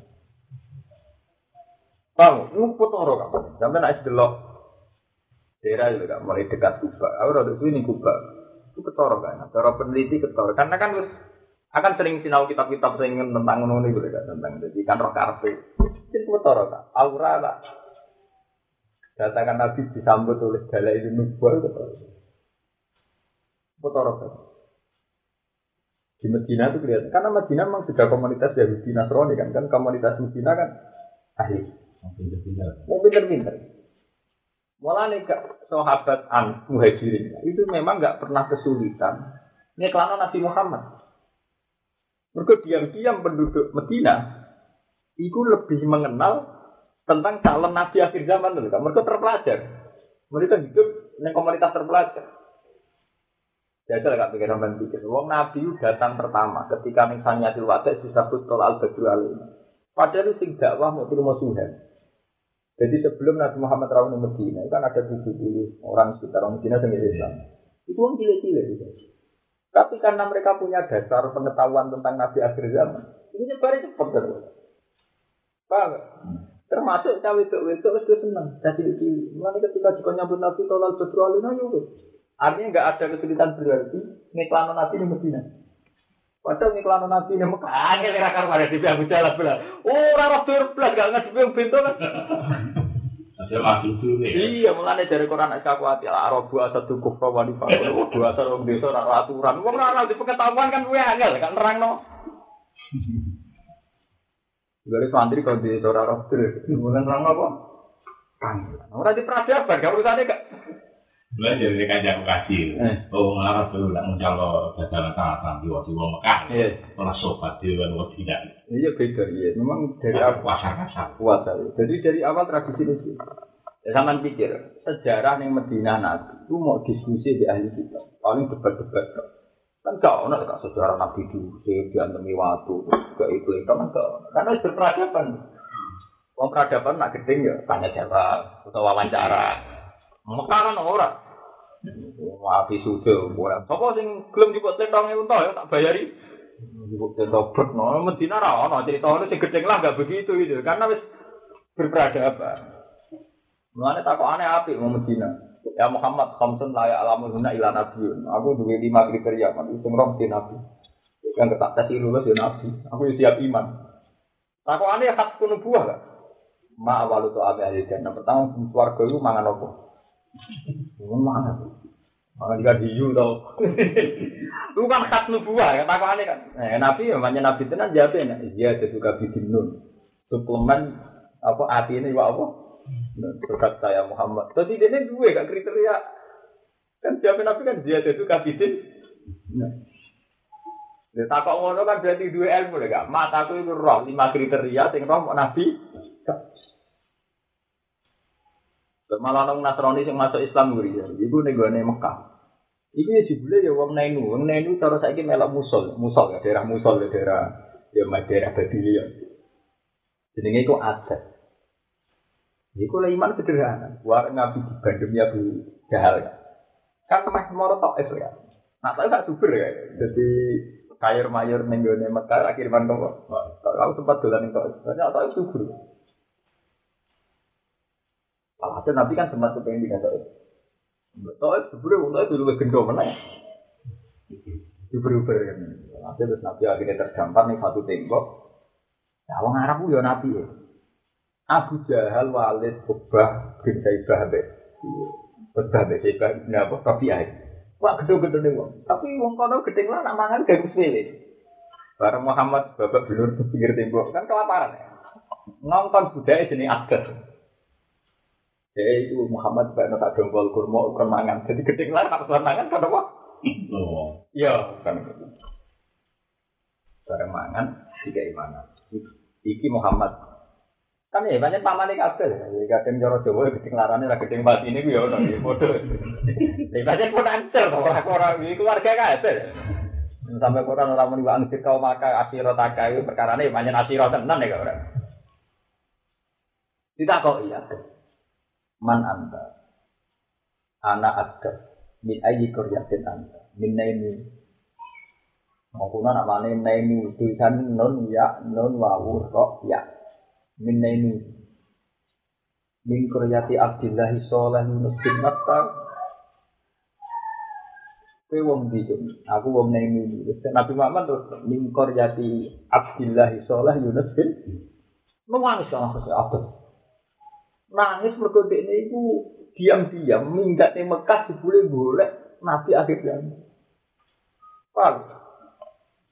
Paham? Lu potoro kan? Sampai nak delok daerah kan mulai dekat Kuba. Aku rada ini Kuba. Itu ketoro kan. Cara peneliti ketoro. Karena kan terus akan sering sinau kitab-kitab sing tentang ngono niku kan tentang jadi kan roh karpe. Itu ketoro kan. Aura lah. Datakan Nabi disambut oleh dalai itu nubuah ketoro. Ketoro kan. Di Medina itu kelihatan. Karena Medina memang sudah komunitas Yahudi Nasrani kan. Kan komunitas Medina kan ahli. Mau pinter-pinter. Malah nih kak sahabat an muhajirin itu memang nggak pernah kesulitan. Ini kelana Nabi Muhammad. Mereka diam-diam penduduk Medina itu lebih mengenal tentang calon Nabi akhir zaman kan. Mereka terpelajar. Mereka hidup di komunitas terpelajar. Jajal gak pikir sampean pikir. Wong Nabi datang pertama ketika misalnya di wadah disebut tol al badru alaina. Padahal sing dakwah mau terima. Jadi sebelum Nabi Muhammad rawuh di Medina, itu kan ada 70 orang sekitar orang Medina yang Islam. Itu orang cilik-cilik. Tapi karena mereka punya dasar pengetahuan tentang Nabi akhir zaman, ini nyebarnya cepat terus. Paham? Termasuk cawe itu itu itu senang. Jadi. Mulai ketika juga nyambut Nabi Tolal Badru Alina yuk. Artinya nggak ada kesulitan berarti ngiklanon Nabi di Medina. Padahal ngiklanon Nabi di Mekah, karo ada di Abu Jalal belah. Oh, ora roh belas gak ngasih pintu kan. Saya maju dulu nih. Iya, mulane dari Quran nek aku ati Arabu asadu kufra wa nifaq. Dua asar wong desa ora aturan. Wong ora di pengetahuan kan kuwi angel kan nerangno. Dari santri kalau di ora roh terus. Kemudian nerangno apa? Angel. Ora di peradaban, gak urusane gak. Mulai dari kajian kasih. Eh. Oh, ngarap dulu lah mencalo dagangan tangan di waktu wong Mekah. Iya. Orang sobat di luar waktu tidak. Iya beda iya. Memang dari awal pasar kasar. puasa. Jadi dari awal tradisi itu. Ya sama pikir, sejarah yang Medina Nabi itu mau diskusi di ahli kita. Paling debat-debat. Kan gak ono kak sejarah Nabi dulu, diantemi waktu, gak itu itu kan gak. Karena itu peradaban. Wong peradaban nak gedeng ya tanya jawab atau wawancara. Mekah kan ora. Wapi sudah, ora. Sopo sing gelem jupuk tentang itu ya tak bayari. Jupuk tentang bet, no Medina ra ono cerita ono sing gedeng lah gak begitu itu, karena wis berperadaban. Mulane takok aneh api mau Medina. Ya Muhammad khamsun la ya'lamu hunna ila nabiyyun. Aku duwe lima kriteria kan sing roh di nabi. Yang ketak tes lulus ya nabi. Aku siap iman. Takok aneh hak kuno buah gak? Ma awalu tu abi ahli jannah. Pertama swarga itu mangan apa? Mangan. Mangan jika diyu tau. Itu kan hak nubuah, ya takok aneh kan. Eh, nabi ya banyak nabi tenan jawabnya. Iya, itu kabidin nun. Suplemen apa hati ini wa apa? Berkat saya Muhammad. Jadi dia ini dua gak kriteria. Kan siapa nabi kan dia itu kabidin. Dia takok ngono kan berarti dua ilmu deh gak. Mataku itu roh lima kriteria sing roh nabi. Malah nong Nasrani sing masuk Islam guri ya. Ibu negone Mekah. Iki ya jebule ya wong Nainu. Wong Nainu cara saiki melok musul, musul ya daerah musul ya daerah ya daerah Babilia. Jenenge iku adat. Iku lah iman sederhana. War ngabi di Bandung ya Bu Jahal ya. Kan meh moro tok ya. Nah, tapi gak super ya. Jadi kayur mayur nenggone Mekah akhir man kok. Aku sempat dolan ning kok. Banyak tak subur. Alhasil Nabi kan sempat kepengen tidak tahu. Tahu untuk itu lebih gendong mana? Subur-subur kan. Alhasil terus Nabi akhirnya terdampar nih satu tembok. Nah, orang Arab ya Nabi ya. Abu Jahal, Walid, Ubah, bin Saibah, Abed. Ubah, bin Saibah, bin apa? Rabi'ah. Wah, gede-gede nih wong. Tapi wong kono gede lah, nak mangan gak sepele. Bareng Muhammad babak belur pinggir tembok kan kelaparan ya. Nonton budaya jenis adat. Jadi itu Muhammad juga nak dongkol kurma ukuran mangan. Jadi gede lah, ukuran mangan kan apa? Iya, kan. Bareng mangan tiga imanan. Iki Muhammad. Kan ya banyak pamane kabeh. Ya kadang cara Jawa gedeng larane ra gedeng batine ku ya ono ya padha lha banyak pun ancel to ora ora iki keluarga kabeh. Sampai Quran ora muni wa angkir kau maka asiro takai perkarane banyak asiro tenan ya ora tidak kok iya man anta. Anak ada min ayi koryatin anta. Min naini maupun anak mana naini tulisan non ya non wawu kok ya. Min naini min koryati Abdillah Soleh Yunus bin Matta wong Jum? Aku wong naini Nabi Muhammad terus min koryati Abdillah Soleh Yunus bin. Kan aku abad. Nangis mergo dekne iku diam-diam minggat ning Mekah jebule golek Nabi akhir zaman. Paham?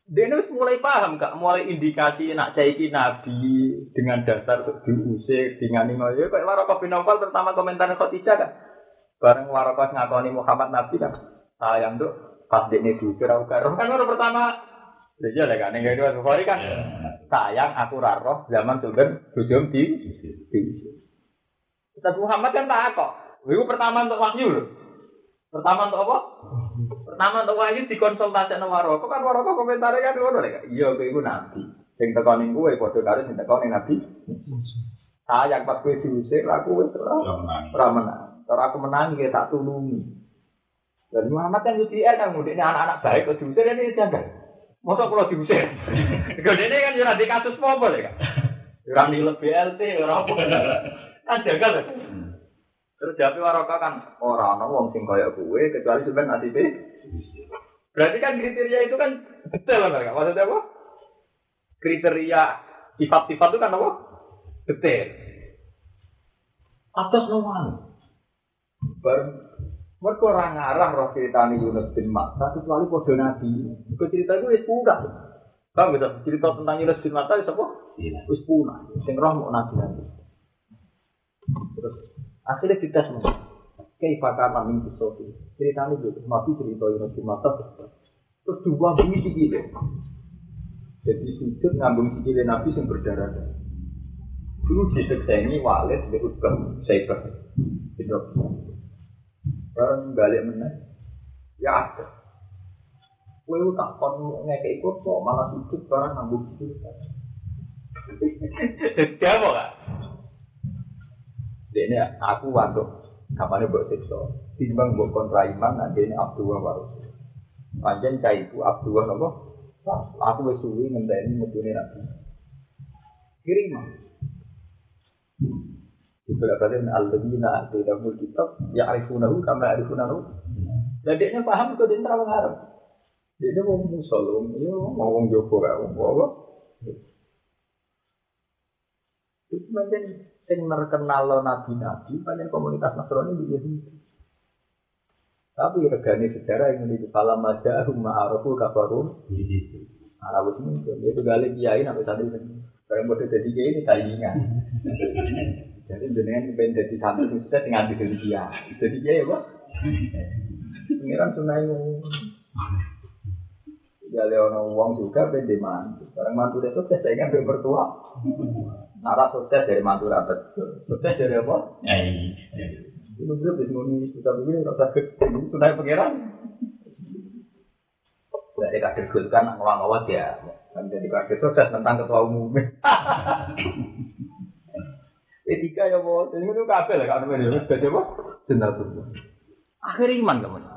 Dia harus mulai paham kak, mulai indikasi nak caiki nabi dengan dasar diusir dengan ini ya kayak Warokoh bin Nawfal terutama komentar Khadijah kan, bareng Warokoh ngakoni Muhammad Nabi kan, sayang tuh pas dia diusir aku karo kan baru pertama, dia lah kan, kedua Bukhari kan, sayang aku raro zaman tuh kan bujum di. Ustaz Muhammad kan tak kok, itu pertama untuk wahyu loh, pertama untuk apa? Pertama untuk wahyu dikonsultasi sama Waroko kan Waroko komentarnya kan ngono lho. Iya kowe iku nabi. Sing teko ning kowe padha karo sing teko ning nabi. Sayang pas kowe diusir aku wis ora menang. Ora aku menang ya tak tulungi. Dan Muhammad kan UTR kan ini anak-anak baik kok diusir ini jangan. Masa kalau diusir? Gede kan ya di kasus mobil ya kan. Ora nilai BLT ora apa. Kan jagal. Terus jawab Waroko kan orang orang wong sing kaya kecuali sampean nasibe Berarti kan kriteria itu kan detail kan, maksudnya apa? Kriteria sifat-sifat itu kan apa? Detail. Atas nomor. Baru mereka orang ngarah roh cerita Yunus bin Matta kecuali podo nabi. Ke cerita itu wis punah. Kamu bisa cerita tentang Yunus bin Matta wis apa? Wis punah. Sing roh mau nabi nabi. Terus akhirnya kita semua. Fakar min kisoti. Ceritanya gitu, nabi cerita Yunus bin Matta. Terus dua bumi sikile. Jadi sujud ngambung sikile nabi yang berdarah darah. Dulu diseksengi Walid di Utbah Saibah. Gitu. Barang balik meneh, ya ada. Kue tak kon ngekek ikut kok malah sujud barang ngambung sikile. Dia mau gak? Ini aku waduk Kapan buat siksa? Timbang buat kontra iman, nanti ini Abdullah baru. Panjen cah itu Abdullah nopo. Aku wis suwi ngenteni metune nabi. Kirim. Beberapa kali al-ladina atidamul kitab ya'rifunahu kama ya'rifunahu. Dan dia paham kok dia terang Arab. Dia mau musolum, ya mau ngomong Joko gak mau apa. Itu macam sing terkenal nabi-nabi banyak komunitas Nasrani di Yahudi. Tapi regane sejarah yang menjadi falam aja rumah arafu kafaru. Arab ini dia itu gali kiai sampai tadi Barang bodoh jadi kiai ini saingan. Jadi jenengan pengen jadi santri sukses dengan jadi kiai. Jadi kiai apa? Pengiran sunai Gali orang uang juga pengen mantu. Barang mantu itu sukses saingan berpertua. Nara sukses dari mantu rapat. Sukses dari apa? Nyai. Itu gue bisa muni kita begini rasa gede. Sudah pangeran. Dari kader gulkan ngawang-ngawang ya. Dan jadi kader sukses tentang ketua umum. Etika ya bos. Ini itu kafe lah kan. Jadi apa? Jenazah. Akhir iman kamu.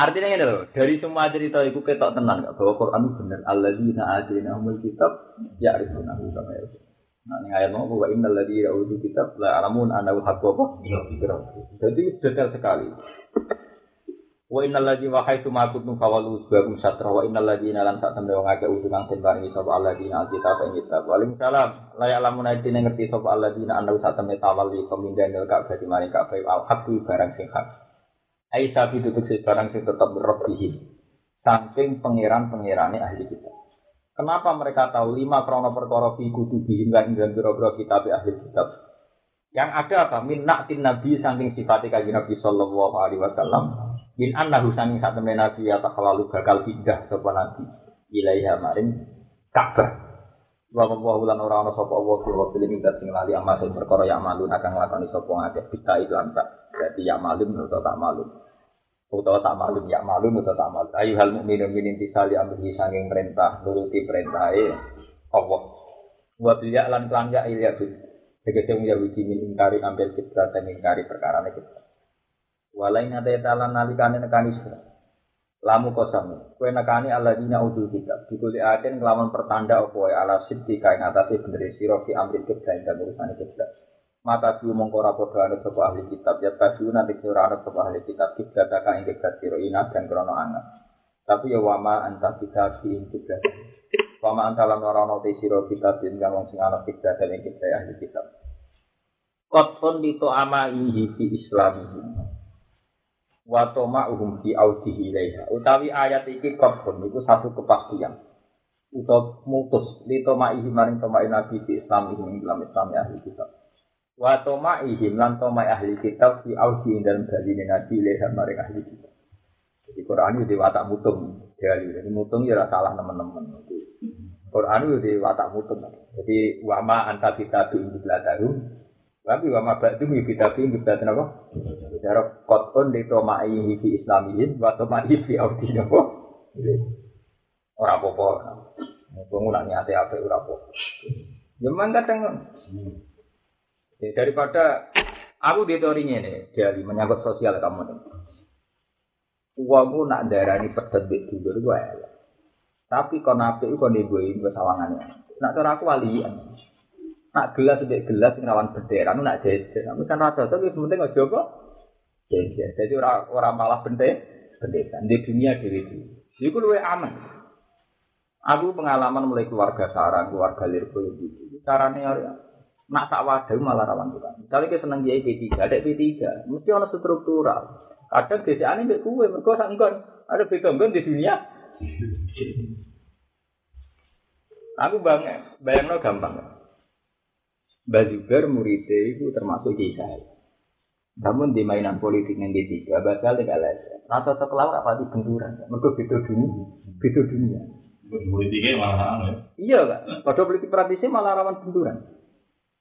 Artinya ini loh, dari semua cerita itu ketok tenan gak bahwa Quran itu benar. Alladzina atinahumul kitab ya'rifunahu kama ya'rifun. Nah, ini ayat mau bahwa innal ladzina utul kitab la alamun annahu haqqu? Jadi detail sekali. Wa innal ladzina wa haitsu ma kuntum fawalu subakum satra wa innal ladzina lan sak tembe wong akeh utung kang den paringi sapa alladzina alkitab ing kitab. Waalaikumsalam. La ya'lamun aidine ngerti sapa alladzina annahu tembe tawalli pemindhan ka'bah di maring ka'bah al haqqu barang sing. Ai sapi tutuk si barang sing tetap berrobihi. Saking pangeran-pangerane ahli kitab. Kenapa mereka tahu lima krono perkara fi kutubihim lan ing biro-biro kitab ahli kitab? Yang ada apa? Min naktin nabi saking sifati kaji nabi sallallahu alaihi wasallam. Min annahu saking sak temen nabi ya lalu bakal pindah sapa nabi ilaiha maring Ka'bah. Wa wa lan ora ana sapa Allah fi wa fil sing lali amal perkara ya malun akan nglakoni sapa ngakeh bisa itu antak. Berarti ya malum atau tak malum. Utawa tak malum ya malum atau tak malum. Ayu hal mukminun min intisali amri sanging perintah nuruti perintahe Allah. Wa bil ya lan kelan ya ilya bis. Tegese wong Yahudi min ingkari ambil kiblat dan ingkari perkara kiblat. Walain ada talan nalikane nekani sira. Lamu kosamu. Kue nekani alladzina udul kitab. Dikuli aden ngelawan pertanda opo wae ala siddi kain atase bener sira fi amri kiblat dan urusan kiblat. Mata dulu mengkora podo anut sapa ahli kitab ya tadu nanti sira anut sapa ahli kitab kiblat ka ing kiblat sira ina dan krono anget. Tapi ya wama anta ing kiblat. Wama anta lan ora ana te sira kitab ing kang wong sing anut kiblat dan kiblat ahli kitab. Qatfun li amaihi fi islamihim. Wa toma'uhum fi audihi ilaiha. Utawi ayat iki qatfun iku satu kepastian. Utawa mutus li tomaihi maring tomai nabi fi islamihim ing dalam Islam ahli kitab. Wa toma'ihim lan tomai ahli kitab fi audihi dalam baline nabi ilaiha maring ahli kitab. Jadi Quran itu watak mutung. Jadi mutung ya salah teman-teman. Quran itu watak mutung. Jadi wama anta kita bi beladaru tapi wa ma ba'du mi bitabi ngibdaten apa? Cara qotun di tomai fi islamiyin wa tomai fi audi apa? Ora apa-apa. Wong ora niate apik ora apa. Ya man kadang Ya, daripada aku di teorinya ini, jadi menyangkut sosial kamu nih. Uangmu nak darani pedet bek dulur gue ya. Tapi kon apik kon ibu-ibu sawangannya. Nak cara aku walian. Nak gelas sebek gelas sing rawan bendera, nak jejer. Tapi kan rasa tapi penting aja apa? Jejer. Jadi orang orang malah bendera, bendera. Di dunia diri diri. Iku luwe aman. Aku pengalaman mulai keluarga sarang, keluarga lirko gitu. Caranya ya, nak tak wadah malah rawan juga. Misalnya kita seneng jadi P3, ada P3, mesti ada struktural. Kadang desa ini mbek kue, mereka sangkon ada begonggon di dunia. Aku bang, bayangno gampang. Mbak Zubair muridnya itu termasuk kisah. Namun di mainan politik yang ketiga, bakal tidak lagi. Rata terkelawar apa di benturan? Mereka beda dunia, beda dunia. Politiknya malah ya. Iya kan? Pada politik praktisnya malah rawan benturan.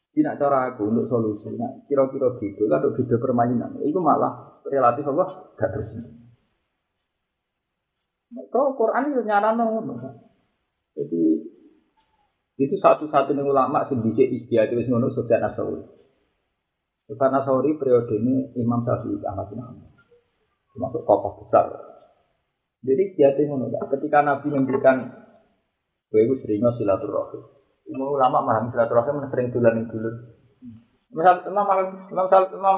Tidak cara aku untuk solusi. Nah, kira-kira gitu, kalau beda permainan, itu malah relatif apa? Gak terus. Kau Quran itu nyara Jadi itu satu-satunya ulama sing dhisik istiadat wis ngono Sufyan Ats-Tsauri. Sufyan periode ini Imam Syafi'i Ahmad bin. Termasuk tokoh besar. Jadi istiadat ngono ketika Nabi memberikan kowe sering silaturahim. Imam ulama paham silaturahim sering dolan dulu. Misal Imam Imam Imam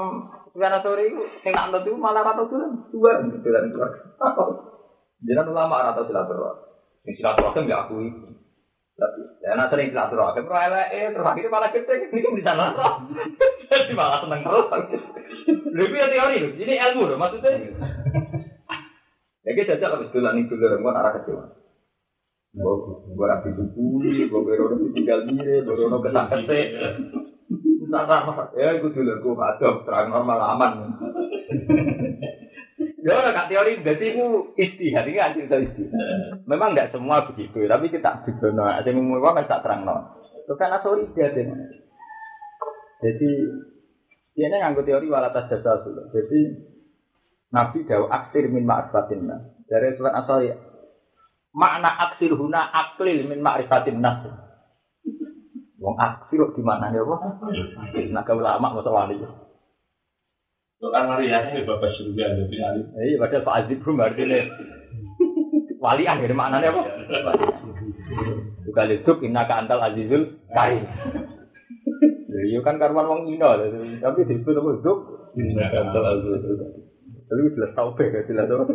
Sufyan Ats-Tsauri itu sing nak itu malah rata dolan, dua dolan keluar. Jangan ulama rata silaturahim. Sing silaturahim gak akui. Tapi, ya nak sering silaturahim, roh eh terus malah kita ini kan di sana. Jadi malah seneng terus. Lebih ya teori ini ilmu loh maksudnya. Ya kita jajak habis nih dulu, gue arah kecil. Gue rapi buku, gue berono tinggal diri, berono kesak ketik. Nah, ya itu dulu gue ada terang normal aman. Ya orang kak teori berarti itu istihad ini kan cerita istihad. Memang tidak semua begitu, tapi kita juga no. Ada yang mau kan tak terang no. Itu kan asal istihad Jadi dia ini nganggo teori walatas jasa dulu. Jadi Nabi jauh aksir min ma'rifatin Dari surat asal ya. Makna aksir huna aklil min ma'rifatin nas. Wong aksir di mana ya, apa? Nah, ulama masalah ini. Kan Mariana ya bapak surga ada penyalip. Iya, padahal Pak Azib pun artinya wali akhir maknanya apa? Juga hidup inna ka antal azizul karim. Iya kan karuan wong Ino, tapi disebut apa hidup inna ka antal azizul karim. Tapi jelas tau be, jelas tau.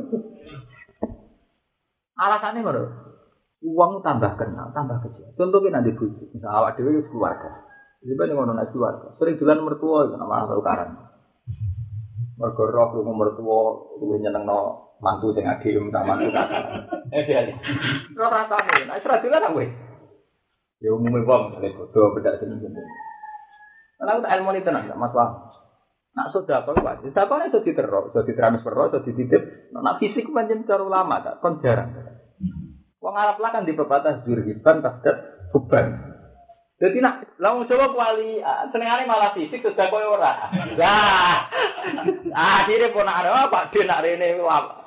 Alasannya mana? Uang tambah kenal, tambah kecil. Contohnya nanti bujuk, misal awak dewi keluarga. Banyak ngono nak keluarga. Sering jalan mertua, itu nama tahu karan. Mergo roh lu mertua, nyeneng no mantu sing adil, tak mantu kakak. Eh dia. Roh rasane, nah serah jalan aku. Ya umumnya wong, misalnya bodoh, beda sini sini. Karena aku tak ilmu tenang, tak masalah. Nak sudah kau buat, sudah kau sudah diteror, sudah ditransfer, sudah dititip. Nak fisik panjang cara ulama, tak kon jarang. Wong Arab lah kan di pebatas jurhiban, tasdat, huban. Jadi nak, langsung coba kuali, senengane malah fisik sudah kau ora. Nah, akhirnya pun ada Pak Din nak rene apa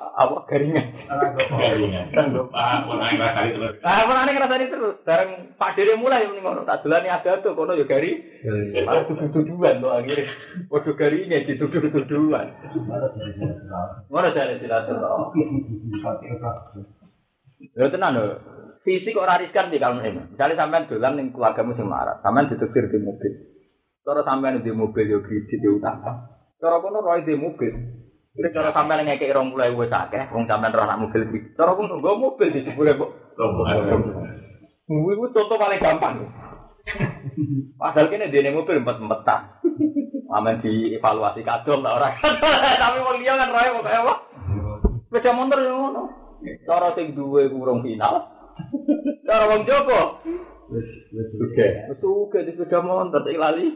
garingan. Garingan. Pak, mau naik kali terus. Nah, pun aneh ngerasani terus. Bareng Pak Dede mulai yang ngono, tak dolani ada tuh, kono ya gari. Malah tuduh-tuduhan tuh akhirnya. Waduh garinya dituduh-tuduhan. Mana jadi silaturahmi? Ya tenan lho. Fisik ora riskan di kalau ini. Misalnya sampean dolan ning keluargamu sing marah, sampean ditektir di mobil. Cara sampean di mobil yo kredit yo utang. Cara kono roy di mobil. Jadi cara sampean ngekek rong mulai wis akeh, wong sampean roh anak mobil kredit. Cara kono nggo mobil di sepure kok. Ku contoh paling gampang. Padahal kene dene mobil empet-empetan. Aman dievaluasi kadol ta ora. Tapi wong liya kan roy pokoke apa? Sepeda motor yo ngono. Cara sing duwe kurung final. Cara. Wis wis Oke. Oke di sepeda motor tak lali.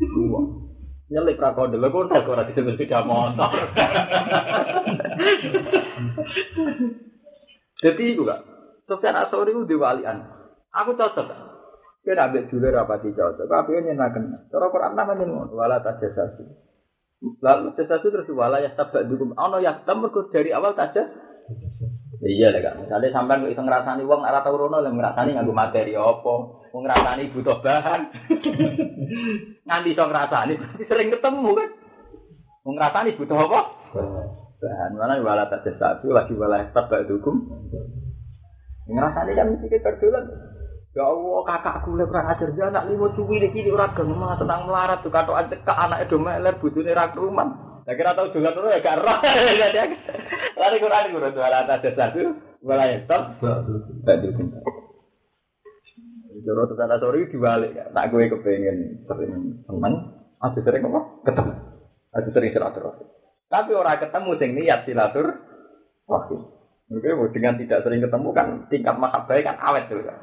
Dua. Nyelip ra kode lho kok tak ora disebut sepeda motor. Jadi itu kak. Sofyan Asori itu diwalian. Aku cocok. Kita ambil dulu rapati cocok. Tapi ini nyenakan. Cara Quran namanya ngono. Wala tajasasi. Lalu tajasasi terus wala ya tabak dukum. Ono ya mergo dari awal tajas. Iya lah kak. Misalnya sampai nggak bisa ngerasani uang, arah tahu rono, yang ngerasani nganggu materi apa, mau ngerasani butuh bahan, nganti so ngerasani, berarti sering ketemu kan. Mau ngerasani butuh apa? Bahan mana wala tak satu lagi wala tak gak dukung. Ngerasani kan mesti kita berdolan. Ya Allah, kakakku le kurang ajar dia anak limo suwi iki iki ora gelem malah tentang melarat tuh antek ke anake do meler bojone ra keruman. Lah kira tau dolan terus ya gak roh. Lari Quran guru tuh ala atas satu, mulai stop. Dukung. Joro tetangga sore dibalik, tak gue kepengen sering teman, ada sering apa? Ketemu, ada sering silaturahmi. Tapi orang ketemu sing niat silatur, wahid. Mungkin dengan tidak sering ketemu kan tingkat mahabbah kan awet tuh kan.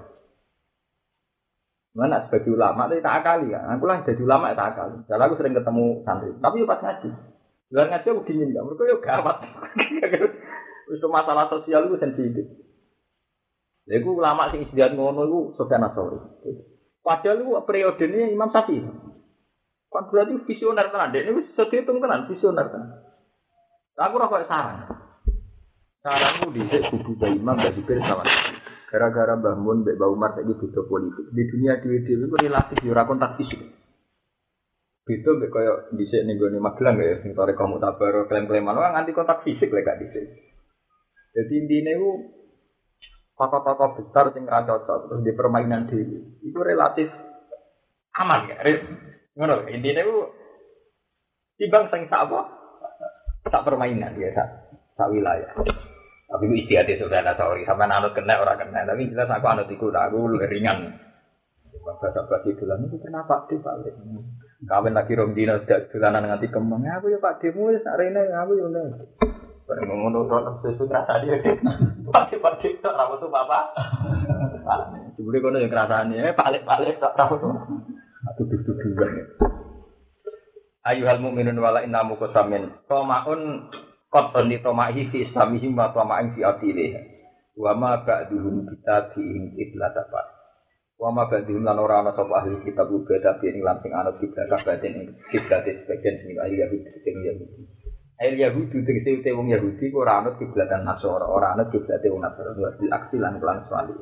Mana sebagai ulama itu tak akali kan. Aku lah jadi ulama tak akali. Jadi aku sering ketemu santri. Tapi pas ngaji. Luar ngaji aku dingin kan. Mereka yuk gawat. Itu masalah sosial itu sensitif. Jadi aku ulama sing istiadat ngono itu Sofyan Asori. Padahal itu periode ini Imam Syafi'i. Kan berarti visioner tenan. Dia ini bisa dihitung tenan, visioner tenan. Aku rasa saran. Saranku di kudu Mbak Imam Mbak Zubir sama Gara-gara Mbah Mun Mbak Umar beda politik. Di dunia itu relatif ya kontak fisik. Beda mbek koyo dhisik ning gone Magelang ya sing tore kamu tabar klaim-klaiman orang anti kontak fisik lek gak dhisik. Jadi intinya itu tokoh-tokoh besar sing ra cocok terus di permainan dewi itu relatif aman ya. Ngono intinya itu timbang sing sak apa? Sak permainan ya sak sak wilayah. Tapi itu istiadat sudah ada sorry, sama anut kena orang kena. Tapi jelas aku anut ikut aku ringan. Bahasa bahasa bulan itu kenapa di balik? Kawin lagi rom dino sejak bulanan nganti kemang. Aku ya pak demo ya sak rene aku ya udah. Bareng ngono rono sesuatu rasa dia. Pak pak tak ramu tuh bapak. Sebelum kono yang kerasane, balik balik tak ramu tuh. Aku duduk dua. Ayuhal mu'minun wala innamu kosamin. Tomaun Koton di tomahi fi islamihim wa toma'in fi atilih. Wa ma ba'duhum kita diing iblat apa. Wa ma ba'duhum lan ora ana sapa ahli kitab uga tapi ing lamping anut kiblat kabatin ing kiblat sebagian sing ahli Yahudi sing Yahudi. Ahli Yahudi tegese te wong Yahudi ora anut kiblatan Nasara, ora anut kiblat wong Nasara wa di aksi lan kelan swali.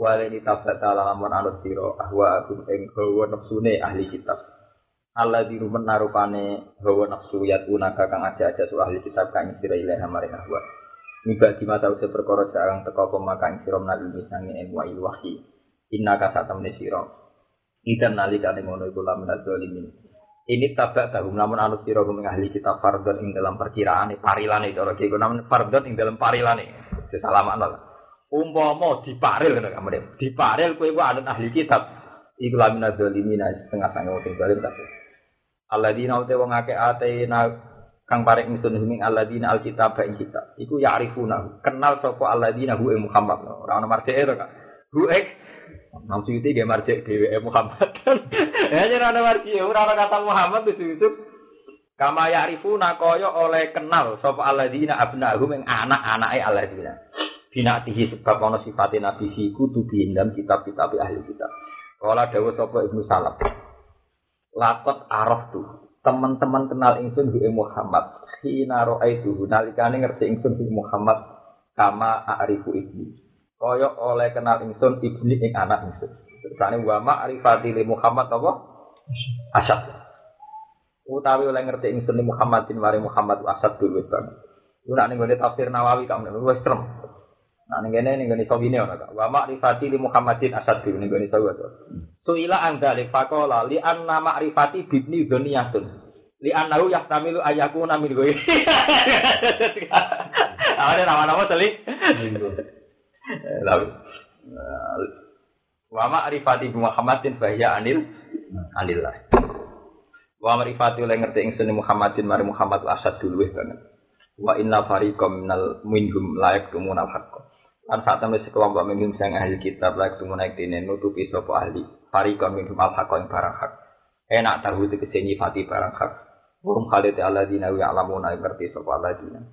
Wale ni tabata lamun anut sira ahwa agum ing hawa nafsune ahli kitab. Allah di rumah narupane hawa nafsu yat unaga kang aja aja su ahli kitab kang sira ilaha maring ahwa. Niba di mata usia perkara jarang teko pemakang sira menawi misange ilmu ilwahi. Inna ka satamne sira. Idan nalikane ngono iku lamun zalimin. Ini tabak tahu namun anut sira kumeng ahli kitab fardon ing dalam perkiraane parilane cara iki namun fardon ing dalam parilane. Sesalaman lah. Umpama diparil ngono kamu Diparil kowe ku anut ahli kitab. Iku lamun zalimin setengah sange wong zalim kabeh. Alladzina uta wong akeh atena kang paring ingsun himing alladzina alkitab ing kitab. Iku ya'rifuna. Kenal sapa alladzina hu Muhammad. Ora ana marjeke to, Kak. Hu Maksud itu dia marjek dewe Muhammad. Ya ora ana marjek, ora ana kata Muhammad itu itu Kama ya'rifuna kaya oleh kenal sapa alladzina abnahum ing anak-anake alladzina. Binatihi sebab ana sifate nabi fi kutubi dalam kitab-kitab ahli kitab. Kala dawuh sapa Ibnu Salaf. Lakot araf tuh. Teman-teman kenal ingsun bi Muhammad. Hina itu nalikane ngerti ingsun bi Muhammad kama a'rifu ibni. Kaya oleh kenal ingsun ibni ing anak ingsun. Tersane wa ma'rifati li Muhammad apa? Asyad. Utawi oleh ngerti ingsun li Muhammadin mari Muhammad asad dulu banget. Iku nak ning tafsir Nawawi kamu wis trem. Nah ning kene ning ngene sawine ora kak. Wa ma'rifati li Muhammadin asad ning ngene sawu to. Suila anda li faqala li anna ma'rifati bibni dzaniyatun. Li annahu yahtamilu ayakuna min gue. Awale nama-nama teli. Lalu Wa ma'rifati Muhammadin bahya anil anillah. Wa ma'rifati oleh ngerti ingsun Muhammadin mari Muhammad asad dulu banget. Wa inna fariqam minal minhum layak tumunal haqq. Lan saat temen sekelompok minum sang ahli kitab lagi semua naik dine nutupi sopo ahli. Farikon minum al hak yang barang hak. Enak tahu kesenyi fati barang hak. Wong khalid aladina wa alamuna ngerti sopo aladina.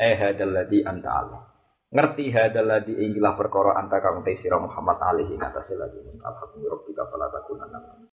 Eh hadal ladhi anta Allah. Ngerti hadal ladhi inggilah perkara anta kamu tesira Muhammad alihi ngatasi lagi. Alhamdulillah, rabbi kafala takunan